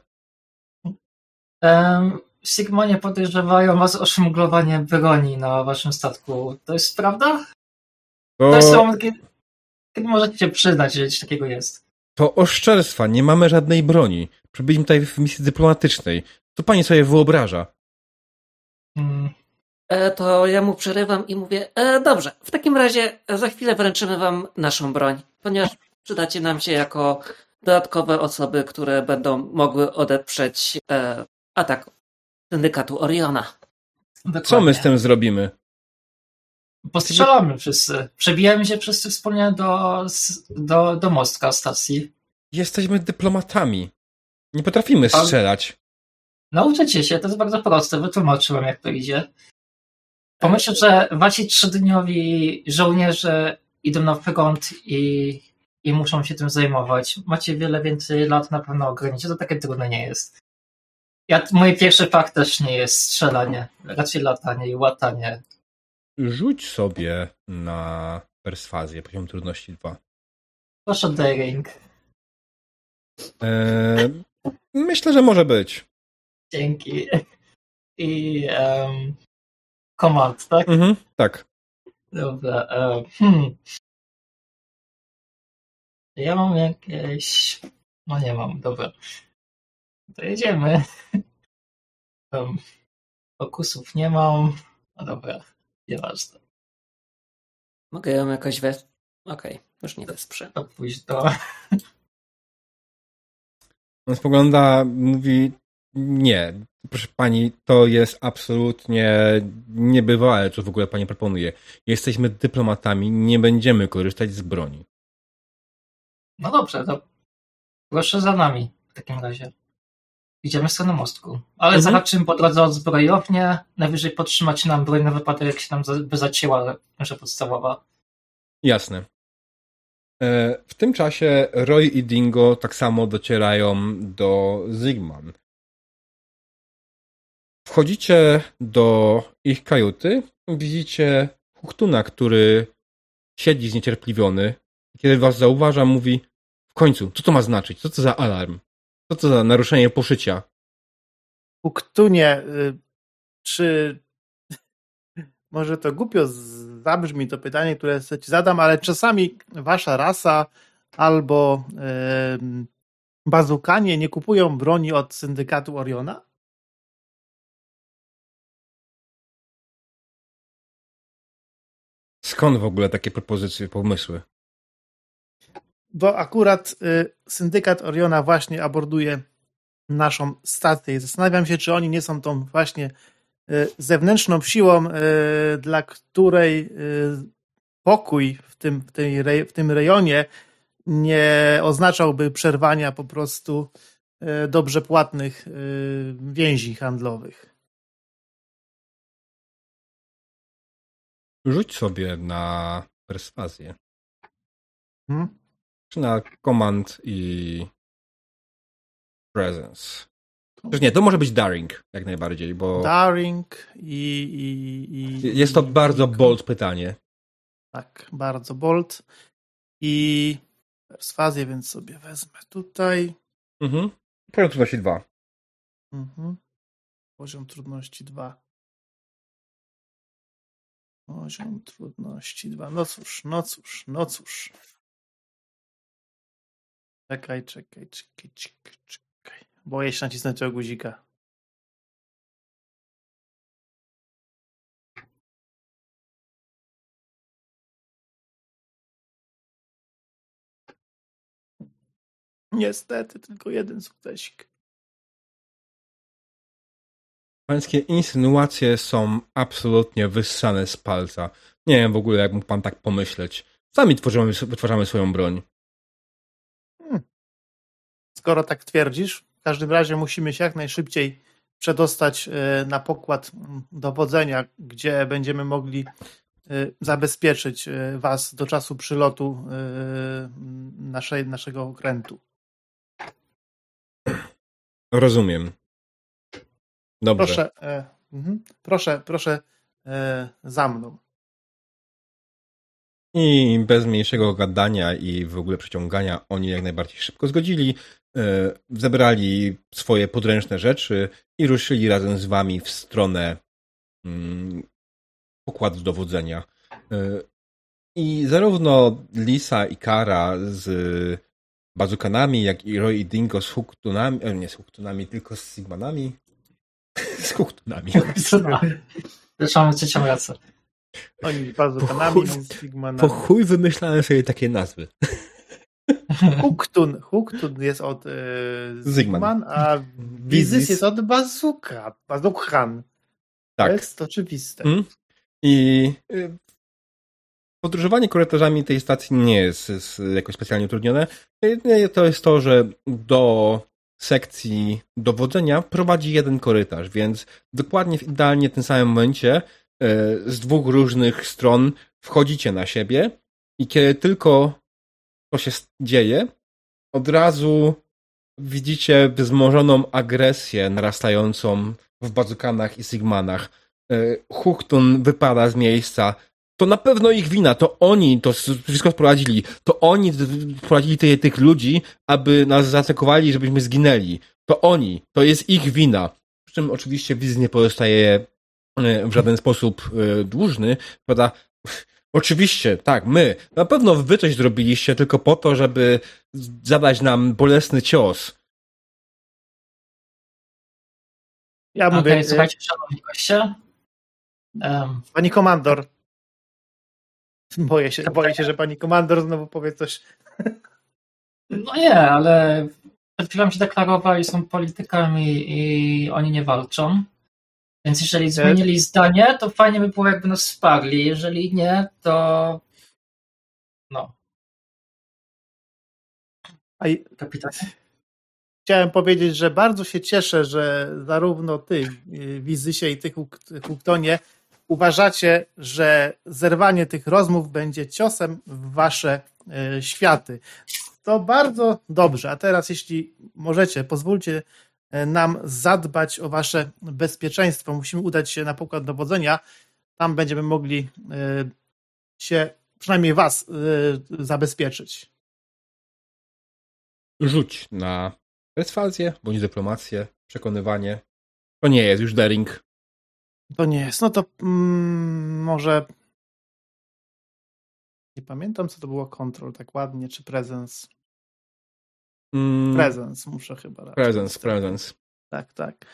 Sigmonie podejrzewają was o szmuglowanie broni na waszym statku. To jest prawda? To, To jest moment, kiedy, kiedy możecie się przyznać, że coś takiego jest. to oszczerstwa, nie mamy żadnej broni. Przybyliśmy tutaj w misji dyplomatycznej. Co pani sobie wyobraża? Hmm. E, to ja mu przerywam i mówię, e, dobrze, w takim razie za chwilę wręczymy wam naszą broń, ponieważ przydacie nam się jako dodatkowe osoby, które będą mogły odeprzeć e, atak syndykatu Oriona. Co Dokładnie. my z tym zrobimy? Postrzelamy wszyscy. Przebijamy się wszyscy wspólnie do, do, do mostka stacji. Jesteśmy dyplomatami. Nie potrafimy strzelać. Nauczycie się, to jest bardzo proste, wytłumaczę wam jak to idzie. Pomyśl, że wasi trzydniowi żołnierze idą na front i, i muszą się tym zajmować. Macie wiele więcej lat na pewno ogranicie, to takie trudne nie jest. Ja, mój pierwszy fakt też nie jest strzelanie, raczej latanie i łatanie. Rzuć sobie na perswazję, poziom trudności 2. Proszę daring. Eee, myślę, że może być. Dzięki. I um, command, tak? Mhm, tak. Dobra. e, Hmm. Ja mam jakieś. No nie mam, dobra. To jedziemy. Um, fokusów nie mam. No dobra, nieważne. Mogę ją jakoś wes... Okej, już nie wesprze. To pójść do. On spogląda, mówi nie, proszę pani, to jest absolutnie niebywałe, co w ogóle pani proponuje. Jesteśmy dyplomatami, nie będziemy korzystać z broni. No dobrze, to proszę za nami w takim razie. Idziemy w stronę mostku. Ale Mhm. zahaczymy po drodze od zbrojownię. Najwyżej podtrzymać nam broń na wypadek, jak się nam by zacięła, że podstawowa. Jasne. E, w tym czasie Roy i Dingo tak samo docierają do Zygman. Wchodzicie do ich kajuty, widzicie Huchtuna, który siedzi zniecierpliwiony. Kiedy was zauważa, mówi w końcu, co to ma znaczyć? Co to za alarm? Co to za naruszenie poszycia? Huktunie, y, czy może to głupio zabrzmi to pytanie, które ci zadam, ale czasami wasza rasa albo yy, bazukanie nie kupują broni od syndykatu Oriona? Skąd w ogóle takie propozycje, pomysły? Bo akurat y, syndykat Oriona właśnie aborduje naszą stację. Zastanawiam się, czy oni nie są tą właśnie y, zewnętrzną siłą, y, dla której pokój w tym, w, tej, w tym rejonie nie oznaczałby przerwania po prostu dobrze płatnych więzi handlowych. Rzuć sobie na perswazję. Hmm? Czy na command i presence. Przecież nie, to może być daring jak najbardziej, bo... Daring i... i, i jest to bardzo i, bold pytanie. Tak, bardzo bold. I perswazję, więc sobie wezmę tutaj. Mhm. Poziom trudności 2. Mhm. Poziom trudności 2. Poziom trudności 2. No cóż, no cóż, no cóż. Czekaj, czekaj, czekaj, czekaj, czekaj. Boję się nacisnąć tego guzika. Niestety, tylko jeden sukcesik. Pańskie insynuacje są absolutnie wyssane z palca. Nie wiem w ogóle, jak mógł pan tak pomyśleć. Sami tworzymy, wytwarzamy swoją broń. Skoro tak twierdzisz, w każdym razie musimy się jak najszybciej przedostać e, na pokład dowodzenia, gdzie będziemy mogli e, zabezpieczyć e, Was do czasu przylotu naszej, naszego okrętu. Rozumiem. Dobrze. Proszę, e, mhm. proszę, proszę e, za mną. I bez mniejszego gadania i w ogóle przeciągania oni jak najbardziej szybko zgodzili. E, zebrali swoje podręczne rzeczy i ruszyli razem z wami w stronę mm, pokładu dowodzenia. E, I zarówno Lisa i Kara z bazukanami, jak i Roy i Dingo z Huktunami, e, nie z Huktunami, tylko z Sigmanami, z Huktunami. Zresztą mamy trzecią rację. Oni bazukanami, z Sigmanami. Po chuj wymyślałem sobie takie nazwy. Huktun. Huktun jest od e, Zygman, a Bizys jest od Bazuka. Bazukhan. Tak. To jest oczywiste. Mm. I y, podróżowanie korytarzami tej stacji nie jest, jest jakoś specjalnie utrudnione. To jest to, że do sekcji dowodzenia prowadzi jeden korytarz, więc dokładnie w idealnie tym samym momencie e, z dwóch różnych stron wchodzicie na siebie i kiedy tylko to się dzieje, od razu widzicie wzmożoną agresję narastającą w bazukanach i sigmanach. E, Huchtun wypada z miejsca, to na pewno ich wina, to oni to wszystko sprowadzili, to oni sprowadzili tych, tych ludzi, aby nas zaatakowali, żebyśmy zginęli. To oni, to jest ich wina. Przy czym oczywiście widz nie pozostaje e, w żaden sposób e, dłużny, prawda? Oczywiście, tak, my. Na pewno wy coś zrobiliście tylko po to, żeby zadać nam bolesny cios. Ja mówię... Okay, słuchajcie, szanowni goście. Um, Pani komandor, Boję się, boję się, że pani komandor znowu powie coś. No nie, ale przed chwilą się deklarowali, są politykami i oni nie walczą. Więc jeżeli zmienili zdanie, to fajnie by było, jakby nas wsparli. Jeżeli nie, to no. A i... Chciałem powiedzieć, że bardzo się cieszę, że zarówno ty, Wizysie i ty, Huktonie, uważacie, że zerwanie tych rozmów będzie ciosem w wasze e, światy. To bardzo dobrze. A teraz, jeśli możecie, pozwólcie nam zadbać o wasze bezpieczeństwo. Musimy udać się na pokład dowodzenia. Tam będziemy mogli e, się, przynajmniej was, zabezpieczyć. Rzuć na perswazję bądź dyplomację, przekonywanie. To nie jest już daring. To nie jest. No to mm, może. Nie pamiętam, co to było kontrol tak ładnie, czy presence. Mm, Presence muszę chyba. Raczej. presence, presence. Tak, tak.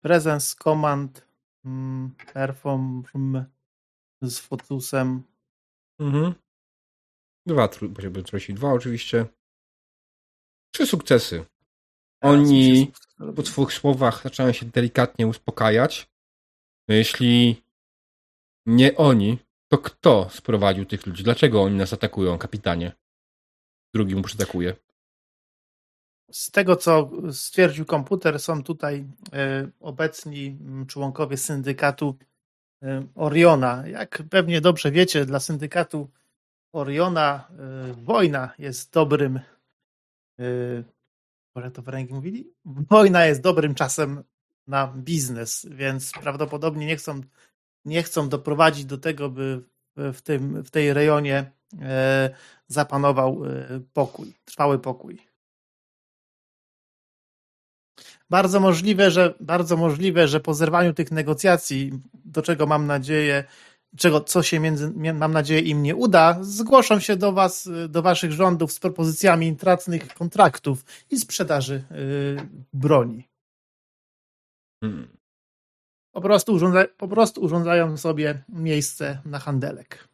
Presence, command, mm, perform z fotusem. Mhm. Dwa, żeby tracić dwa oczywiście. Trzy sukcesy. Oni po twoich słowach zaczynają się delikatnie uspokajać. No jeśli nie oni, to kto sprowadził tych ludzi? Dlaczego oni nas atakują, kapitanie? Drugi mu przytakuje. Z tego, co stwierdził komputer, są tutaj e, obecni członkowie syndykatu e, Oriona. Jak pewnie dobrze wiecie, dla syndykatu Oriona e, wojna jest dobrym może to w ręki mówili? Wojna jest dobrym czasem na biznes, więc prawdopodobnie nie chcą, nie chcą doprowadzić do tego, by w, tym, w tej rejonie zapanował pokój, trwały pokój. Bardzo możliwe, że bardzo możliwe, że po zerwaniu tych negocjacji, do czego mam nadzieję, czego, co się między, mam nadzieję im nie uda, zgłoszą się do was, do waszych rządów z propozycjami intratnych kontraktów i sprzedaży yy, broni. Hmm. Po, prostu urządza, po prostu urządzają sobie miejsce na handelek.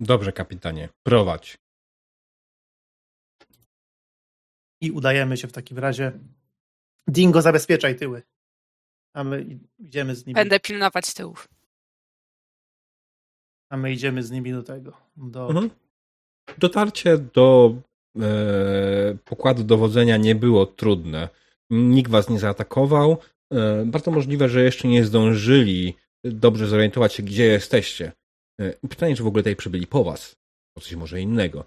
Dobrze, kapitanie. Prowadź. I udajemy się w takim razie. Dingo, zabezpieczaj tyły. A my idziemy z nimi. Będę pilnować tyłów a my idziemy z nimi do tego. Do... Mhm. Dotarcie do e, pokładu dowodzenia nie było trudne. Nikt was nie zaatakował. E, bardzo możliwe, że jeszcze nie zdążyli dobrze zorientować się, gdzie jesteście. E, pytanie, czy w ogóle tutaj przybyli po was. O coś może innego.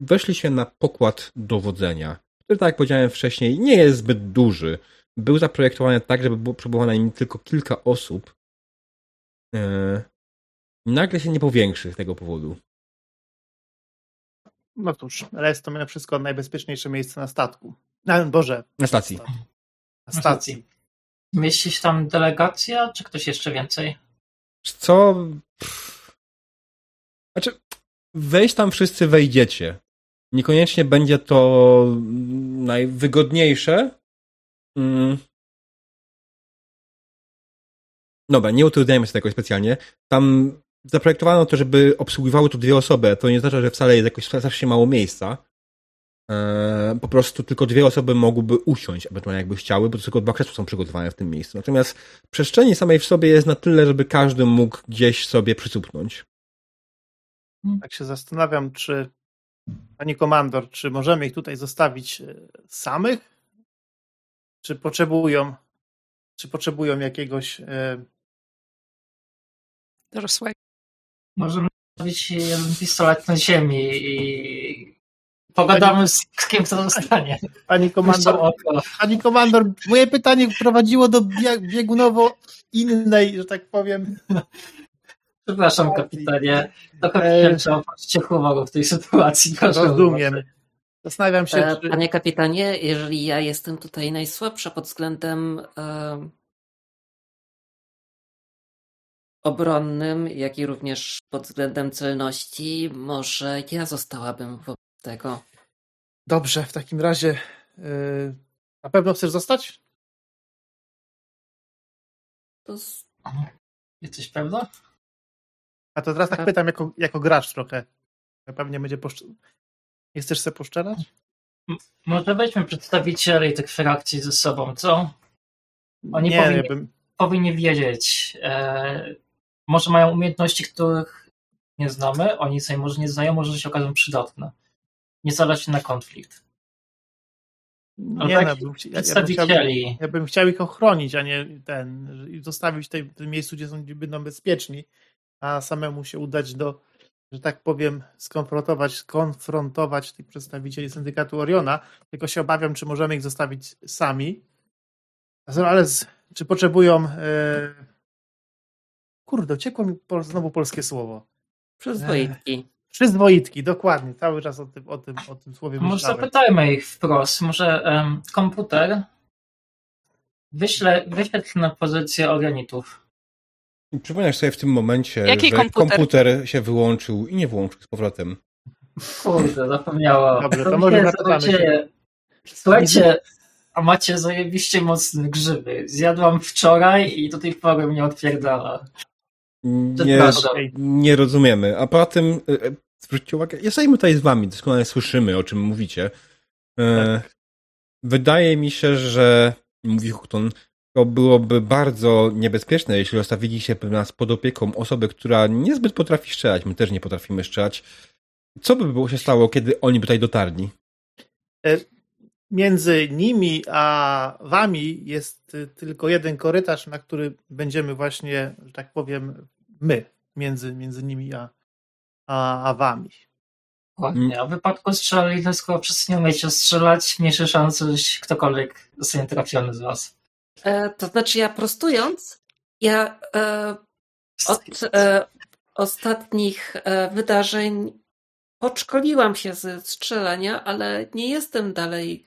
Weszli się na pokład dowodzenia, który, tak jak powiedziałem wcześniej, nie jest zbyt duży. Był zaprojektowany tak, żeby było na nim tylko kilka osób. E, nagle się nie powiększy z tego powodu. No cóż, ale jest to mimo wszystko najbezpieczniejsze miejsce na statku. Na, Boże. Na stacji. Na stacji. Mieści się tam delegacja, czy ktoś jeszcze więcej? Co? Znaczy, wejść tam wszyscy wejdziecie. Niekoniecznie będzie to najwygodniejsze. Mm. Dobra, nie utrudniajmy się tego specjalnie. Tam zaprojektowano to, żeby obsługiwały to dwie osoby. To nie oznacza, że wcale jest jakoś strasznie mało miejsca. Eee, po prostu tylko dwie osoby mogłyby usiąść, ewentualnie jakby chciały, bo tylko dwa krzesła są przygotowane w tym miejscu. Natomiast przestrzeni samej w sobie jest na tyle, żeby każdy mógł gdzieś sobie przysupnąć. Tak się zastanawiam, czy pani komandor, czy możemy ich tutaj zostawić e, samych? Czy potrzebują, czy potrzebują jakiegoś e... dorosłego Możemy zostawić jeden pistolet na ziemi i pogadamy z kim to zostanie. Pani komandor, pani komandor, moje pytanie prowadziło do biegunowo innej, że tak powiem. Przepraszam, kapitanie. Trochę e... trzeba humoru w tej sytuacji. Rozumiem. Zastanawiam się, e, czy... Panie kapitanie, jeżeli ja jestem tutaj najsłabsza pod względem e, obronnym, jak i również pod względem celności, może ja zostałabym wobec tego. Dobrze, w takim razie yy, na pewno chcesz zostać? To z... Jesteś pewna? A to teraz tak, tak pytam jako, jako gracz trochę. Pewnie będzie poszcz... Nie chcesz sobie poszczelać? może weźmy przedstawicieli tych frakcji ze sobą, co? Oni nie, powinni, bym... powinni wiedzieć, e, może mają umiejętności, których nie znamy, oni sobie może nie znają, może się okażą przydatne. Niezależnie na konflikt. Ale nie, tak, no, bym, ja, ja, bym chciał, ja bym chciał ich ochronić, a nie ten, zostawić w tym miejscu, gdzie, są, gdzie będą bezpieczni, a samemu się udać do że tak powiem, skonfrontować, skonfrontować tych przedstawicieli syndykatu Oriona, tylko się obawiam, czy możemy ich zostawić sami. Ale z, czy potrzebują. E... Kurde, uciekło mi po, znowu polskie słowo. Przyzwoitki. Przyzwoitki, dokładnie. Cały czas o tym, o tym, o tym słowie Może myślałem. zapytajmy ich wprost. Może um, komputer wyśle, wyświetl na pozycję orionitów. I przypomnisz sobie w tym momencie, Jaki że komputer? komputer się wyłączył i nie włączył z powrotem. Kurde, zapomniałam. Dobrze, to może się. Słuchajcie, a macie zajebiście mocne grzyby. Zjadłam wczoraj i do tej pory mnie odpierdala. Nie, nie rozumiemy. A poza tym, e, e, zwróćcie uwagę, jesteśmy tutaj z wami, doskonale słyszymy, o czym mówicie. E, Wydaje mi się, że, mówi Hukton, to byłoby bardzo niebezpieczne, jeśli zostawiliście nas pod opieką osoby, która niezbyt potrafi strzelać. My też nie potrafimy strzelać. Co by było się stało, kiedy oni by tutaj dotarli? E, Między nimi a wami jest y, tylko jeden korytarz, na który będziemy właśnie, że tak powiem, my, między, między nimi a, a, a wami. Ładnie. A w wypadku strzelali, to skoro wszyscy nie umiecie strzelać, mniejsze szanse, że ktokolwiek zostanie trafiony z was. E, to znaczy, ja prostując, ja e, od e, ostatnich e, wydarzeń podszkoliłam się ze strzelania, ale nie jestem dalej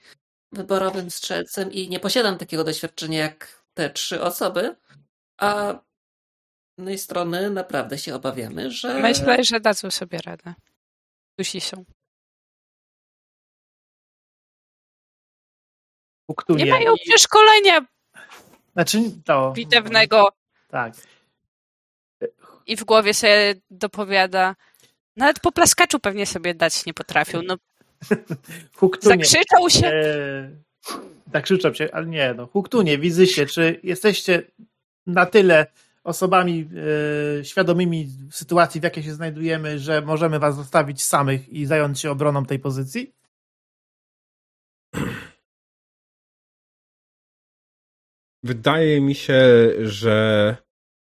wyborowym strzelcem i nie posiadam takiego doświadczenia jak te trzy osoby. A z jednej strony naprawdę się obawiamy, że. Myślę, że dadzą sobie radę. Dusi są. Nie mają przeszkolenia Znaczy, to, bitewnego Tak. i w głowie sobie dopowiada. Nawet po plaskaczu pewnie sobie dać nie potrafią. No, Huktunie. zakrzyczał się. E, krzyczą się, ale nie, no. Huktunie, wizycie, czy jesteście na tyle osobami e, świadomymi sytuacji, w jakiej się znajdujemy, że możemy was zostawić samych i zająć się obroną tej pozycji? Wydaje mi się, że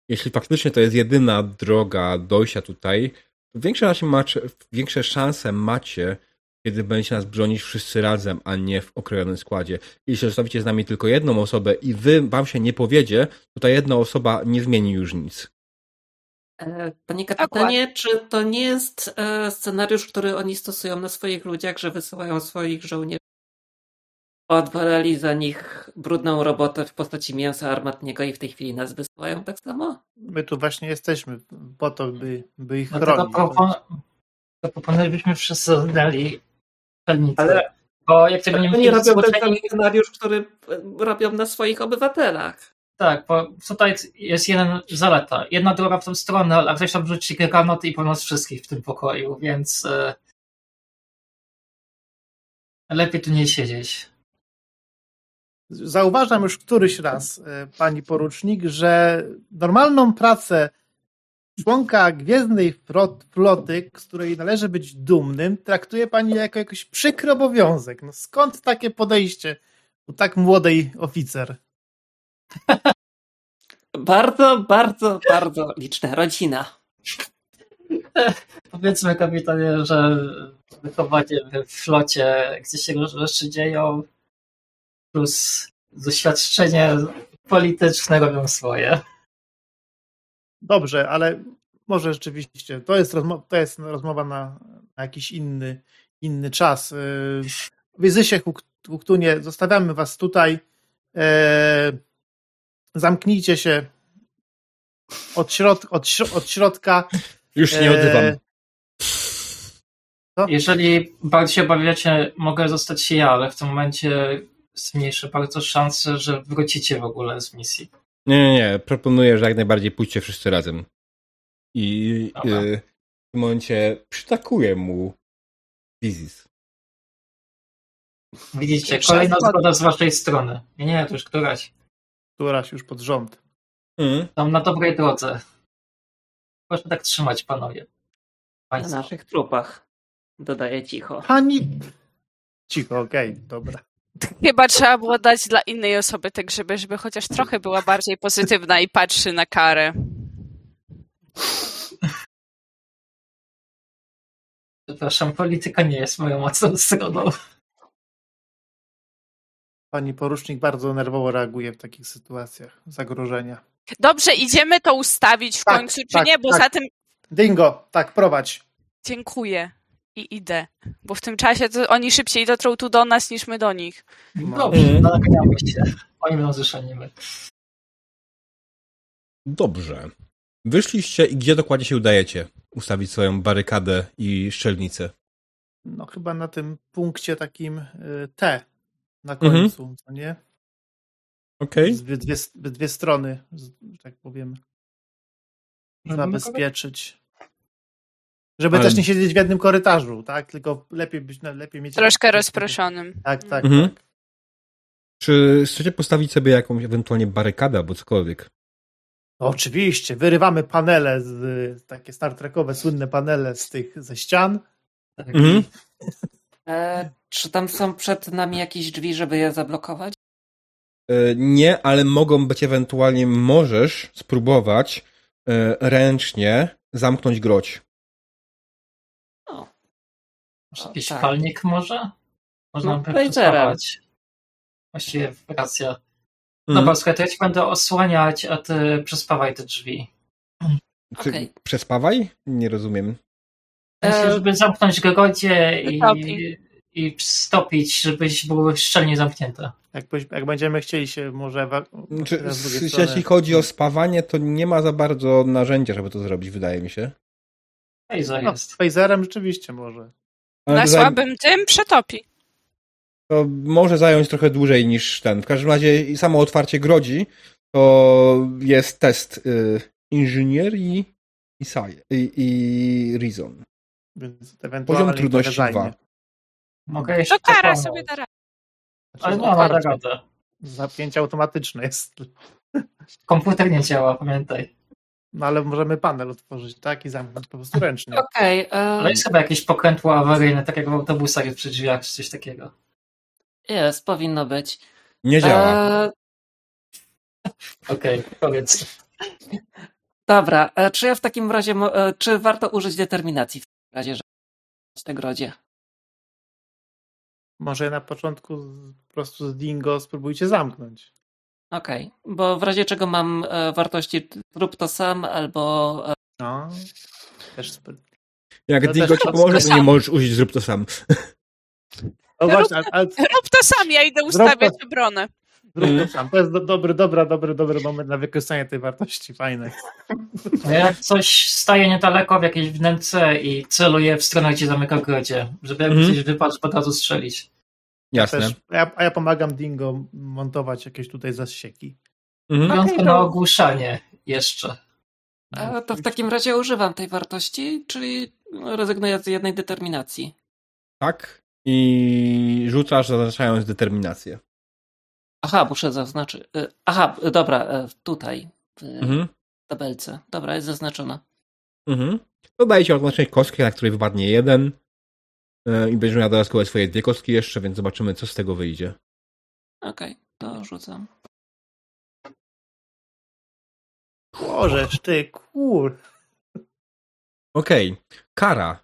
jeśli faktycznie to jest jedyna droga dojścia tutaj, to większe, raczej macie, większe szanse macie, kiedy będziecie nas bronić wszyscy razem, a nie w okrojonym składzie. Jeśli zostawicie z nami tylko jedną osobę i wy, wam się nie powiedzie, to ta jedna osoba nie zmieni już nic. E, Panie kapitanie, czy to nie jest e, scenariusz, który oni stosują na swoich ludziach, że wysyłają swoich żołnierzy? Odwalali za nich brudną robotę w postaci mięsa armatniego i w tej chwili nas wysyłają tak samo? My tu właśnie jesteśmy po to, by, by ich Dlatego chronić. propon- to proponuję, byśmy wszyscy oddali celnicę. Ale- Bo jak tego nie Oni robią ten zgłoszeni- sam scenariusz, który e, robią na swoich obywatelach. Tak, bo tutaj jest jeden zaleta. Jedna droga w tą stronę, a ktoś tam rzuci granat i po nas wszystkich w tym pokoju, więc e, lepiej tu nie siedzieć. Zauważam już któryś raz, e, pani porucznik, że normalną pracę członka Gwiezdnej Floty, z której należy być dumnym, traktuje pani jako jakiś przykry obowiązek. No skąd takie podejście u tak młodej oficer? Bardzo, bardzo, bardzo liczna rodzina. Powiedzmy kapitanie, że wychowanie w flocie, gdzie się rzeczy dzieją, plus doświadczenie polityczne robią swoje. Dobrze, ale może rzeczywiście to jest, rozmo- to jest rozmowa na, na jakiś inny, inny czas. Yy, Wyzysie Huk- Huktunie, zostawiamy was tutaj. E, zamknijcie się od, środ- od, śro- od środka. Już się nie E, odzywam. Jeżeli bardziej się obawiacie, mogę zostać ja, ale w tym momencie zmniejszę bardzo szanse, że wrócicie w ogóle z misji. Nie, nie, nie. Proponuję, że jak najbardziej pójdźcie wszyscy razem. I y, w tym momencie przytakuję mu Dizis. Widzicie, kolejna zgoda. z waszej strony. Nie, nie, to już któraś. Któraś już pod rząd. Mm. Tam na dobrej drodze. Proszę tak trzymać, panowie. Na Państwo. naszych trupach. Dodaję cicho. Pani. Cicho, okej, dobra. Chyba trzeba było dać dla innej osoby te grzyby, żeby chociaż trochę była bardziej pozytywna i patrzy na karę. Przepraszam, polityka nie jest moją mocną stroną. Pani porucznik bardzo nerwowo reaguje w takich sytuacjach zagrożenia. Dobrze, idziemy to ustawić w Tak, końcu, czy tak, nie? Bo tak. za tym Dingo, tak, prowadź. dziękuję i idę. Bo w tym czasie to oni szybciej dotrą tu do nas niż my do nich. Dobrze, Mhm. naganiamy się. Oni będą zrzeszeni. my. Dobrze. Wyszliście i gdzie dokładnie się udajecie? Ustawić swoją barykadę i szczelnicę. No chyba na tym punkcie takim y, T na Mhm. końcu, co nie? Okej. Zbyt dwie, dwie strony, tak powiem, zabezpieczyć. Żeby Ale- też nie siedzieć w jednym korytarzu, tak? Tylko lepiej być, no, lepiej mieć... Troszkę rozproszonym. Tak, tak, Mhm. tak. Czy chcecie postawić sobie jakąś ewentualnie barykadę albo cokolwiek? No, oczywiście, wyrywamy panele, z, takie Star Trekowe, słynne panele z tych, ze ścian. Tak. Mhm. E, czy tam są przed nami jakieś drzwi, żeby je zablokować? E, Nie, ale mogą być ewentualnie, możesz spróbować e, ręcznie zamknąć groć. Może jakiś tak. palnik może? Można No, by przespawać. Właściwie racja. No bo słuchaj, to ja ci będę osłaniać, a ty przespawaj te drzwi. Czy Okej. Przespawaj? Nie rozumiem. Myślę, E, żeby zamknąć gogodzie i, i stopić, żebyś były szczelnie zamknięte. Jak, jak będziemy chcieli się może... Wa- Czy, teraz z drugiej s- strony- jeśli chodzi o spawanie, to nie ma za bardzo narzędzia, żeby to zrobić, wydaje mi się. Ejza No, jest. z phaserem rzeczywiście może. Ale Na słabym tym przetopi. To może zająć trochę dłużej niż ten. W każdym razie samo otwarcie grodzi to jest test y, inżynierii i, i, i reason. Poziom trudności. 2. Mogę jeszcze To kara sobie da radę. Ale Znaczy, no, ma otwarcie. radę. Zapięcie automatyczne jest. Komputer nie działa, pamiętaj. No ale możemy panel otworzyć, tak? I zamknąć po prostu ręcznie. Okej, e, Ale jest chyba jakieś pokrętło awaryjne, tak jak w autobusach jest przy drzwiach, czy coś takiego. jest, powinno być. Nie działa. E, Okej, powiedz. dobra, e, czy ja w takim razie, e, czy warto użyć determinacji w takim razie, żeby w tej grodzie? Może na początku po prostu z Dingo spróbujcie zamknąć. Okej, bo w razie czego mam e, wartości zrób to sam albo e, No. Też sp- Jak to Dingo ci to pomoże, to nie możesz użyć, zrób to sam. no właśnie, ale, ale Rób to sam, ja idę ustawiać obronę. zrób to sam. To jest do, dobry, dobra, dobry, dobry moment na wykorzystanie tej wartości. Fajne. No jak coś staje niedaleko w jakiejś wnęce i celuje w stronę, gdzie zamyka grodzie, żeby jakby Mhm. coś wypadł, od razu strzelić. Jasne. Też, a, ja, a ja pomagam Dingo montować jakieś tutaj zasieki. Mhm. Wyjątko no. na ogłuszanie jeszcze. e, to w takim razie używam tej wartości, czyli rezygnuję z jednej determinacji. Tak. I rzucasz, zaznaczając determinację. Aha, muszę zaznaczyć. e, Aha, dobra, e, tutaj w Mhm. tabelce. Dobra, jest zaznaczona. Mhm. Dodaję ci oznaczenie kostki, na której wypadnie jeden. E, I będziesz miał dodatkowe swoje dwie kostki jeszcze, więc zobaczymy, co z tego wyjdzie. Okej, to rzucam. Bożeż ty, kur... Okej. Kara.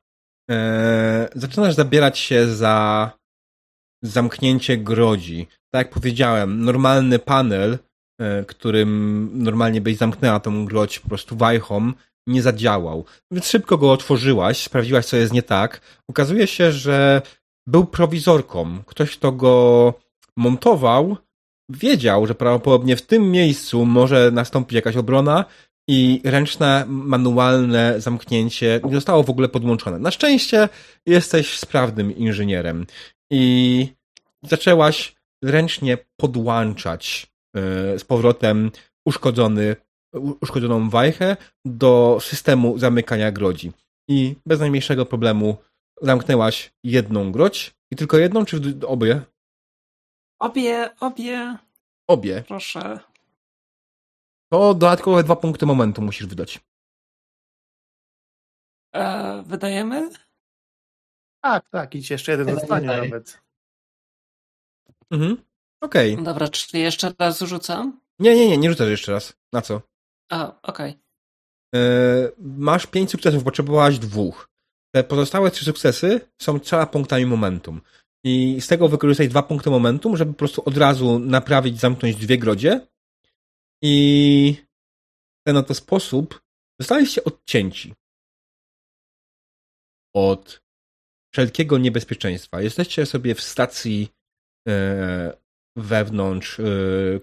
E, zaczynasz zabierać się za zamknięcie grodzi. Tak jak powiedziałem, normalny panel, e, którym normalnie byś zamknęła tą grodź po prostu wajchą, nie zadziałał. Więc szybko go otworzyłaś, sprawdziłaś, co jest nie tak. Okazuje się, że był prowizorką. Ktoś, kto go montował, wiedział, że prawdopodobnie w tym miejscu może nastąpić jakaś obrona i ręczne, manualne zamknięcie nie zostało w ogóle podłączone. Na szczęście jesteś sprawnym inżynierem i zaczęłaś ręcznie podłączać e, z powrotem uszkodzony, uszkodzoną wajchę do systemu zamykania grodzi. I bez najmniejszego problemu zamknęłaś jedną grodź i tylko jedną, czy obie? Obie, obie, Obie. proszę. To dodatkowe dwa punkty momentu musisz wydać. E, wydajemy? Tak, tak, idź jeszcze jeden zostanie nawet. Mhm. Okej. Dobra, czyli jeszcze raz rzucam? Nie, nie, nie, nie rzucasz jeszcze raz. Na co? A, okej. E, masz pięć sukcesów, potrzebowałaś dwóch. te pozostałe trzy sukcesy są trzema punktami momentum. I z tego wykorzystaj dwa punkty momentum, żeby po prostu od razu naprawić, zamknąć dwie grodzie. I w ten oto sposób zostaliście odcięci od wszelkiego niebezpieczeństwa. Jesteście sobie w stacji e, wewnątrz e,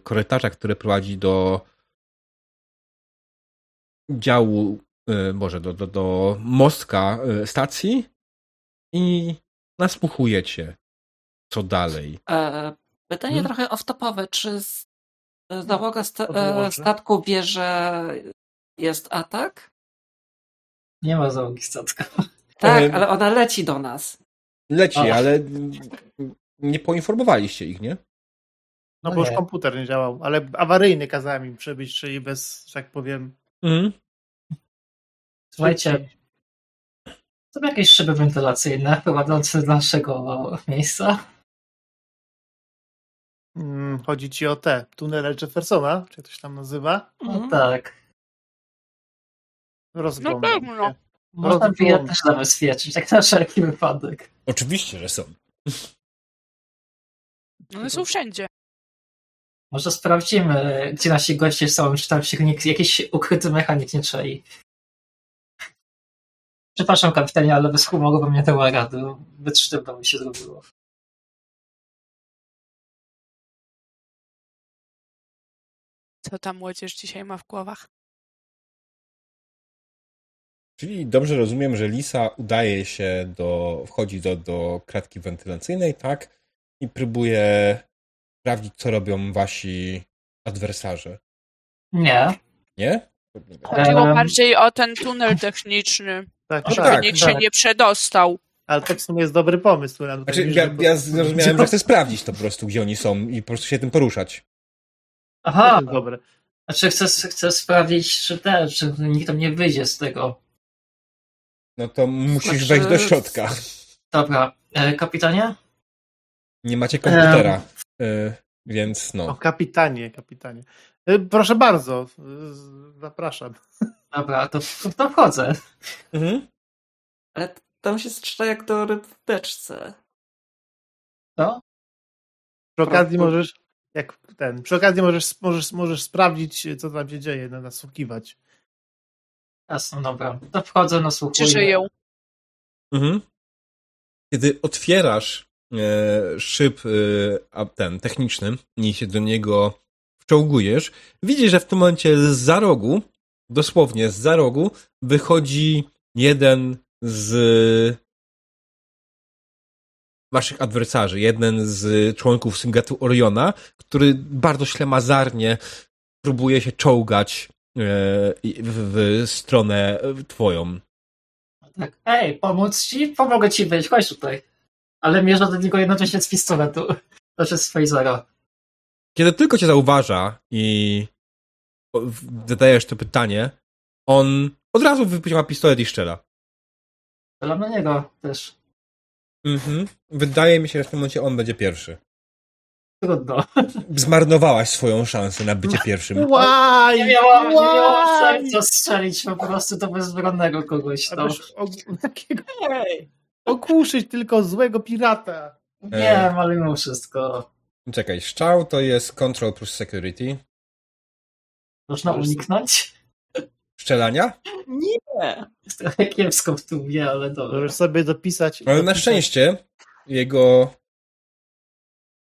korytarza, który prowadzi do działu, e, może do, do, do mostka e, stacji i nasłuchujecie, co dalej. E, pytanie Hmm? trochę off-topowe. Czy z, załoga sta, e, statku wie, że jest atak? Nie ma załogi statka. Tak, E, ale ona leci do nas. Leci, A. ale nie poinformowaliście ich, nie? No No bo już nie. komputer nie działał, ale awaryjny kazałem im przebyć, czyli bez, że tak powiem... Mhm. Słuchajcie, są jakieś szyby wentylacyjne prowadzące do naszego miejsca? Mm, chodzi ci o te tunele Jeffersona, czy jak to się tam nazywa? No tak. Rozglądam Na pewno. się. Można Rozglądam. je też zabezpieczyć, tak na wszelki wypadek. Oczywiście, że są. One są wszędzie. Może sprawdzimy, gdzie nasi goście są, czy tam się nikt, jakiś ukryty mechanik nie czai. Przepraszam, kapitanie, ale bez humoru bym nie dała rady. Zbyt sztywno mi się zrobiło. Co ta młodzież dzisiaj ma w głowach? Czyli dobrze rozumiem, że Lisa udaje się do, wchodzi do, do kratki wentylacyjnej, tak? I próbuje sprawdzić, co robią wasi adwersarze. Nie. Nie? Chodziło Em, bardziej o ten tunel techniczny, Tak, żeby tak, nikt tak. się nie przedostał. Ale to w sumie jest dobry pomysł. Znaczy, ja, ja zrozumiałem, że chcę sprawdzić to po prostu, gdzie oni są i po prostu się tym poruszać. Aha, dobre. znaczy chcę, chcę sprawdzić, czy te, czy nikt tam nie wyjdzie z tego. No to musisz Znaczy- wejść do środka. Dobra, e, kapitanie? Nie macie komputera, więc O, no. kapitanie, kapitanie. Y, Proszę bardzo, y, zapraszam. Dobra, to, to wchodzę. Mhm. Ale tam się strzela jak do ryb w beczce. No? Przy okazji możesz, jak ten, przy okazji możesz, możesz, możesz sprawdzić, co tam się dzieje, no, nasłuchiwać. Jasno, dobra. To wchodzę, Czy nasłuchuję. żyją? Mhm. Kiedy otwierasz szyb e, ten techniczny i się do niego wczołgujesz, widzisz, że w tym momencie z za rogu, dosłownie z za rogu, wychodzi jeden z waszych adwersarzy, jeden z członków syndikatu Oriona, który bardzo ślamazarnie próbuje się czołgać e, w, stronę e, twoją. Tak. Ej, pomóc ci? Pomogę ci wyjść, chodź tutaj. Ale mierzę do niego jednocześnie z pistoletu. Znaczy z Phasera. Kiedy tylko cię zauważa i o- zadajesz to pytanie, on od razu wyciąga pistolet i strzela. Strzelam na niego też. Mhm. Wydaje mi się, że w tym momencie on będzie pierwszy. Trudno. Zmarnowałaś swoją szansę na bycie pierwszym. Łaj! Nie miałam, nie miałam strzelić po prostu do bezbronnego kogoś. No. Abyś og- takiego okuszyć tylko złego pirata. Wiem, ale mimo wszystko. Czekaj, strzał to jest control plus security. Można uniknąć? Strzelania? Nie. Jest trochę kiepsko w tłumie, ale dobra. Możesz sobie dopisać. Ale na dopisać- szczęście jego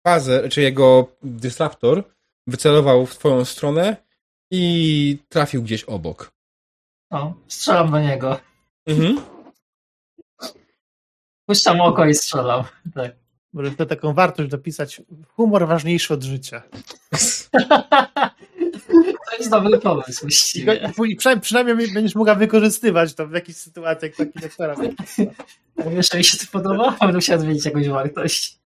fazę, czy jego dysruptor wycelował w twoją stronę i trafił gdzieś obok. O, strzelam do niego. Mhm. Puszczam oko i strzelam. Tak. Możesz sobie taką wartość dopisać. Humor ważniejszy od życia. To jest dobry pomysł, I właściwie. i przynajmniej, będziesz mogła wykorzystywać to w jakichś sytuacjach takich jak teraz. Wiesz, mi się to podoba? Będę musiał zmienić jakąś wartość.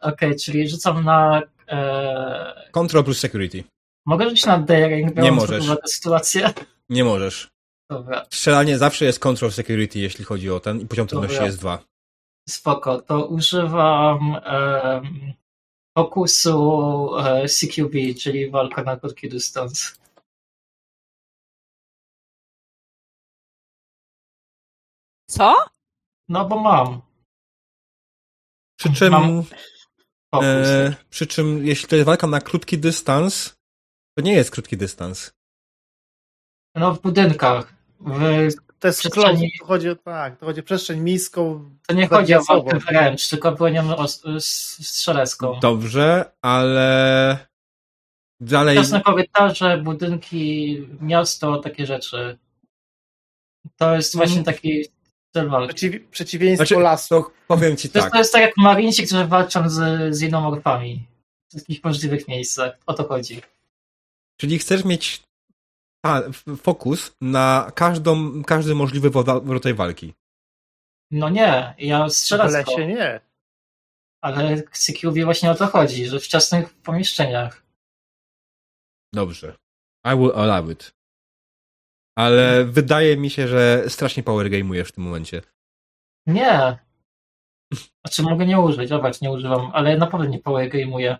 Okej, czyli rzucam na... E... Control plus security. Mogę rzucić na daring, biorąc pod możesz. uwagę sytuację? Nie możesz. Dobra, Strzelanie zawsze jest control security, jeśli chodzi o ten i poziom trudności Dobra. jest dwa. spoko. To używam em, fokusu e, CQB, czyli walka na krótki dystans. Co? No bo mam. Przy czym, Mam Fokus. e, przy czym jeśli to jest walka na krótki dystans, to nie jest krótki dystans. No w budynkach. W, To jest Przestrzeni- klon, to chodzi o tak, to chodzi o przestrzeń miejską. to nie chodzi o walkę wręcz, tylko bronią strzelecką. Dobrze, ale dalej Jasne korytarze, budynki, miasto, takie rzeczy. To jest właśnie Mhm. taki styl walki. Przeciw, przeciwieństwo Znaczy, lasu. powiem ci To jest, tak. to jest tak jak marinci, którzy walczą z, z inomorfami. W wszystkich możliwych miejscach. O to chodzi. Czyli chcesz mieć f- fokus na każdą, każdy możliwy rodzaj walki. No nie, ja W strzelecko. lesie nie. Ale CQB właśnie o to chodzi, że w ciasnych pomieszczeniach. Dobrze. I will allow it. Ale wydaje mi się, że strasznie powergame'ujesz w tym momencie. Nie. Znaczy mogę nie użyć, zobacz, nie używam, ale naprawdę nie powergame'uję.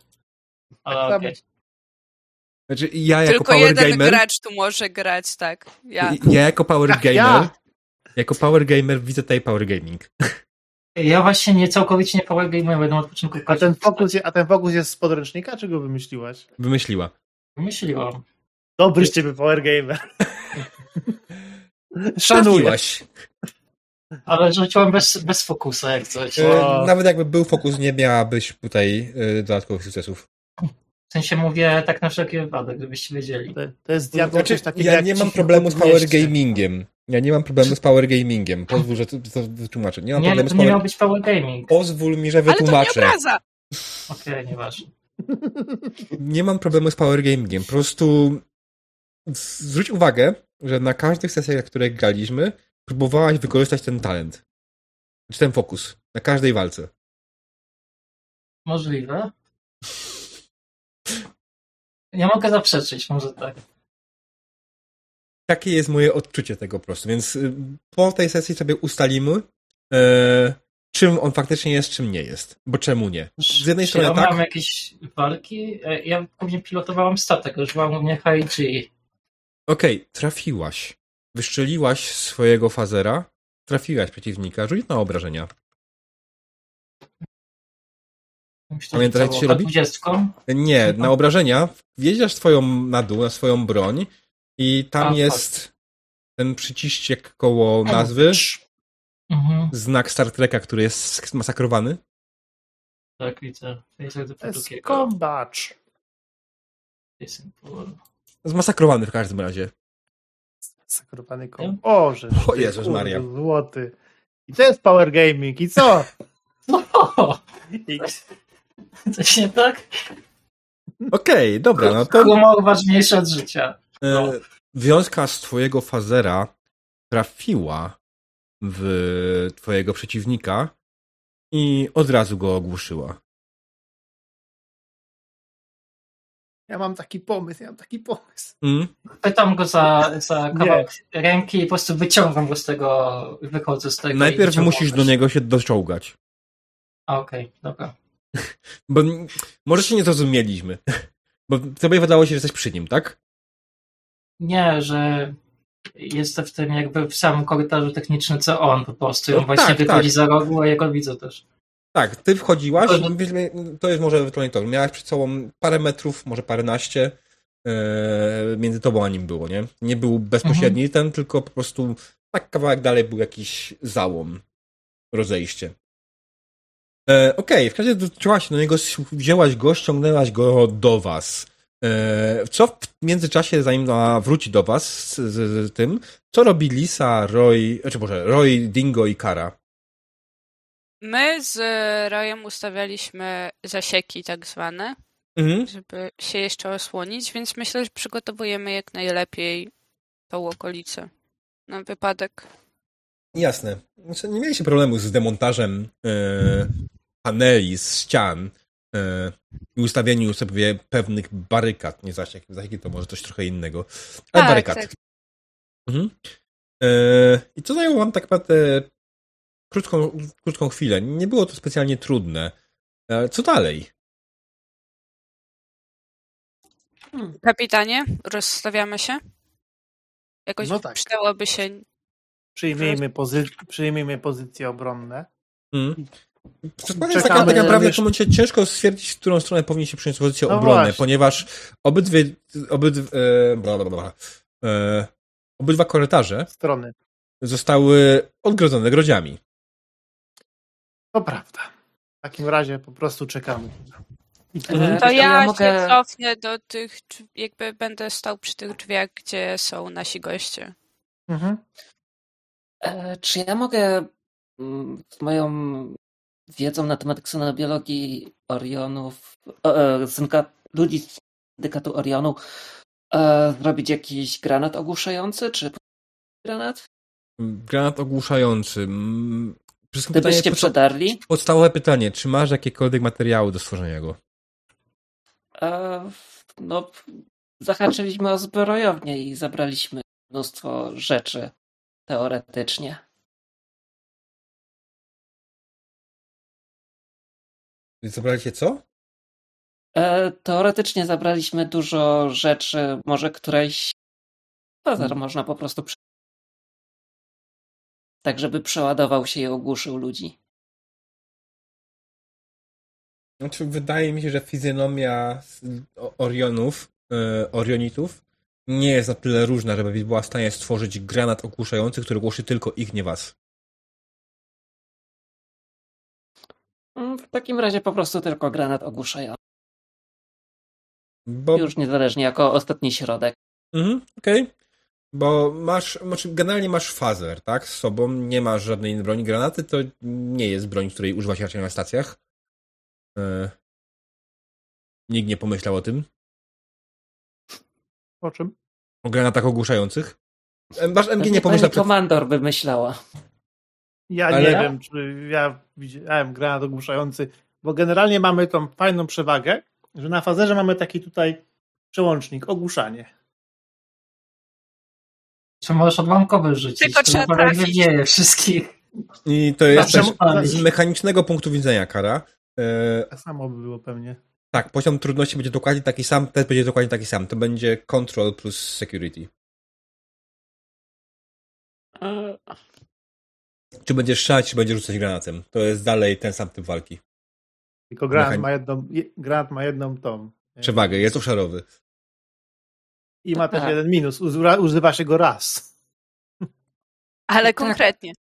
Ale Tak okej. Znaczy, ja jako Tylko jeden powergamer, gracz tu może grać, tak. Ja. ja jako powergamer, ja. jako powergamer widzę tutaj powergaming. Ja właśnie nie całkowicie nie powergame'uję, będę od początku A ten, fokus, a ten fokus jest z podręcznika, czy go wymyśliłaś? Wymyśliła. Myśliłam. Dobry z ciebie power gamer. Trafiłaś. Ale rzuciłam bez, bez fokusa jak coś. O. Nawet jakby był fokus, nie miałabyś tutaj e, dodatkowych sukcesów. W sensie mówię tak na wszelki wypadek, żebyście wiedzieli. To, to jest Znaczy, coś takiego ja jak nie mam problemu z Podwieźcie. powergamingiem. Ja nie mam problemu z powergamingiem. Pozwól, że to, wytłumaczę. Nie mam Nie, problemu to z nie power... miał być powergaming. Pozwól mi, że Ale to nie wytłumaczę. Okej, nieważne. nie mam problemu z powergamingiem. Po prostu zwróć uwagę, że na każdych sesjach, na których graliśmy, próbowałaś wykorzystać ten talent. Czy ten fokus. Na każdej walce. Możliwe. Nie mogę zaprzeczyć, może tak. Takie jest moje odczucie tego po prostu. Więc y, po tej sesji sobie ustalimy, e, czym on faktycznie jest, czym nie jest. Bo czemu nie? Z jednej Czy strony ja tak. mam jakieś walki? E, Ja pewnie pilotowałam statek, używałam głównie HIG. Okej, trafiłaś. Wyszczeliłaś swojego fazera, trafiłaś przeciwnika, rzuć na obrażenia. Pamiętasz, jak się robi? K20? Nie, na obrażenia wjedziesz swoją na dół, na swoją broń i tam A, tak. jest ten przyciściek koło nazwy, Mhm, znak Star Treka, który jest zmasakrowany. tak widzę. Face do To jest drugiego. kombacz. Zmasakrowany w każdym razie. Zakrupany kom. Boże. O Jezus Maria. Złoty. I to jest power gaming. I co? No, I, coś nie tak? Okej, dobra, no to Humor ważniejszy od życia. e, wiązka z twojego fazera trafiła w twojego przeciwnika i od razu go ogłuszyła. ja mam taki pomysł, ja mam taki pomysł. Mm? Pytam go za, za Nie. kawałek ręki i po prostu wyciągam go z tego, wychodzę z tego. Najpierw musisz do niego się doczołgać. A, Okej, dobra. Bo może się nie zrozumieliśmy. Bo tobie wydało się, że jesteś przy nim, tak? Nie, że jestem w tym jakby w samym korytarzu technicznym, co on po prostu. I on No właśnie tak, wychodzi tak. za rogu, a ja go widzę też. Tak, ty wchodziłaś, To- mówiliśmy, to jest może ewentualnie to. Miałaś przed sobą parę metrów, może paręnaście, e, między tobą a nim było, nie? Nie był bezpośredni Mhm. ten, tylko po prostu tak kawałek dalej był jakiś załom, rozejście. E, Okej, w każdym razie dotrzymałaś się do niego, wzięłaś go, ściągnęłaś go do was. E, co w międzyczasie, zanim wróci do was z, z, z tym, co robi Lisa, Roy, znaczy może Roy, Dingo i Kara? My z Rojem ustawialiśmy zasieki tak zwane, Mhm. żeby się jeszcze osłonić, więc myślę, że przygotowujemy jak najlepiej tą okolicę na wypadek. Jasne. Znaczy, nie mieliście problemu z demontażem e, paneli z ścian e, i ustawieniu sobie pewnych barykad. Nie zasiek, zasieki to może coś trochę innego. Ale Tak, barykad. tak. Mhm. E, I to zajęło wam tak naprawdę krótką, krótką chwilę. Nie było to specjalnie trudne. E, co dalej? Kapitanie, rozstawiamy się? Jakoś No tak. przydałoby się Przyjmijmy, pozy przyjmijmy pozycje obronne. Mm. Czekamy, jest taka, tak naprawdę w wiesz- tym momencie ciężko stwierdzić, w którą stronę powinien się przyjąć pozycję No obrony, właśnie. ponieważ obydwie, obydw, e, bla, bla, bla, e, obydwa korytarze Strony. zostały odgrodzone grodziami. To prawda. W takim razie po prostu czekamy. Mhm. To Ja ja, się mogę- cofnę do tych, drzwi- jakby będę stał przy tych drzwiach, gdzie są nasi goście. Mhm. E, Czy ja mogę mm, z moją wiedzą na temat ksenobiologii Orionów, e, synka, ludzi z syndykatu Orionu, e, zrobić jakiś granat ogłuszający, czy granat? Granat ogłuszający. Mm, Wszystko Gdybyście pytanie, przedarli? podstawowe pytanie, czy masz jakiekolwiek materiały do stworzenia go? E, No, zahaczyliśmy o zbrojownię i zabraliśmy mnóstwo rzeczy, teoretycznie. Zabraliście co? E, Teoretycznie zabraliśmy dużo rzeczy, może któreś bazar można po prostu przy... tak, żeby przeładował się i ogłuszył ludzi. Znaczy, wydaje mi się, że fizjonomia Orionów, e, Orionitów nie jest na tyle różna, żeby była w stanie stworzyć granat ogłuszający, który głuszy tylko ich, nie was. W takim razie po prostu tylko granat ogłuszający. Bo, Już niezależnie jako ostatni środek. Mhm, okej. Bo masz, znaczy generalnie masz fazer, tak? Z sobą nie masz żadnej innej broni. Granaty to nie jest broń, której używa się raczej na stacjach. E, nikt nie pomyślał o tym. O czym? O granatach ogłuszających. E, Masz MG nie pomyślał pani przed... komandor wymyślała. Ja Ale- nie wiem, czy ja widziałem granat ogłuszający, bo generalnie mamy tą fajną przewagę, że na fazerze mamy taki tutaj przełącznik, ogłuszanie. Czy możesz odłamkowy rzucić? Tylko trzeba trafić. wybije wszystkich. I to jest Zawsze też z mechanicznego punktu widzenia kara. E, Tak samo by było pewnie. tak, poziom trudności będzie dokładnie taki sam, test będzie dokładnie taki sam. To będzie control plus security. E, Czy będziesz strzelać, czy będziesz rzucać granatem. To jest dalej ten sam typ walki. Tylko granat Mechan- ma jedną, je- granat ma jedną tą. e, Przewagę, jest obszarowy. I ma też Tak. jeden minus, używa, się go raz. Ale Tak. konkretnie.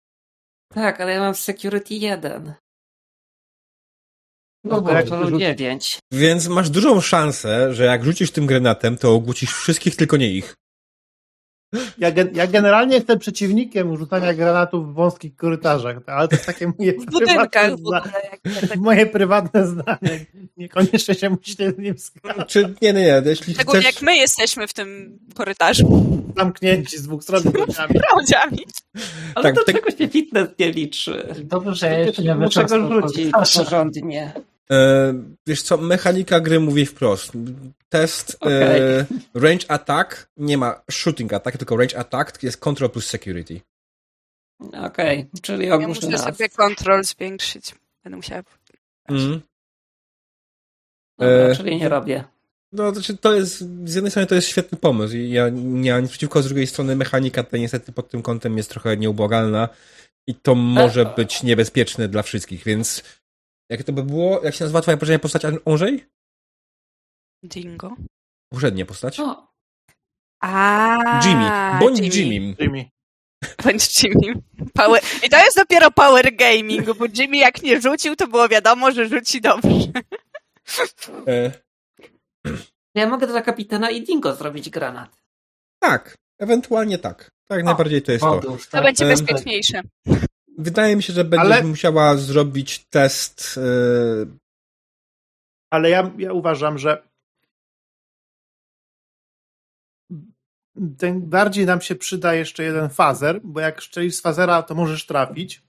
Tak, ale ja mam security 1. No to jak bo, to To rzuci- 9. Więc masz dużą szansę, że jak rzucisz tym granatem, to ogłucisz wszystkich, tylko nie ich. Ja, gen, ja generalnie jestem przeciwnikiem rzucania granatów w wąskich korytarzach, ale to jest takie moje W budynkach prywatne, w ogóle. Jak, moje prywatne zdanie. Niekoniecznie się musicie z nim zgadzać. Czy nie, nie, nie. Jeśli szczególnie chcesz... jak my jesteśmy w tym korytarzu. Zamknięci z dwóch stron. Prądziami. Ale Tak, do tak- czego się fitness nie liczy? dobrze, że ja jeszcze nie Muszę go rzucić porządnie. E, wiesz co, mechanika gry mówi wprost. Test e, Okej. range attack nie ma shooting attack, tylko range attack jest control plus security. Okej, czyli Ja ogłuszy muszę nas. sobie kontrol zwiększyć. Będę musiała. Mm. Dobra, E, czyli nie robię. No, to, znaczy, to jest, z jednej strony to jest świetny pomysł i ja nie mam nic przeciwko, z drugiej strony mechanika ta niestety pod tym kątem jest trochę nieubłagalna i to może być niebezpieczne dla wszystkich, więc jak to by było, jak się nazywa twoja poprzednia postać Andrzej? Dingo. Poprzednia postać? O, A, Jimmy. Bądź Jimmym. Jimmy. Bądź Jimmy. Power... I to jest dopiero power gaming, bo Jimmy jak nie rzucił, to było wiadomo, że rzuci dobrze. E, ja mogę dla kapitana i Dingo zrobić granat. tak, ewentualnie tak. Tak, najbardziej to jest to. Podłóż, To tak. będzie bezpieczniejsze. Wydaje mi się, że będziesz Ale- musiała zrobić test. e, Ale ja, ja uważam, że ten bardziej nam się przyda jeszcze jeden fazer, bo jak strzelisz z fazera, to możesz trafić,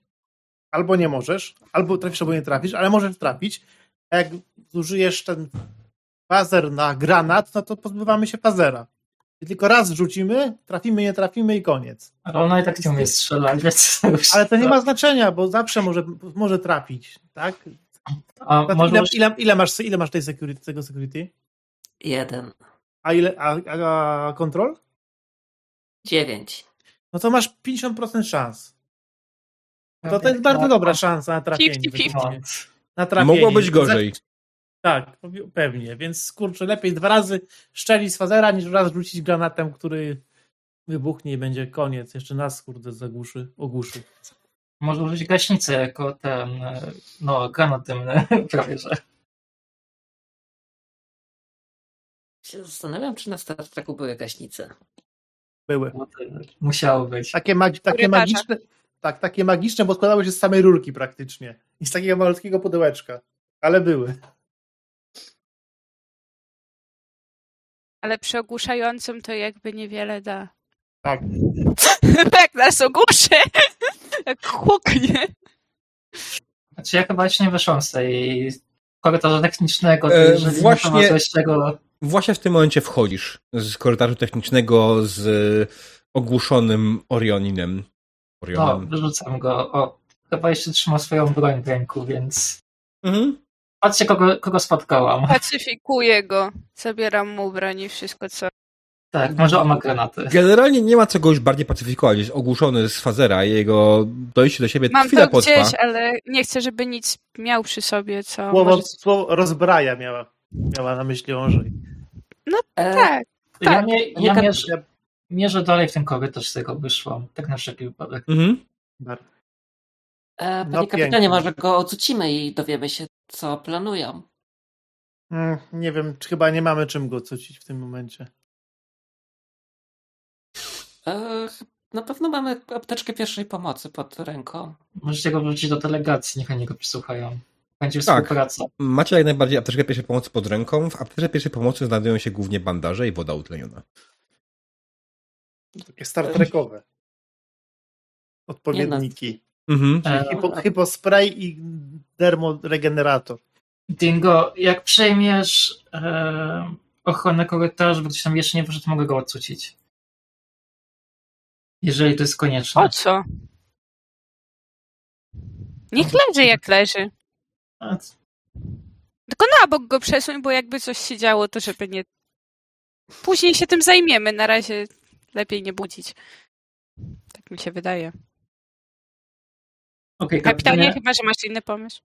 albo nie możesz, albo trafisz, albo nie trafisz, ale możesz trafić. A jak zużyjesz ten fazer na granat, no to pozbywamy się fazera. I tylko raz rzucimy, trafimy, nie trafimy i koniec. Ale ona i tak nie umie strzelać, więc. Ale to nie ma znaczenia, bo zawsze może, może trafić, tak? A Ile, możesz... ile, ile, masz, ile masz tej security, tego security? Jeden. A ile, a, a, a kontrol? Dziewięć. No to masz 50% szans. To, to jest bardzo dobra szansa na trafienie. 50-50. według No, mnie. Na trafienie. Mogło być gorzej. Tak, pewnie. Więc kurczę, lepiej dwa razy szczelić z fazera, niż raz rzucić granatem, który wybuchnie i będzie koniec. Jeszcze nas, kurde, zagłuszy, ogłuszy. Może użyć gaśnicę jako ten, e, no, granat dymny, prawie że. Się zastanawiam, czy na Star Treku były gaśnice. Były. No, Musiało być. Takie, magi- takie magiczne. Tak, takie magiczne, bo składały się z samej rurki praktycznie. I z takiego malutkiego pudełeczka. Ale były. Ale przy ogłuszającym to jakby niewiele da. Tak. Jak nas ogłuszy! Jak huknie. Znaczy ja chyba jeszcze nie wyszłam z tej korytarza technicznego, to E, jeżeli właśnie- nie czego... Właśnie w tym momencie wchodzisz z korytarzu technicznego z ogłuszonym Orioninem. No, Orionem. wyrzucam go. O, chyba jeszcze trzyma swoją broń w ręku, więc Mhm. Patrzcie kogo, kogo spotkałam. Pacyfikuję go. Zabieram mu broń i wszystko co. Tak, może on ma granaty. Generalnie nie ma co już bardziej pacyfikować. Jest ogłuszony z fazera i jego dojście do siebie Mam chwilę to potrwa. gdzieś, ale nie chcę, żeby nic miał przy sobie, co. Słowo, może... słowo rozbraja miała, miała na myśli Ążej. E, Tak. Ja, Tak. mie, ja Jaka- mierzę, mierzę dalej w ten korytarz, z tego wyszłam. Tak na wszelki wypadek. Mhm. Bardzo. e, panie No, kapitanie, pięknie. może go ocucimy i dowiemy się, co planują. Mm, nie wiem, czy chyba nie mamy czym go cucić w tym momencie. E, na pewno mamy apteczkę pierwszej pomocy pod ręką. Możecie go wrócić do delegacji, niech oni go przysłuchają. Będzie Tak. współpraca. Macie jak najbardziej apteczkę pierwszej pomocy pod ręką. W apteczce pierwszej pomocy znajdują się głównie bandaże i woda utleniona. Takie Star Trekowe. Odpowiedniki. Mhm. E, Hypo, hypospray i dermoregenerator. Dingo, jak przejmiesz e, ochronę korytarza, bo ktoś tam jeszcze nie wyszedł, mogę go odcucić. Jeżeli to jest konieczne. Po co? Niech leży jak leży. A, Tylko na bok go przesuń, bo jakby coś się działo, to żeby nie. Później się tym zajmiemy. Na razie lepiej nie budzić. Tak mi się wydaje. Okej, Kapitanie, kapitanie. chyba, że masz inny pomysł.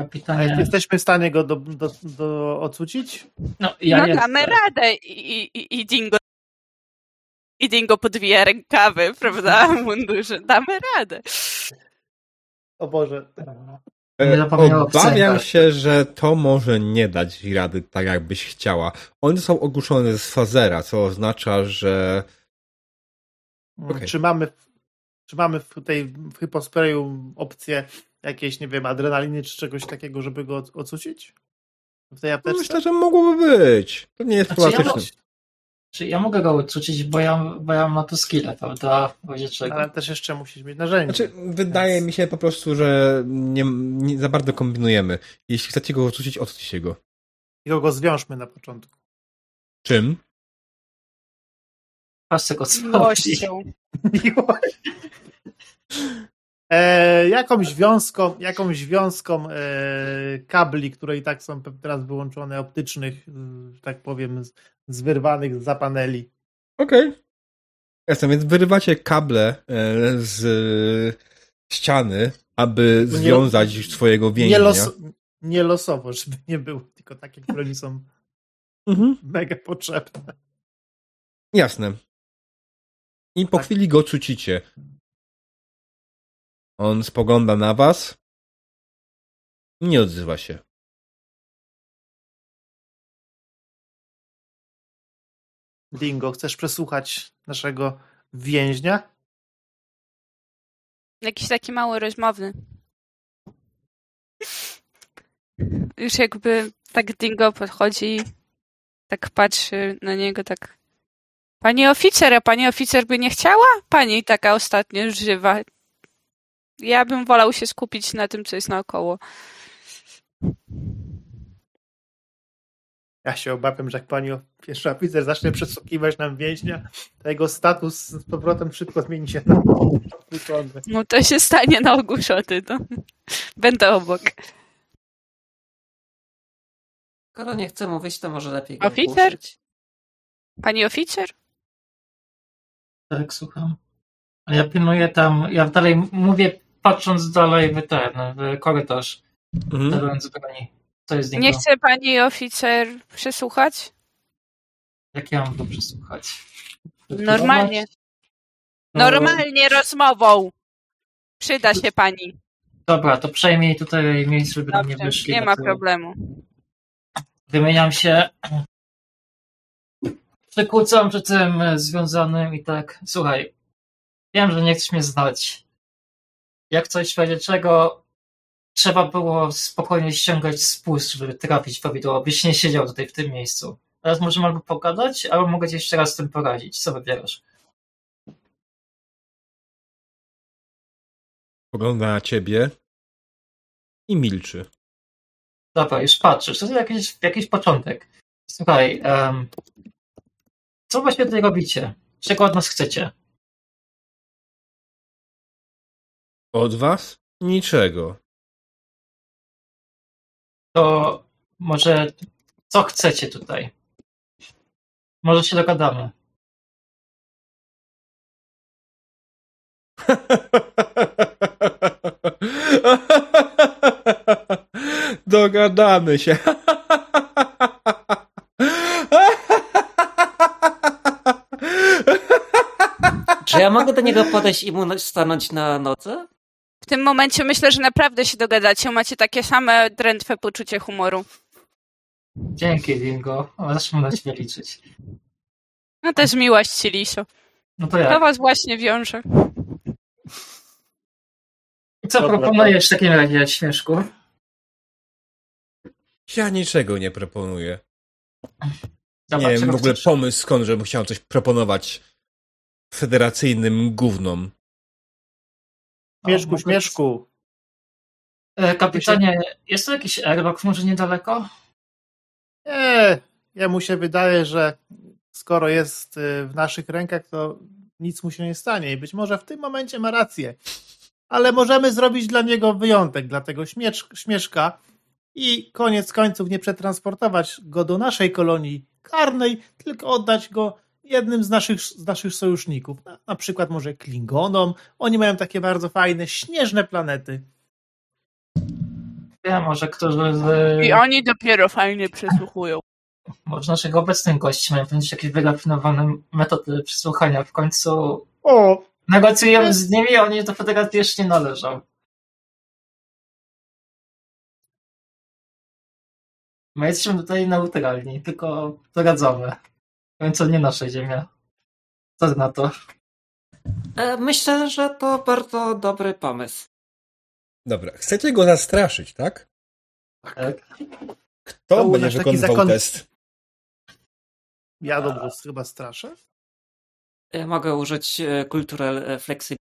A kapitanie. jesteśmy w stanie go do, do, do ocucić? No, ja no damy radę i, i, i Dingo. I Dingo podwija rękawy, prawda? W mundurze. Damy radę. O Boże. Nie zapomniał o Obawiam psach. się, że to może nie dać rady tak, jakbyś chciała. One są ogłuszone z fazera, co oznacza, że Mm, Okej. Czy mamy, czy mamy w tej w hyposprayu opcję jakieś, nie wiem, adrenaliny czy czegoś takiego, żeby go ocucić? W tej apteczce? myślę, że mogłoby być. To nie jest Znaczy, ja problematyczne. Czy ja mogę go odcucić, bo ja, bo ja mam na to skillę, prawda? Ale też jeszcze musisz mieć narzędzie. Znaczy, wydaje mi się po prostu, że nie, nie za bardzo kombinujemy. Jeśli chcecie go odrzucić, odrzućcie go. Tylko go zwiążmy na początku. Czym? Patrzcie go co robi. Miłością. Miłość. E, jakąś wiązką, jakąś wiązką e, kabli, które i tak są teraz wyłączone, optycznych, że tak powiem, z, z wyrwanych za paneli. Okej. Jasne, więc wyrywacie kable e, z ściany, aby Nie- związać swojego więźnia. Nie, los, nie losowo, żeby nie było, tylko takie, które mi są Mhm. mega potrzebne. Jasne. I po Tak. chwili go cucicie. On spogląda na was. Nie odzywa się. Dingo, chcesz przesłuchać naszego więźnia? Jakiś taki mały rozmowny. Już jakby tak Dingo podchodzi, tak patrzy na niego, tak. Pani oficer, a pani oficer by nie chciała? Pani taka ostatnio żywa. Ja bym wolał się skupić na tym, co jest naokoło. Ja się obawiam, że jak pani pierwszy oficer zacznie przesłuchiwać nam więźnia, to jego status z powrotem szybko zmieni się na odwrócony. No to się stanie na ogłuszony, to będę obok. Skoro nie chce mówić, to może lepiej go Oficer? ogłuszyć. Pani oficer? Tak, słucham. A ja pilnuję tam, ja dalej mówię, patrząc dalej w ten, w korytarz, Mhm. broni. Co jest? Nie chce pani oficer przysłuchać? Jak ja mam to przesłuchać? Normalnie. No, Normalnie rozmową. Przyda się pani. Dobra, to przejmij tutaj miejsce, żeby do mnie Dobrze, wyszli. nie ma problemu. Wymieniam się. Przykłócam przy tym e, związanym i tak. Słuchaj, wiem, że nie chcesz mnie znać. Jak coś w razie czego trzeba było spokojnie ściągać spust, żeby trafić prawidłowo, byś nie siedział tutaj w tym miejscu. Teraz możemy albo pogadać, albo mogę ci jeszcze raz z tym poradzić. Co wybierasz? Pogląda na ciebie i milczy. Dobra, już patrzysz. To jest jakiś, jakiś początek. Słuchaj, em, co właściwie tutaj robicie? Czego od nas chcecie? Od was? Niczego. To może co chcecie tutaj? Może się dogadamy. Dogadamy się. Czy ja mogę do niego podejść i mu no- stanąć na nodze? W tym momencie myślę, że naprawdę się dogadacie. Macie takie same drętwe poczucie humoru. Dzięki, Dingo. Zacznę na ciebie liczyć. No też miłość, Liso. No to To jak? was właśnie wiąże. Co Dobra, proponujesz w takim razie, śmieszku? Ja niczego nie proponuję. Dobra, nie wiem w ogóle chcesz? pomysł skąd, żebym chciał coś proponować federacyjnym gównom. Śmieszku, śmieszku. E, Kapitanie, jest tu jakiś airlock może niedaleko? Nie, jemu się wydaje, że skoro jest y, w naszych rękach, to nic mu się nie stanie i być może w tym momencie ma rację. Ale możemy zrobić dla niego wyjątek, dla tego śmiecz, śmieszka i koniec końców nie przetransportować go do naszej kolonii karnej, tylko oddać go jednym z naszych, z naszych sojuszników. Na, na przykład może Klingonom. Oni mają takie bardzo fajne, śnieżne planety. Wiem, może którzy z, I oni dopiero fajnie przysłuchują. może naszych obecnych gości mają powiedzieć jakieś wyrafinowane metody przesłuchania. W końcu O, negocjujemy z nimi, a oni do federacji jeszcze nie należą. My jesteśmy tutaj neutralni, tylko doradzamy. Końcu nie nasza ziemia. Co na to? E, Myślę, że to bardzo dobry pomysł. Dobra, chcecie go zastraszyć, tak? Tak? Kto To będzie wykonywał zakon- test? ja dobrze chyba straszę. Mogę użyć e, kulturel e, flexibility.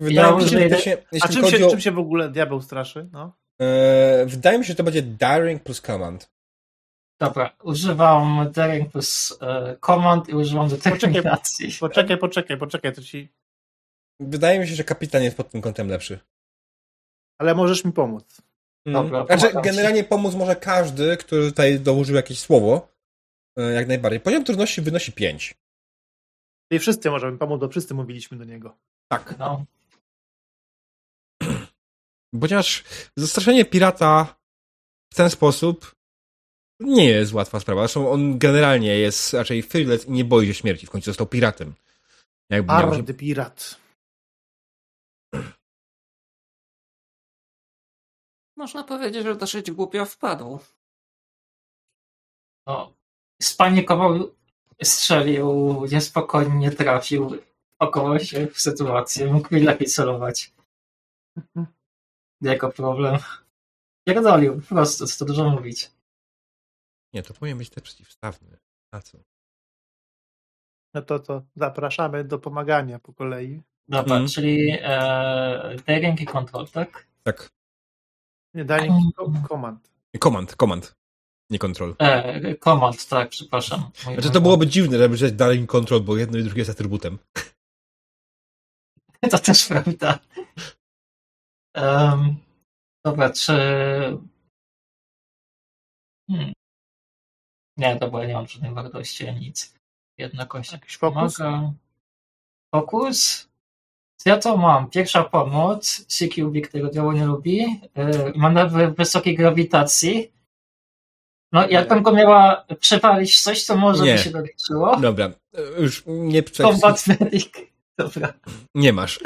Wydaje mi się, że się, A czym chodzi się, o... czym się w ogóle diabeł straszy? No. E, wydaje mi się, że to będzie daring plus command. Dobra, używam daring plus e, command i używam determinacji. Poczekaj, poczekaj, poczekaj, to ci. Wydaje mi się, że kapitan jest pod tym kątem lepszy. Ale możesz mi pomóc. Mm. Dobra, znaczy, pomagam ci. generalnie pomóc może każdy, który tutaj dołożył jakieś słowo. E, Jak najbardziej. Poziom trudności wynosi 5. I wszyscy możemy pomóc, bo wszyscy mówiliśmy do niego. Tak. No, Ponieważ zastraszenie pirata w ten sposób nie jest łatwa sprawa. Zresztą on generalnie jest raczej fearless i nie boi się śmierci. W końcu został piratem. Jakby miał, że... Ardy pirat. Można powiedzieć, że dosyć głupio wpadł. no. Spanikował, strzelił, niespokojnie trafił, pakował się w sytuację, mógł mi lepiej celować. Jego problem. Pierdolił, po prostu, co to dużo mówić. Nie, to powinien być te przeciwstawny. A co? No to to zapraszamy do pomagania po kolei. Dobra, Mhm. czyli e, daring i control, tak? Tak. Nie daj ko- komand. Komand, komand. Nie kontrol. E, command, tak, przepraszam. Mój Znaczy to byłoby dziwne, żeby wziąć dalej kontrol, bo jedno i drugie jest atrybutem. To też prawda. Um, dobra, czy... Hmm. Nie, dobra, nie mam żadnej wartości nic. Jedna kość. Jakiś fokus? Pomaga. Fokus? Ja to mam? Pierwsza pomoc. CQB, którego diabeł nie lubi. Yy, manewry wysokiej grawitacji. No, jakbym go miała przepalić coś, co może Nie. by się doliczyło. Dobra, e, już nie, Combat Medic. Dobra, nie masz.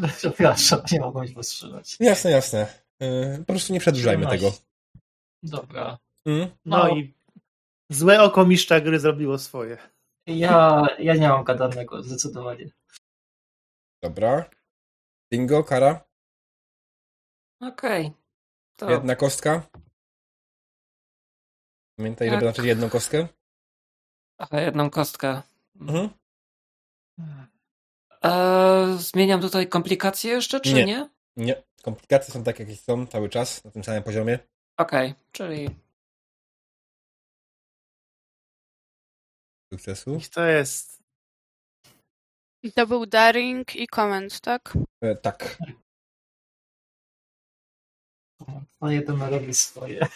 przepraszam, nie mogłem się powstrzymać. Jasne, jasne. E, Po prostu nie przedłużajmy tego. 17. Dobra. Mm? No, No. i złe oko mistrza gry zrobiło swoje. Ja, ja nie mam gadanego, zdecydowanie. Dobra. Bingo, kara. Okej. To Jedna kostka. Pamiętaj, żeby znaczyć jedną kostkę. Aha, jedną kostkę. Mhm. E, zmieniam tutaj komplikacje jeszcze, czy Nie. nie? Nie. Komplikacje są tak, jakie są cały czas, na tym samym poziomie. Okej, czyli Sukcesu. I to jest I to był Daring i Comment, tak? E, tak. No jeden robi swoje.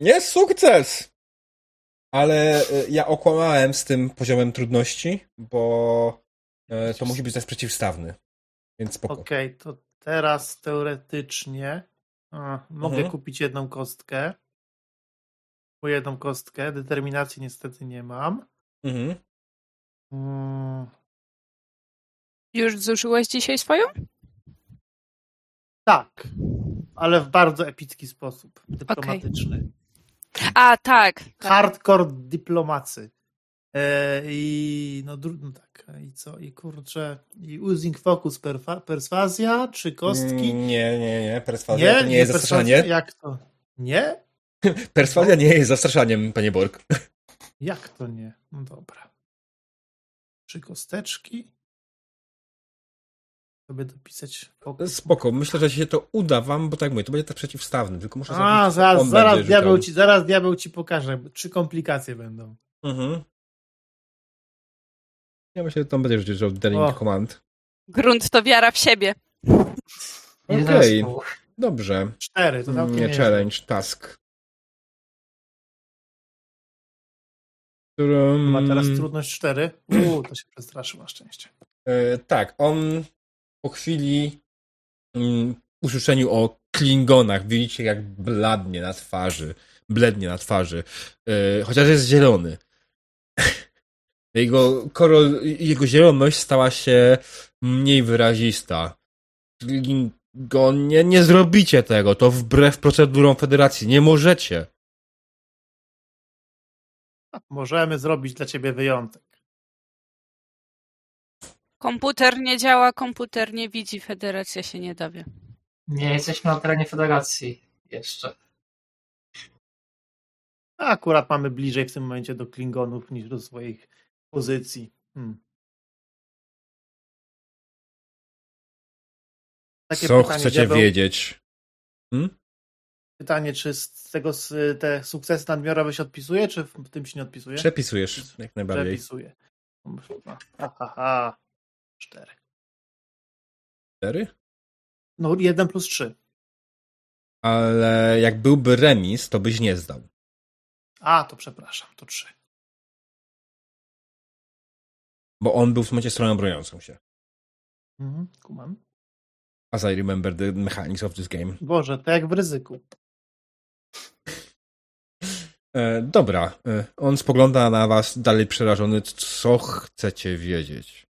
Jest sukces! Ale e, ja okłamałem z tym poziomem trudności, bo e, to musi być też przeciwstawny. Więc spoko. Okej, to teraz teoretycznie a, mogę Mhm. kupić jedną kostkę. Po jedną kostkę. Determinacji niestety nie mam. Mhm. Mm, Już zużyłeś dzisiaj swoją? tak, ale w bardzo epicki sposób. Dyplomatyczny. A, tak. tak. Hardcore dyplomacy. E, I no, no tak, i co? I kurczę, i using focus perfa- perswazja, czy kostki? Nie, nie, nie. Perswazja to nie, jest perswazja- zastraszanie. Jak to? Nie? Perswazja nie jest zastraszaniem, panie Borg. Jak to nie? No dobra. Trzy kosteczki. Sobie dopisać fokus. Spoko, myślę, że się to uda wam, bo tak mówię, to będzie tak przeciwstawny, tylko muszę A, zaraz, zaraz, diabeł ci, zaraz diabeł ci pokaże. Trzy komplikacje będą. Mhm. Ja myślę, że tam będzie rzucił Daring. Command. Grunt to wiara w siebie. Okej, zespół. dobrze. Cztery, to Nie challenge, task. Którym... Ma teraz trudność cztery. Uuu, to się przestraszył na szczęście. E, tak, on po chwili mm, usłyszeniu o Klingonach widzicie jak bladnie na twarzy, blednie na twarzy, e, chociaż jest zielony. Jego, korol, jego zieloność stała się mniej wyrazista. Klingonie, nie zrobicie tego, to wbrew procedurom Federacji, nie możecie. Możemy zrobić dla ciebie wyjątek. Komputer nie działa, komputer nie widzi, federacja się nie dowie. Nie jesteśmy na terenie federacji jeszcze. A akurat mamy bliżej w tym momencie do Klingonów niż do swoich pozycji. Hmm. Takie Co pytanie, chcecie diabeł, wiedzieć? Pytanie, czy z tego z, te sukcesy nadmiarowe się odpisuje, czy w tym się nie odpisuje? Przepisujesz jak najbardziej. Przepisuje. Ha, ha, ha. Cztery. Cztery? No, jeden plus trzy. Ale jak byłby remis, to byś nie zdał. A, to przepraszam, to trzy. Bo on był w momencie stroną broniącą się. Mhm, kumam. As I remember the mechanics of this game. Boże, to jak w ryzyku. E, dobra, e, on spogląda na was dalej przerażony. Co chcecie wiedzieć?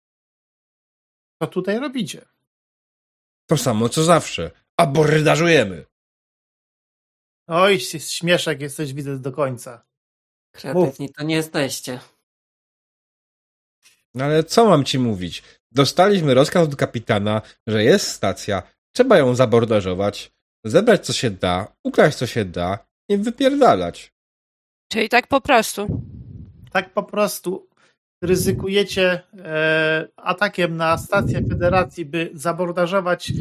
Co tutaj robicie? To samo co zawsze. Abordażujemy. Oj, jest śmieszek, jesteś widzę do końca. kreatywni to nie jesteście. No ale co mam ci mówić? Dostaliśmy rozkaz od kapitana, że jest stacja, trzeba ją zabordażować, zebrać co się da, ukraść co się da i wypierdalać. Czyli tak po prostu. Tak po prostu ryzykujecie e, atakiem na stację Federacji, by zabordażować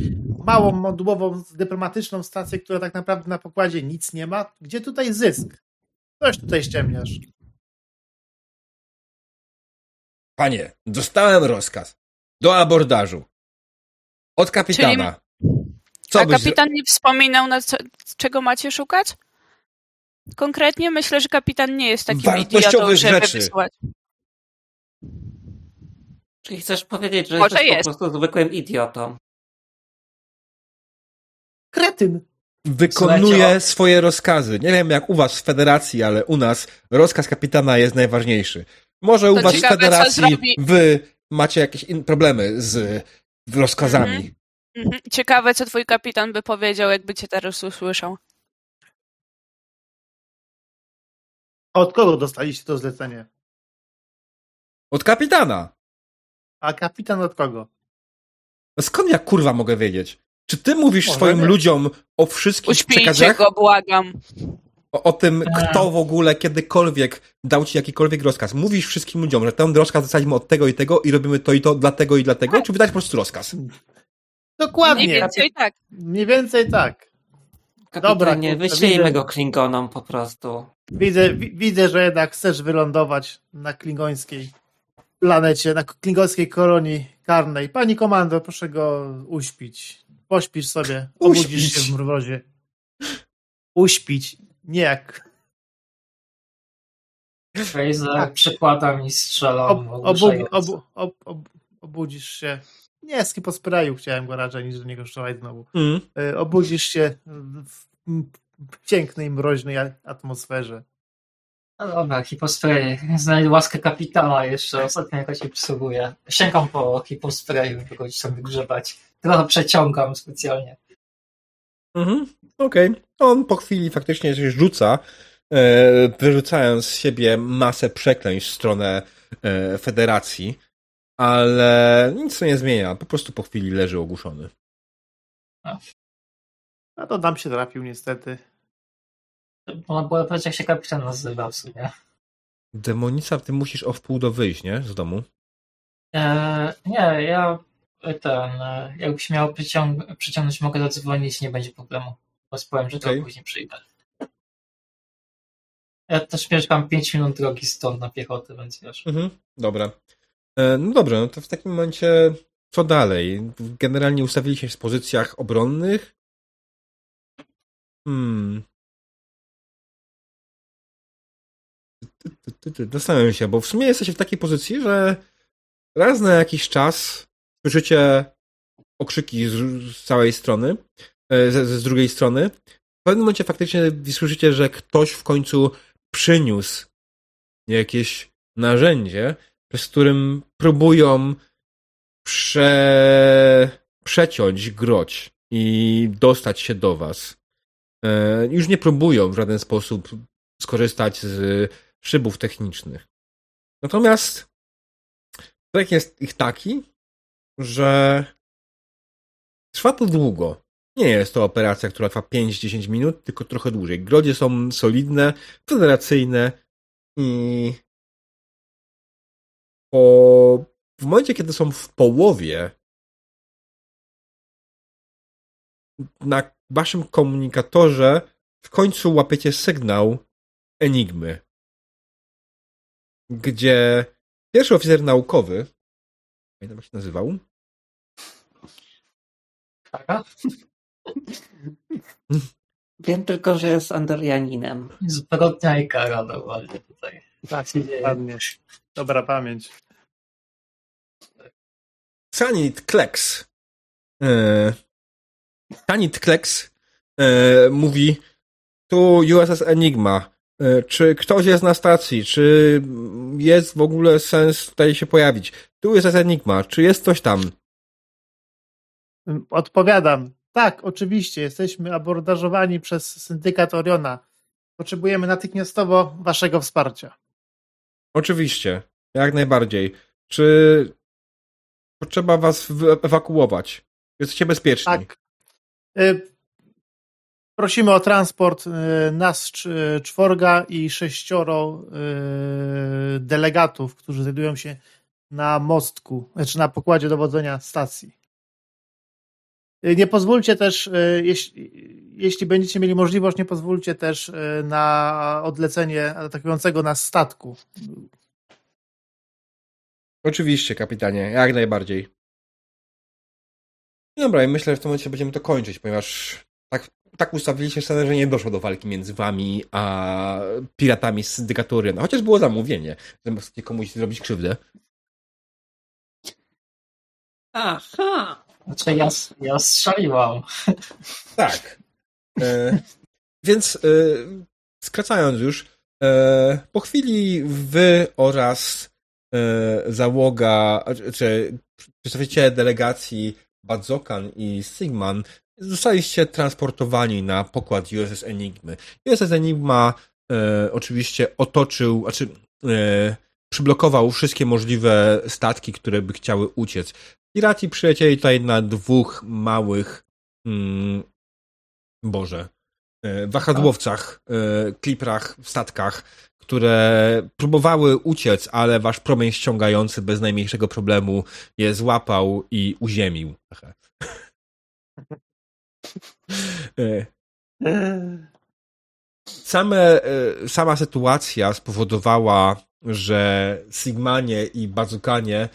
małą modułową dyplomatyczną stację, która tak naprawdę na pokładzie nic nie ma. Gdzie tutaj zysk? Coś tutaj ściemniasz. Panie, dostałem rozkaz do abordażu od kapitana. Co A byś... kapitan nie wspominał, na co, czego macie szukać? Konkretnie myślę, że kapitan nie jest takim idiotą, żeby rzeczy. wysyłać. Czyli chcesz powiedzieć, że Może jesteś jest. po prostu zwykłym idiotą. Kretyn! Wykonuje Słuchajcie, o- swoje rozkazy. Nie wiem jak u was w federacji, ale u nas rozkaz kapitana jest najważniejszy. Może u To was w co federacji zrobi- wy macie jakieś in- problemy z rozkazami. Mhm. Ciekawe, co twój kapitan by powiedział, jakby cię teraz usłyszał. A od kogo dostaliście to zlecenie? Od kapitana. A kapitan od kogo? No skąd ja kurwa mogę wiedzieć? Czy ty mówisz Może swoim nie. ludziom o wszystkich Uśpijcie przekazach? go, błagam. O, o tym, Eee. kto w ogóle kiedykolwiek dał ci jakikolwiek rozkaz. Mówisz wszystkim ludziom, że ten rozkaz dostaliśmy od tego i tego i robimy to i to dlatego i dlatego, czy wydać po prostu rozkaz? Dokładnie. Mniej więcej tak. Mniej więcej tak. Dobra, nie kurczę, wyślijmy go Klingonom po prostu. Widzę, wi- widzę, że jednak chcesz wylądować na klingońskiej planecie, na klingońskiej kolonii karnej. Pani komando, proszę go uśpić. Pośpisz sobie, obudzisz Uśpić. się w mrozie. Uśpić. Nie jak. Fraser Tak. przykłada mi strzelam, Ob, obu, ogłuszając. obu, ob, ob, obudzisz się. Nie, skipo sprayu chciałem go raczej niż do niego strzelać znowu. Mm. E, Obudzisz się w pięknej, mroźnej atmosferze. No dobra, hipospray. Znajdę łaskę kapitana jeszcze, ostatnio jakoś się przysługuje. Sięgam po hiposprayu, żeby go gdzieś tam wygrzebać. Trochę przeciągam specjalnie. Mhm. Okej. On po chwili faktycznie coś rzuca, e, wyrzucając z siebie masę przekleństw w stronę e, federacji, ale nic to nie zmienia. Po prostu po chwili leży ogłuszony. A to nam się trafił niestety. Można było powiedzieć, jak się kapitan nazywa w sumie. Demonica, ty musisz o wpół do wyjść, nie? Z domu. Eee, nie, ja e, ten, e, jakbyś miał przyciąg- przyciągnąć, mogę zadzwonić, nie będzie problemu. Bo powiem, że to Okej. później przyjdę. Ja też mieszkam 5 minut drogi stąd na piechotę, więc wiesz. Mhm. Dobra. E, no dobrze, no to w takim momencie co dalej? Generalnie ustawili się w pozycjach obronnych? Hmm. Zastanawiam się, bo w sumie jesteście w takiej pozycji, że raz na jakiś czas słyszycie okrzyki z, z całej strony, e, z, z drugiej strony. W pewnym momencie faktycznie słyszycie, że ktoś w końcu przyniósł jakieś narzędzie, przez którym próbują prze... przeciąć groć i dostać się do was. E, już nie próbują w żaden sposób skorzystać z szybów technicznych. Natomiast projekt jest ich taki, że trwa to długo. Nie jest to operacja, która trwa 5-10 minut, tylko trochę dłużej. Grodzie są solidne, federacyjne i po, w momencie, kiedy są w połowie, na waszym komunikatorze w końcu łapiecie sygnał Enigmy, gdzie pierwszy oficer naukowy, pamiętam jak się nazywał, Kara? Wiem tylko, że jest Andorianinem. Zbrodnia i kara normalnie tutaj. Tak, dokładnie. Dobra pamięć. Sanit Kleks. E, Sanit Kleks e, mówi tu USS Enigma. E, czy ktoś jest na stacji? Czy jest w ogóle sens tutaj się pojawić? Tu USS Enigma. Czy jest coś tam? Odpowiadam. Tak, oczywiście. Jesteśmy abordażowani przez syndykat Oriona. Potrzebujemy natychmiastowo waszego wsparcia. Oczywiście. Jak najbardziej. Czy potrzeba was ewakuować? Jesteście bezpieczni. Tak. Y, Prosimy o transport y, nas cz- czworga i sześcioro delegatów, którzy znajdują się na mostku, znaczy na pokładzie dowodzenia stacji. Nie pozwólcie też, jeśli, jeśli będziecie mieli możliwość, nie pozwólcie też na odlecenie atakującego nas statku. Oczywiście, kapitanie, jak najbardziej. Dobra, i myślę, że w tym momencie będziemy to kończyć, ponieważ tak tak ustawiliście scenę, że nie doszło do walki między wami a piratami z syndykatu Oriona. Chociaż było zamówienie, że chcecie komuś zrobić krzywdę. Aha! Znaczy ja, ja strzeliłam. Tak. E, więc e, skracając już, e, po chwili wy oraz e, załoga, czy przedstawiciele delegacji Badzokan i Sigman zostaliście transportowani na pokład USS Enigmy. USS Enigma e, oczywiście otoczył, znaczy e, przyblokował wszystkie możliwe statki, które by chciały uciec. Piraci przylecieli tutaj na dwóch małych mm, Boże, e, wahadłowcach, e, kliprach, statkach, które próbowały uciec, ale wasz promień ściągający bez najmniejszego problemu je złapał i uziemił. Same, e, sama sytuacja spowodowała, że Sigmanie i Bazukanie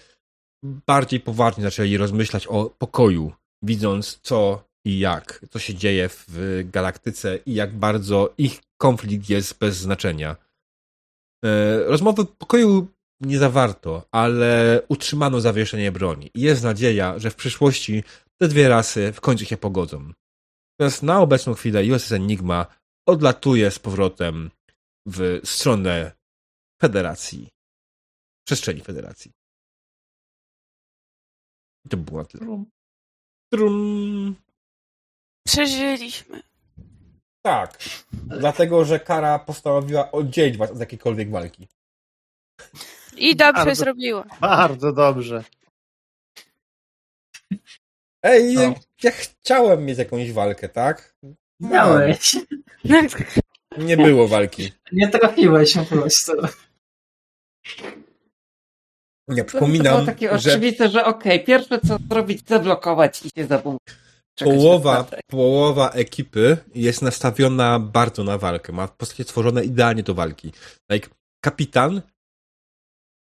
bardziej poważnie zaczęli rozmyślać o pokoju, widząc co i jak, co się dzieje w galaktyce i jak bardzo ich konflikt jest bez znaczenia. E, Rozmowy pokoju nie zawarto, ale utrzymano zawieszenie broni. I jest nadzieja, że w przyszłości te dwie rasy w końcu się pogodzą. Natomiast na obecną chwilę USS Enigma odlatuje z powrotem w stronę Federacji. Przestrzeni Federacji. I to było tyle. Trum. Przeżyliśmy. Tak. Dlatego, że Kara postanowiła oddzielić was od jakiejkolwiek walki. I dobrze Bardzo- zrobiła. Bardzo dobrze. Ej, No. ja chciałem mieć jakąś walkę, tak? Miałeś. Nie było walki. Nie trafiłeś po prostu. Nie, To przypominam, było takie że oczywiste, że okej, pierwsze co zrobić, zablokować i się zablokować. Połowa, połowa ekipy jest nastawiona bardzo na walkę. Ma postacie stworzone idealnie do walki. Like, kapitan,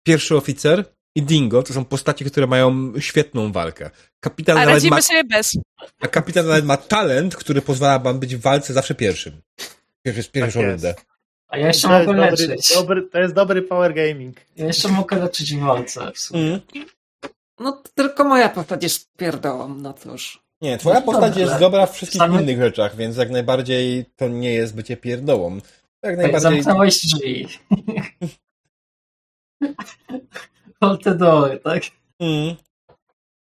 pierwszy oficer i Dingo to są postacie, które mają świetną walkę. Kapitan A nawet ma, sobie bez. a kapitan nawet ma talent, który pozwala wam być w walce zawsze pierwszym. Pierwszy, pierwszą Tak rundę. A ja jeszcze To mogę dobry, leczyć. dobry, to jest dobry power gaming. Ja jeszcze mogę leczyć w walce w sumie. Mm. No tylko moja postać jest pierdołą, no cóż. Nie, twoja No postać dobrze. jest dobra w wszystkich Same- innych rzeczach, więc jak najbardziej to nie jest bycie pierdołą. Jak Tak, najbardziej... zamknąłeś drzwi. Hold the door, tak? Mm.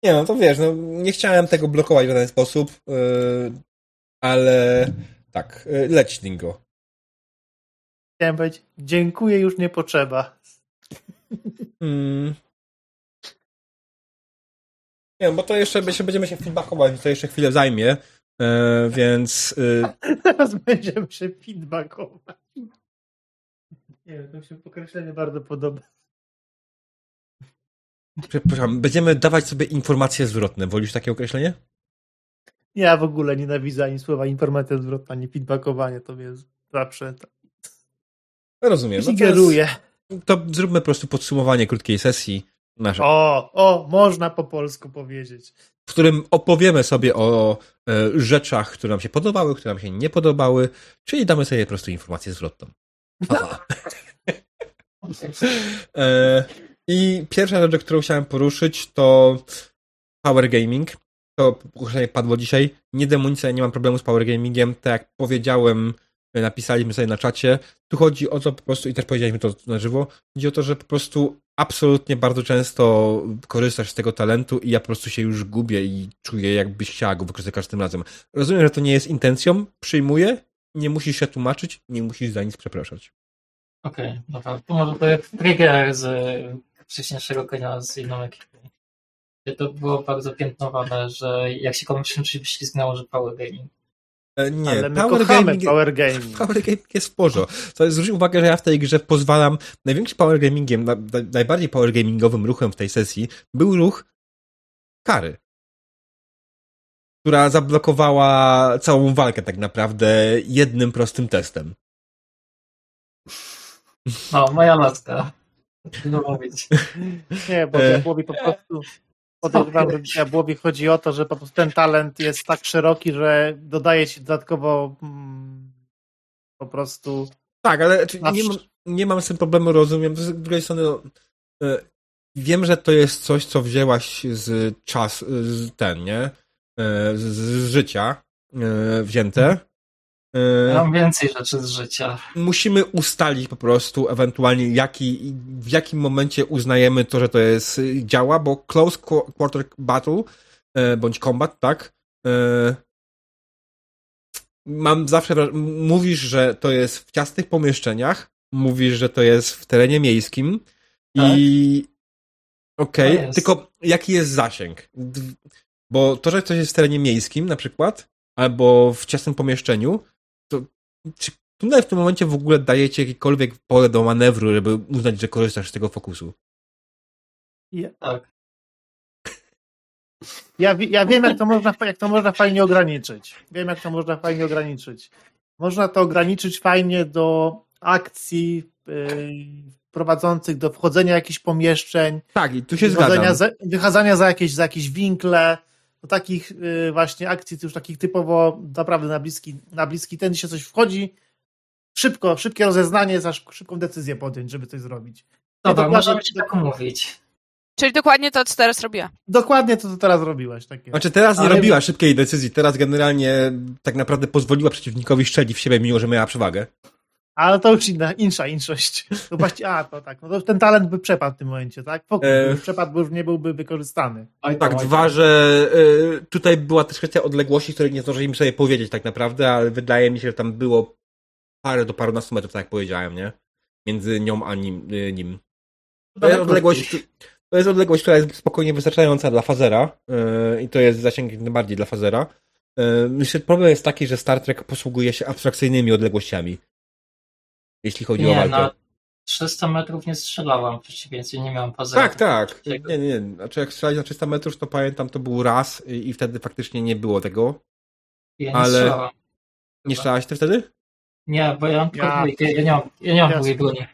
Nie no, to wiesz, no, nie chciałem tego blokować w żaden sposób, yy, ale tak, yy, leć Dingo. Chciałem powiedzieć, dziękuję, już nie potrzeba. Mm. Nie bo to jeszcze, będziemy się feedbackować, to jeszcze chwilę zajmie, yy, więc yy, Teraz będziemy się feedbackować. Nie wiem, to mi się określenie bardzo podoba. przepraszam, będziemy dawać sobie informacje zwrotne. Wolisz takie określenie? Ja w ogóle nienawidzę ani słowa informacja zwrotna, ani feedbackowanie, to jest zawsze tak. Rozumiem. No Sugeruję. to zróbmy po prostu podsumowanie krótkiej sesji O, o, można po polsku powiedzieć. w którym opowiemy sobie o e, rzeczach, które nam się podobały, które nam się nie podobały, czyli damy sobie po prostu informację zwrotną. E, I pierwsza rzecz, którą chciałem poruszyć, to Power Gaming. To określenie padło dzisiaj. Nie demonica, nie mam problemu z Power Gamingiem. Tak jak powiedziałem, napisaliśmy sobie na czacie. Tu chodzi o to po prostu, i też powiedzieliśmy to na żywo, chodzi o to, że po prostu absolutnie bardzo często korzystasz z tego talentu i ja po prostu się już gubię i czuję, jakbyś chciała go wykorzystać każdym razem. Rozumiem, że to nie jest intencją, przyjmuję, nie musisz się tłumaczyć, nie musisz za nic przepraszać. Okej, dobra. To może to jest trigger z y, wcześniejszego konia z inną ekipą. To było bardzo piętnowane, że jak się komuś czymś wyślizgnęło, że power gaming. E, Nie, Ale my Power kochamy Gaming, power gaming. Power Gaming jest w porządku. To jest, zwróć uwagę, że ja w tej grze pozwalam, największym Power Gamingiem, na, na, najbardziej Power Gamingowym ruchem w tej sesji był ruch kary. Która zablokowała całą walkę tak naprawdę jednym prostym testem. No, moja laska. Trudno mówić. Nie, bo E. diabłowi po prostu Podejrzewam, że diabłowi chodzi o to, że po prostu ten talent jest tak szeroki, że dodaje ci dodatkowo mm, po prostu Tak, ale nie, mam, nie mam z tym problemu, rozumiem. Z drugiej strony, no, e, wiem, że to jest coś, co wzięłaś z czas, z ten, nie? E, Z, z życia e, wzięte. Ja mam więcej rzeczy z życia. musimy ustalić po prostu ewentualnie jaki, w jakim momencie uznajemy to, że to jest y, działa, bo close qu- quarter battle e, bądź combat, tak? E, mam zawsze mówisz, że to jest w ciasnych pomieszczeniach, mówisz, że to jest w terenie miejskim i okej, jest. tylko jaki jest zasięg? Bo to, że coś jest w terenie miejskim na przykład, albo w ciasnym pomieszczeniu, czy tunel w tym momencie w ogóle daje ci jakiekolwiek pole do manewru, żeby uznać, że korzystasz z tego fokusu? Ja, Tak. ja, ja wiem, jak to, można, jak to można fajnie ograniczyć. Wiem, jak to można fajnie ograniczyć. Można to ograniczyć fajnie do akcji yy, prowadzących do wchodzenia jakichś pomieszczeń, Tak, i tu się wychodzenia zgadzam. za, wychadzania za jakieś, za jakieś winkle, do takich yy, właśnie akcji, już takich typowo naprawdę na bliski, na bliski ten się coś wchodzi, szybko, szybkie rozeznanie, za sz- szybką decyzję podjąć, żeby coś zrobić. Dobra, dokładnie- możemy ci tak umówić. Czyli dokładnie to, co teraz robiła. Dokładnie to, co teraz robiłeś. Takie. Znaczy teraz nie Ale- robiła szybkiej decyzji, teraz generalnie tak naprawdę pozwoliła przeciwnikowi strzelić w siebie, mimo że miała przewagę. Ale to już inna, insza inszość. To właśnie, a, to tak. No to ten talent by przepadł w tym momencie, tak? Fokus E. przepadł, bo już nie byłby wykorzystany. Tak, dwa, że y, tutaj była też kwestia odległości, której nie zdążyliśmy sobie powiedzieć tak naprawdę, ale wydaje mi się, że tam było parę do parunastu metrów, tak jak powiedziałem, nie? Między nią a nim. Y, nim. To jest odległość, to jest odległość, która jest spokojnie wystarczająca dla fazera yy, i to jest zasięg jak najbardziej dla fazera. Myślę, że problem jest taki, że Star Trek posługuje się abstrakcyjnymi odległościami. Jeśli chodzi o Nie, walkę. na 300 metrów nie strzelałam, w przeciwieństwie nie miałem pazera. Tak, tak. Nie, nie, nie. Znaczy jak strzelać na 300 metrów, to pamiętam, to był raz i, i wtedy faktycznie nie było tego. Ja nie ale- strzelałam. Nie Chyba. strzelałaś ty wtedy? Nie, bo ja mam tylko Ja- dwójkę, ja nie mam, ja nie mam Ja- drugiej broni.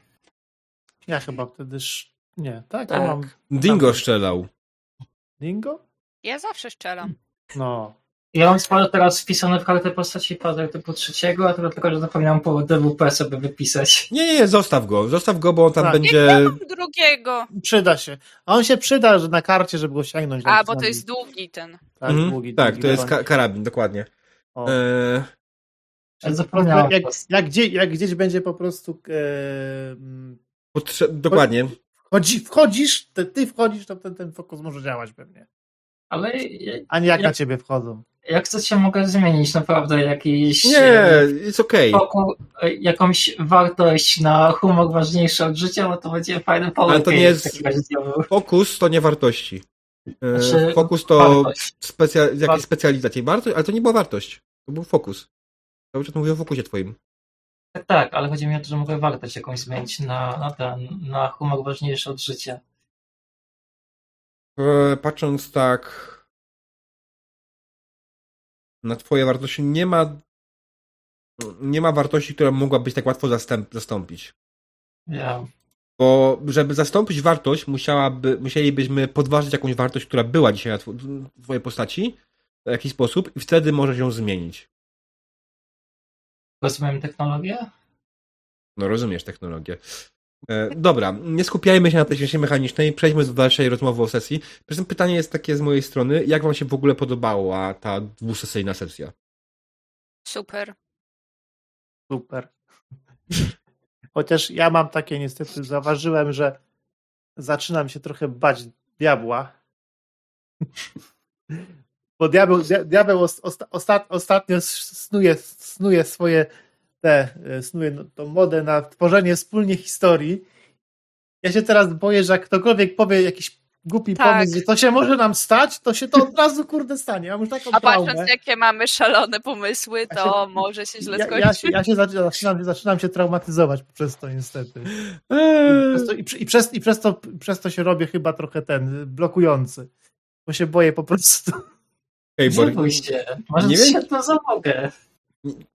Ja chyba wtedy. sz- Nie, tak? Tak. Ja mam. Dingo strzelał. Dingo? Ja zawsze szczelam. No. Ja mam sporo teraz wpisane w kartę postaci pazer typu trzeciego, a to tylko, że zapomniałem po DWP sobie wypisać. Nie, nie, nie, zostaw go. Zostaw go, bo on tam Tak. będzie... Mam drugiego. Przyda się. A on się przyda że na karcie, żeby go sięgnąć. A, jak bo to jest długi ten. Tak, Mhm, długi, tak, długi to jest ka- karabin, dokładnie. O. Ja zapomniałem. jak, jak, gdzie, jak gdzieś będzie po prostu. E, mm, potrze- dokładnie. wchodzi, wchodzisz, ty, ty wchodzisz, to ten, ten fokus może działać pewnie. Ale ja- A nie jak Ja- na ciebie wchodzą. Jak chcecie, mogę zmienić naprawdę jakiś Nie, e, jest okej. wokół, e, jakąś wartość na humor ważniejszy od życia, bo to będzie fajny power Ale to nie jest-. Fokus to nie wartości. Eee, Znaczy, fokus to specja- specjalizacje. Wartość, ale to nie była wartość. To był fokus. Cały czas mówię o fokusie twoim. Tak, tak, ale chodzi mi o to, że mogę wartość jakąś zmienić na, na ten, na humor ważniejszy od życia. Eee, patrząc tak na twoje wartości, nie ma nie ma wartości, która mogła być tak łatwo zastęp, zastąpić. Ja, Bo żeby zastąpić wartość, musiałaby, musielibyśmy podważyć jakąś wartość, która była dzisiaj na tw- twojej postaci w jakiś sposób i wtedy możesz ją zmienić. rozumiem technologię? No rozumiesz technologię. E, dobra, nie skupiajmy się na tej części mechanicznej, przejdźmy do dalszej rozmowy o sesji. Pytanie jest takie z mojej strony, jak wam się w ogóle podobała ta dwusesyjna sesja? Super. Super. Chociaż ja mam takie niestety, zauważyłem, że zaczynam się trochę bać diabła. Bo diabeł, dia- diabeł os- osta, osta, ostatnio snuje, snuje swoje te, e, snuje no, tą modę na tworzenie wspólnie historii. Ja się teraz boję, że jak ktokolwiek powie jakiś głupi Tak. pomysł, że to się może nam stać, to się to od razu kurde stanie. Ja mam taką A traumę. patrząc, jakie mamy szalone pomysły, Ja to się- może się źle Ja, skończyć. ja, się, ja się zaczynam, zaczynam, się traumatyzować przez to niestety. Eee, Przez to, i, i, przez, I przez to, przez to się robię chyba trochę ten, blokujący. Bo się boję po prostu. Ej, Nie Bor- bój się, może nie wiem- się to zamogę.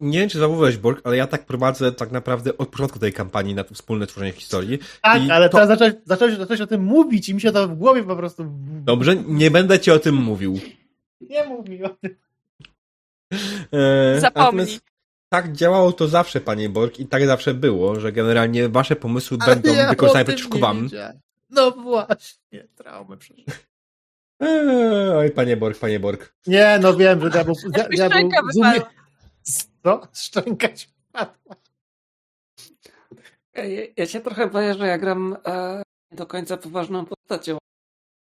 Nie wiem, czy zauważyłeś, Borg, ale ja tak prowadzę tak naprawdę od początku tej kampanii na to wspólne tworzenie historii. Tak, I ale to- teraz zacząłeś, zacząłeś, zacząłeś o tym mówić i mi się to w głowie po prostu... Dobrze, nie będę ci o tym mówił. Nie mów mi o tym. E, Zapomnij. Tak działało to zawsze, panie Borg, i tak zawsze było, że generalnie wasze pomysły Ale będą ja wykorzystane przeciwko wam. No właśnie, traumę przeżyłem. Eee, oj, panie Borg, panie Borg. Nie, no wiem, że diabeł... diabeł szczęka zumie... Co? Szczęka ci wpadła. Ja, ja się trochę boję, że ja gram e, do końca poważną postacią.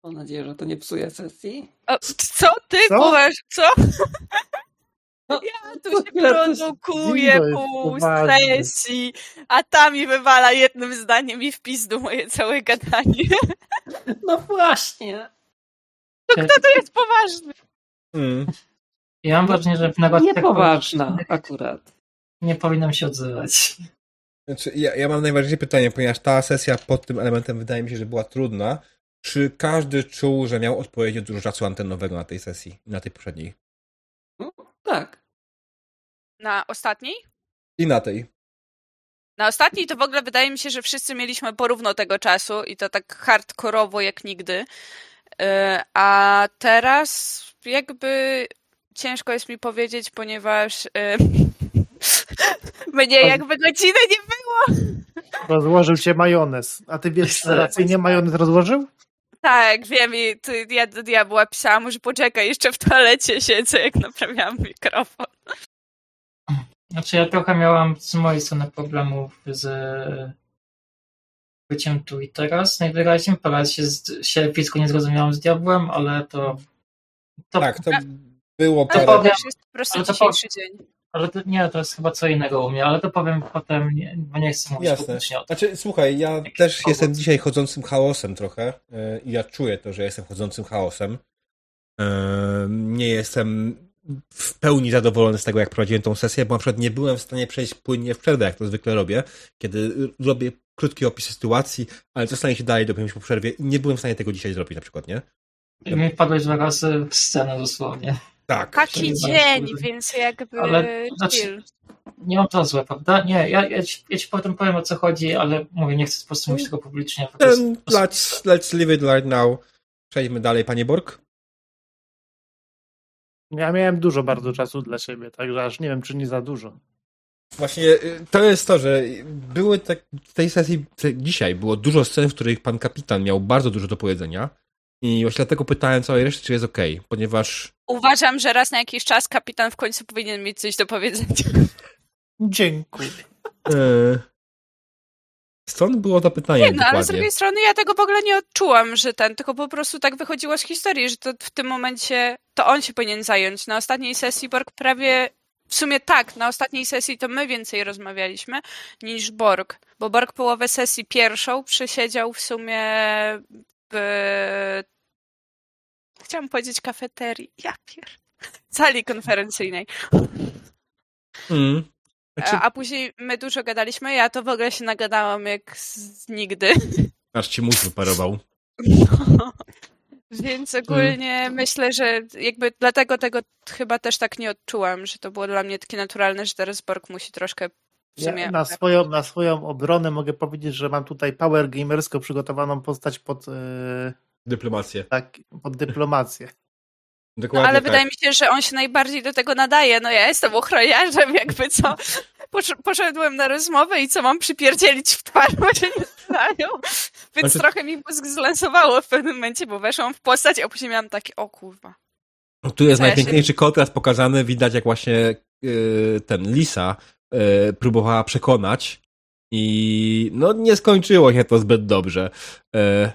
Mam nadzieję, że to nie psuje sesji. O, co ty Co? poważ, co? No, Ja tu co się produkuję pół sesji, a ta mi wywala jednym zdaniem i w pizdu moje całe gadanie. No właśnie. To jest poważny. Mm. Ja mam wrażenie, że w negocjacjach Niepoważna akurat. nie powinnam się odzywać. Znaczy, ja, ja mam najważniejsze pytanie, ponieważ ta sesja pod tym elementem wydaje mi się, że była trudna. Czy każdy czuł, że miał odpowiednio dużo czasu antenowego na tej sesji, na tej poprzedniej? Tak. Na ostatniej? I na tej. Na ostatniej to w ogóle wydaje mi się, że wszyscy mieliśmy porówno tego czasu i to tak hardkorowo jak nigdy. Yy, A teraz jakby ciężko jest mi powiedzieć, ponieważ yy, mnie jakby godziny nie było. Rozłożył cię majonez. A ty wiesz, że racyjnie majonez rozłożył? Tak, wiem i ty, ja do diabła pisałam, że poczekaj, jeszcze w toalecie siedzę, jak naprawiałam mikrofon. Znaczy ja trochę miałam z mojej strony problemów z byciem tu i teraz najwyraźniej. Parę się, z- się nie zrozumiałam z diabłem, ale to... to Tak, to było Ale parę... powiem- to jest po prostu ale to dzisiejszy dzień. Ale to, nie, to jest chyba co innego u mnie, ale to powiem potem, nie, bo nie chcę mówić Jasne. publicznie o tym. Znaczy, słuchaj, ja też jestem dzisiaj chodzącym chaosem trochę yy, i ja czuję to, że jestem chodzącym chaosem. Yy, Nie jestem w pełni zadowolony z tego, jak prowadziłem tą sesję, bo na przykład nie byłem w stanie przejść płynnie w przerwę, jak to zwykle robię, kiedy robię krótki opis sytuacji, ale co stanie się dalej dopiero po przerwie i nie byłem w stanie tego dzisiaj zrobić na przykład, nie? I mi wpadłeś dwa razy w scenę dosłownie. Tak. Taki dzień, jest- więc jakby Ale, znaczy. Nie mam to złe, prawda? Nie, ja, ja, ci, ja ci potem powiem o co chodzi, ale mówię, nie chcę po prostu mówić tego publicznie. Then let's, let's leave it right now. Przejdźmy dalej, panie Borg. Ja miałem dużo bardzo czasu dla siebie, także aż nie wiem, czy nie za dużo. Właśnie y, to jest to, że były tak, w tej sesji dzisiaj było dużo scen, w których pan kapitan miał bardzo dużo do powiedzenia i właśnie dlatego pytałem całej reszty, czy jest okej, ponieważ Uważam, że raz na jakiś czas kapitan w końcu powinien mieć coś do powiedzenia. Dziękuję. e, stąd było to pytanie Nie, no ale z drugiej strony ja tego w ogóle nie odczułam, że ten, tylko po prostu tak wychodziło z historii, że to w tym momencie to on się powinien zająć. Na ostatniej sesji Borg prawie, w sumie tak, na ostatniej sesji to my więcej rozmawialiśmy niż Borg, bo Borg połowę sesji pierwszą przesiedział w sumie. Chciałam powiedzieć kafeterii, ja pier... sali konferencyjnej. Mm. Znaczy, A, później my dużo gadaliśmy, ja to w ogóle się nagadałam jak z nigdy. aż ci mózg wyparował. No. Więc ogólnie myślę, że jakby dlatego tego chyba też tak nie odczułam, że to było dla mnie takie naturalne, że teraz Borg musi troszkę. Ja na, swoją, na swoją obronę mogę powiedzieć, że mam tutaj power gamersko przygotowaną postać pod, e, Dyplomację. tak, pod dyplomację. No, Dokładnie ale tak. wydaje mi się, że on się najbardziej do tego nadaje. No ja jestem ochroniarzem, jakby co. Posz- Poszedłem na rozmowę i co mam przypierdzielić w twarz, bo się nie znają. Więc Znaczy- trochę mi mózg zlansowało w pewnym momencie, bo weszłam w postać, a później miałam takie, o kurwa. Tu jest Co ja się- najpiękniejszy kontrast pokazany. Widać, jak właśnie yy, ten Lisa yy, próbowała przekonać i no nie skończyło się to zbyt dobrze. Yy,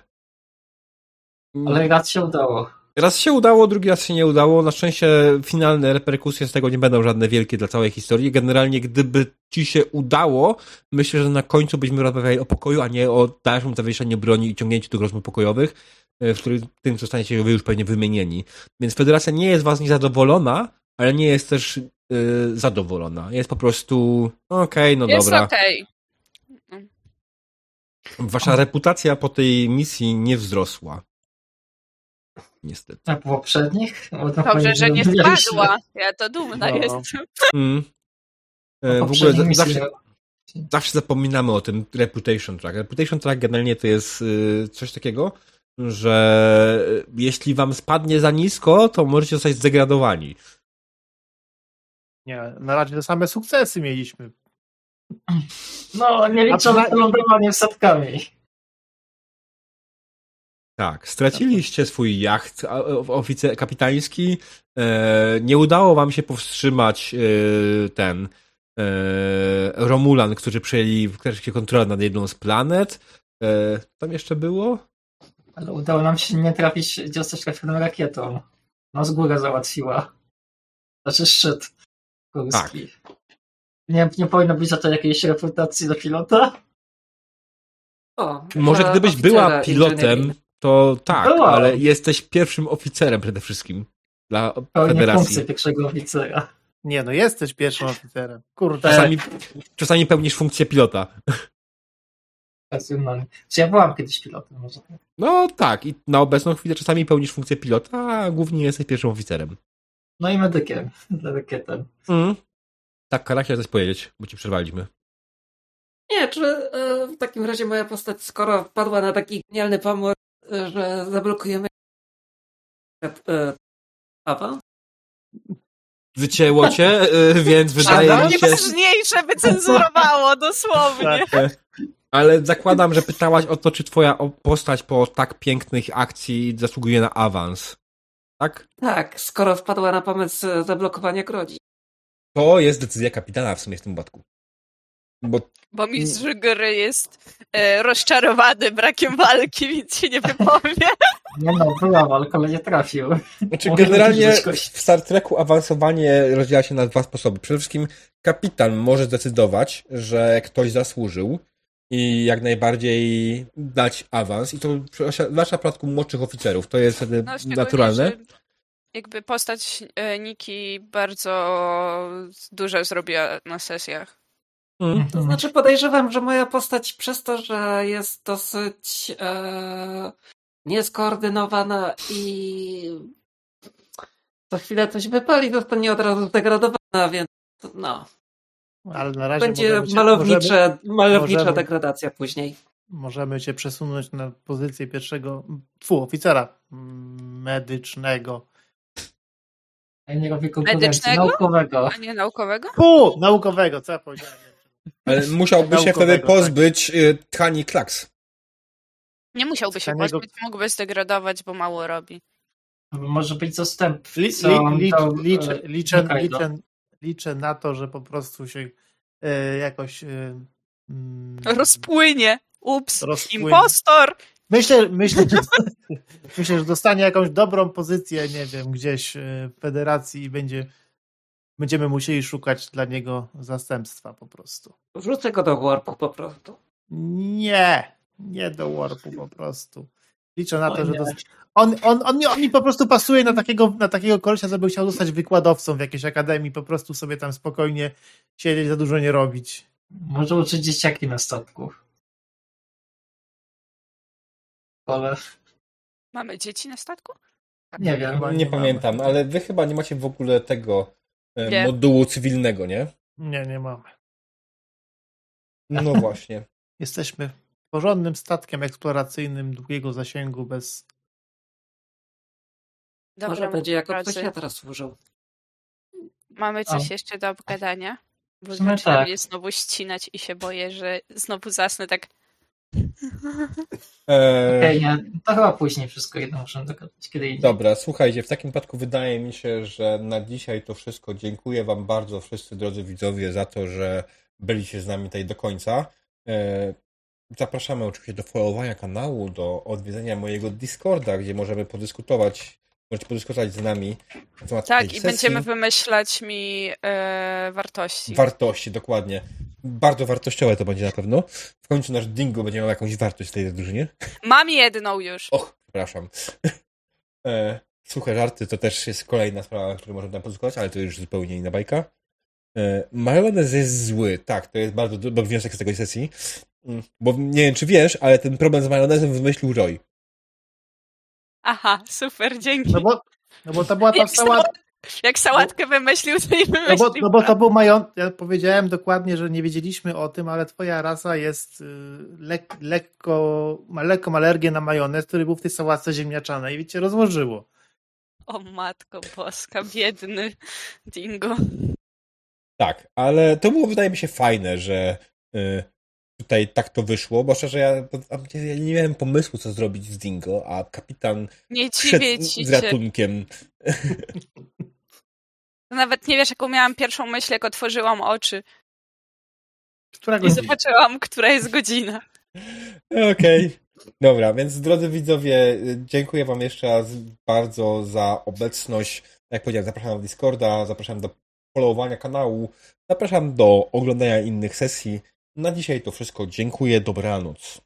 Ale raz się udało. Raz się udało, drugi raz się nie udało. Na szczęście finalne reperkusje z tego nie będą żadne wielkie dla całej historii. Generalnie, gdyby ci się udało, myślę, że na końcu byśmy rozmawiali o pokoju, a nie o dalszym zawieszeniu broni i ciągnięciu tych rozmów pokojowych, e, w których tym zostaniecie wy już pewnie wymienieni. Więc Federacja nie jest was niezadowolona, ale nie jest też yy, zadowolona. Jest po prostu okej, no Jest dobra. okej. Wasza reputacja po tej misji nie wzrosła. Niestety. A po poprzednich? Dobrze, że nie spadła. Ja to dumna No. jestem. Mm. E, w ogóle za- zawsze, zawsze zapominamy o tym reputation track. Reputation track generalnie to jest y, coś takiego, że jeśli wam spadnie za nisko, to możecie zostać zdegradowani. Nie, na razie te same sukcesy mieliśmy. No, nie A licząc przynajmniej- lądowanie setkami. Tak, straciliście swój jacht oficer kapitański. E, nie udało wam się powstrzymać e, ten e, Romulan, którzy przejęli wreszcie kontrolę nad jedną z planet. Tam jeszcze było? Ale udało nam się nie trafić, gdzie zostać trafioną rakietą. No z góry załatwiła. Znaczy szczyt. Górski. Nie, nie powinno być za to jakiejś reputacji do pilota? O, Może gdybyś była pilotem, to tak, Byłam. ale jesteś pierwszym oficerem przede wszystkim dla Pełnię federacji. funkcję pierwszego oficera. Nie, no jesteś pierwszym oficerem. Kurde. Czasami, czasami pełnisz funkcję pilota. Racjonalnie. Czy ja byłam kiedyś pilotem, może tak. No tak, i na obecną chwilę czasami pełnisz funkcję pilota, a głównie jesteś pierwszym oficerem. No i medykiem. Dla rakietem. Mm. Tak, Kara, chciałem coś powiedzieć, bo ci przerwaliśmy. Nie, czy e, w takim razie moja postać, skoro wpadła na taki genialny pomysł, e, że zablokujemy e, awans? Wycięło cię, więc wydaje mi się... Najważniejsze wycenzurowało, dosłownie. E, Ale zakładam, że pytałaś o to, czy twoja postać po tak pięknych akcji zasługuje na awans. Tak? Tak, skoro wpadła na pomysł e, zablokowania grodzi. To jest decyzja kapitana w sumie w tym wypadku. Bo Bo mistrz gry jest e, rozczarowany brakiem walki, więc się nie wypowie. Nie no, byłam, ale kolej nie trafił. Znaczy, generalnie w Star Treku awansowanie rozdziela się na dwa sposoby. Przede wszystkim kapitan może zdecydować, że ktoś zasłużył i jak najbardziej dać awans. I to zwłaszcza w przypadku młodszych oficerów. To jest wtedy No, naturalne. Jakby postać e, Niki bardzo dużo zrobiła na sesjach. Mm. To znaczy podejrzewam, że moja postać przez to, że jest dosyć e, nieskoordynowana i co chwilę coś wypali, zostanie od razu zdegradowana, więc no, Ale na razie będzie możemy cię, malownicze, malownicza możemy- degradacja później. możemy cię przesunąć na pozycję pierwszego, fu, oficera medycznego. Medycznego? naukowego. A nie naukowego? Fu, naukowego, co ja powiedziałem? Ale musiałby się Naukowego, wtedy tak. pozbyć y, tkani klaks. Nie musiałby się Tkaniego- pozbyć, mógłby zdegradować, bo mało robi. Może być zastępcą. Li, li, to, liczę, e, liczę, liczę, liczę na to, że po prostu się e, jakoś e, mm, Rozpłynie. Ups. rozpłynie. Impostor! Myślę, myślę, że, myślę, że dostanie jakąś dobrą pozycję, nie wiem, gdzieś e, w federacji i będzie, będziemy musieli szukać dla niego zastępstwa po prostu. Wrzucę go do warpu po prostu. Nie, nie do warpu po prostu. Liczę na to, że dos- on, on, on, mi, on mi po prostu pasuje na takiego, na takiego kolesia, żeby chciał zostać wykładowcą w jakiejś akademii, po prostu sobie tam spokojnie siedzieć, za dużo nie robić. Może uczyć dzieciaki na statku. Ale Mamy dzieci na statku? nie wiem. Nie, nie pamiętam, ale wy chyba nie macie w ogóle tego e, Nie. modułu cywilnego, nie? Nie, nie mamy. No właśnie. Jesteśmy porządnym statkiem eksploracyjnym długiego zasięgu bez Dobra, Może będzie jako pracy. psychiatra służył. Mamy coś O. jeszcze do obgadania? Bo zaczyna tak. mnie znowu ścinać i się boję, że znowu zasnę tak. E, Okej, nie, to chyba później wszystko jedno muszę dogadać, kiedy. Dobra, słuchajcie, w takim wypadku wydaje mi się, że na dzisiaj to wszystko. Dziękuję Wam bardzo, wszyscy drodzy widzowie, za to, że byliście z nami tutaj do końca. E, Zapraszamy oczywiście do followowania kanału, do odwiedzenia mojego Discorda, gdzie możemy podyskutować, możecie podyskutować z nami na temat Tak, tej i sesji. będziemy wymyślać mi e, wartości. Wartości, dokładnie. Bardzo wartościowe to będzie na pewno. W końcu nasz Dingo będzie miał jakąś wartość w tej drużynie. Mam jedną już. Och, przepraszam. E, suche żarty to też jest kolejna sprawa, o której możemy tam podyskutować, ale to już zupełnie inna bajka. E, majonez jest zły. Tak, to jest bardzo dobry wniosek z tej sesji. Mm, Bo nie wiem, czy wiesz, ale ten problem z majonezem wymyślił Roy. Aha, super, dzięki. No bo, no bo to była ta Nie, cała, Jak sałatkę wymyślił, to i No wymyślił. bo, no bo to był majątek, ja powiedziałem dokładnie, że nie wiedzieliśmy o tym, ale twoja rasa jest y, lek, lekko, ma lekką alergię na majonez, który był w tej sałatce ziemniaczanej i wiecie, rozłożyło. O matko boska, biedny dingo. Tak, ale to było wydaje mi się fajne, że y, tutaj tak to wyszło, bo szczerze ja, ja nie miałem pomysłu, co zrobić z Dingo, a kapitan Nie ci z się. ratunkiem. Nawet nie wiesz, jaką miałam pierwszą myśl, jak otworzyłam oczy Która i zobaczyłam, która jest godzina. Okej. Dobra, więc drodzy widzowie, dziękuję wam jeszcze raz bardzo za obecność. Jak powiedziałem, zapraszam na Discorda, zapraszam do followowania kanału, zapraszam do oglądania innych sesji. Na dzisiaj to wszystko. Dziękuję, dobranoc.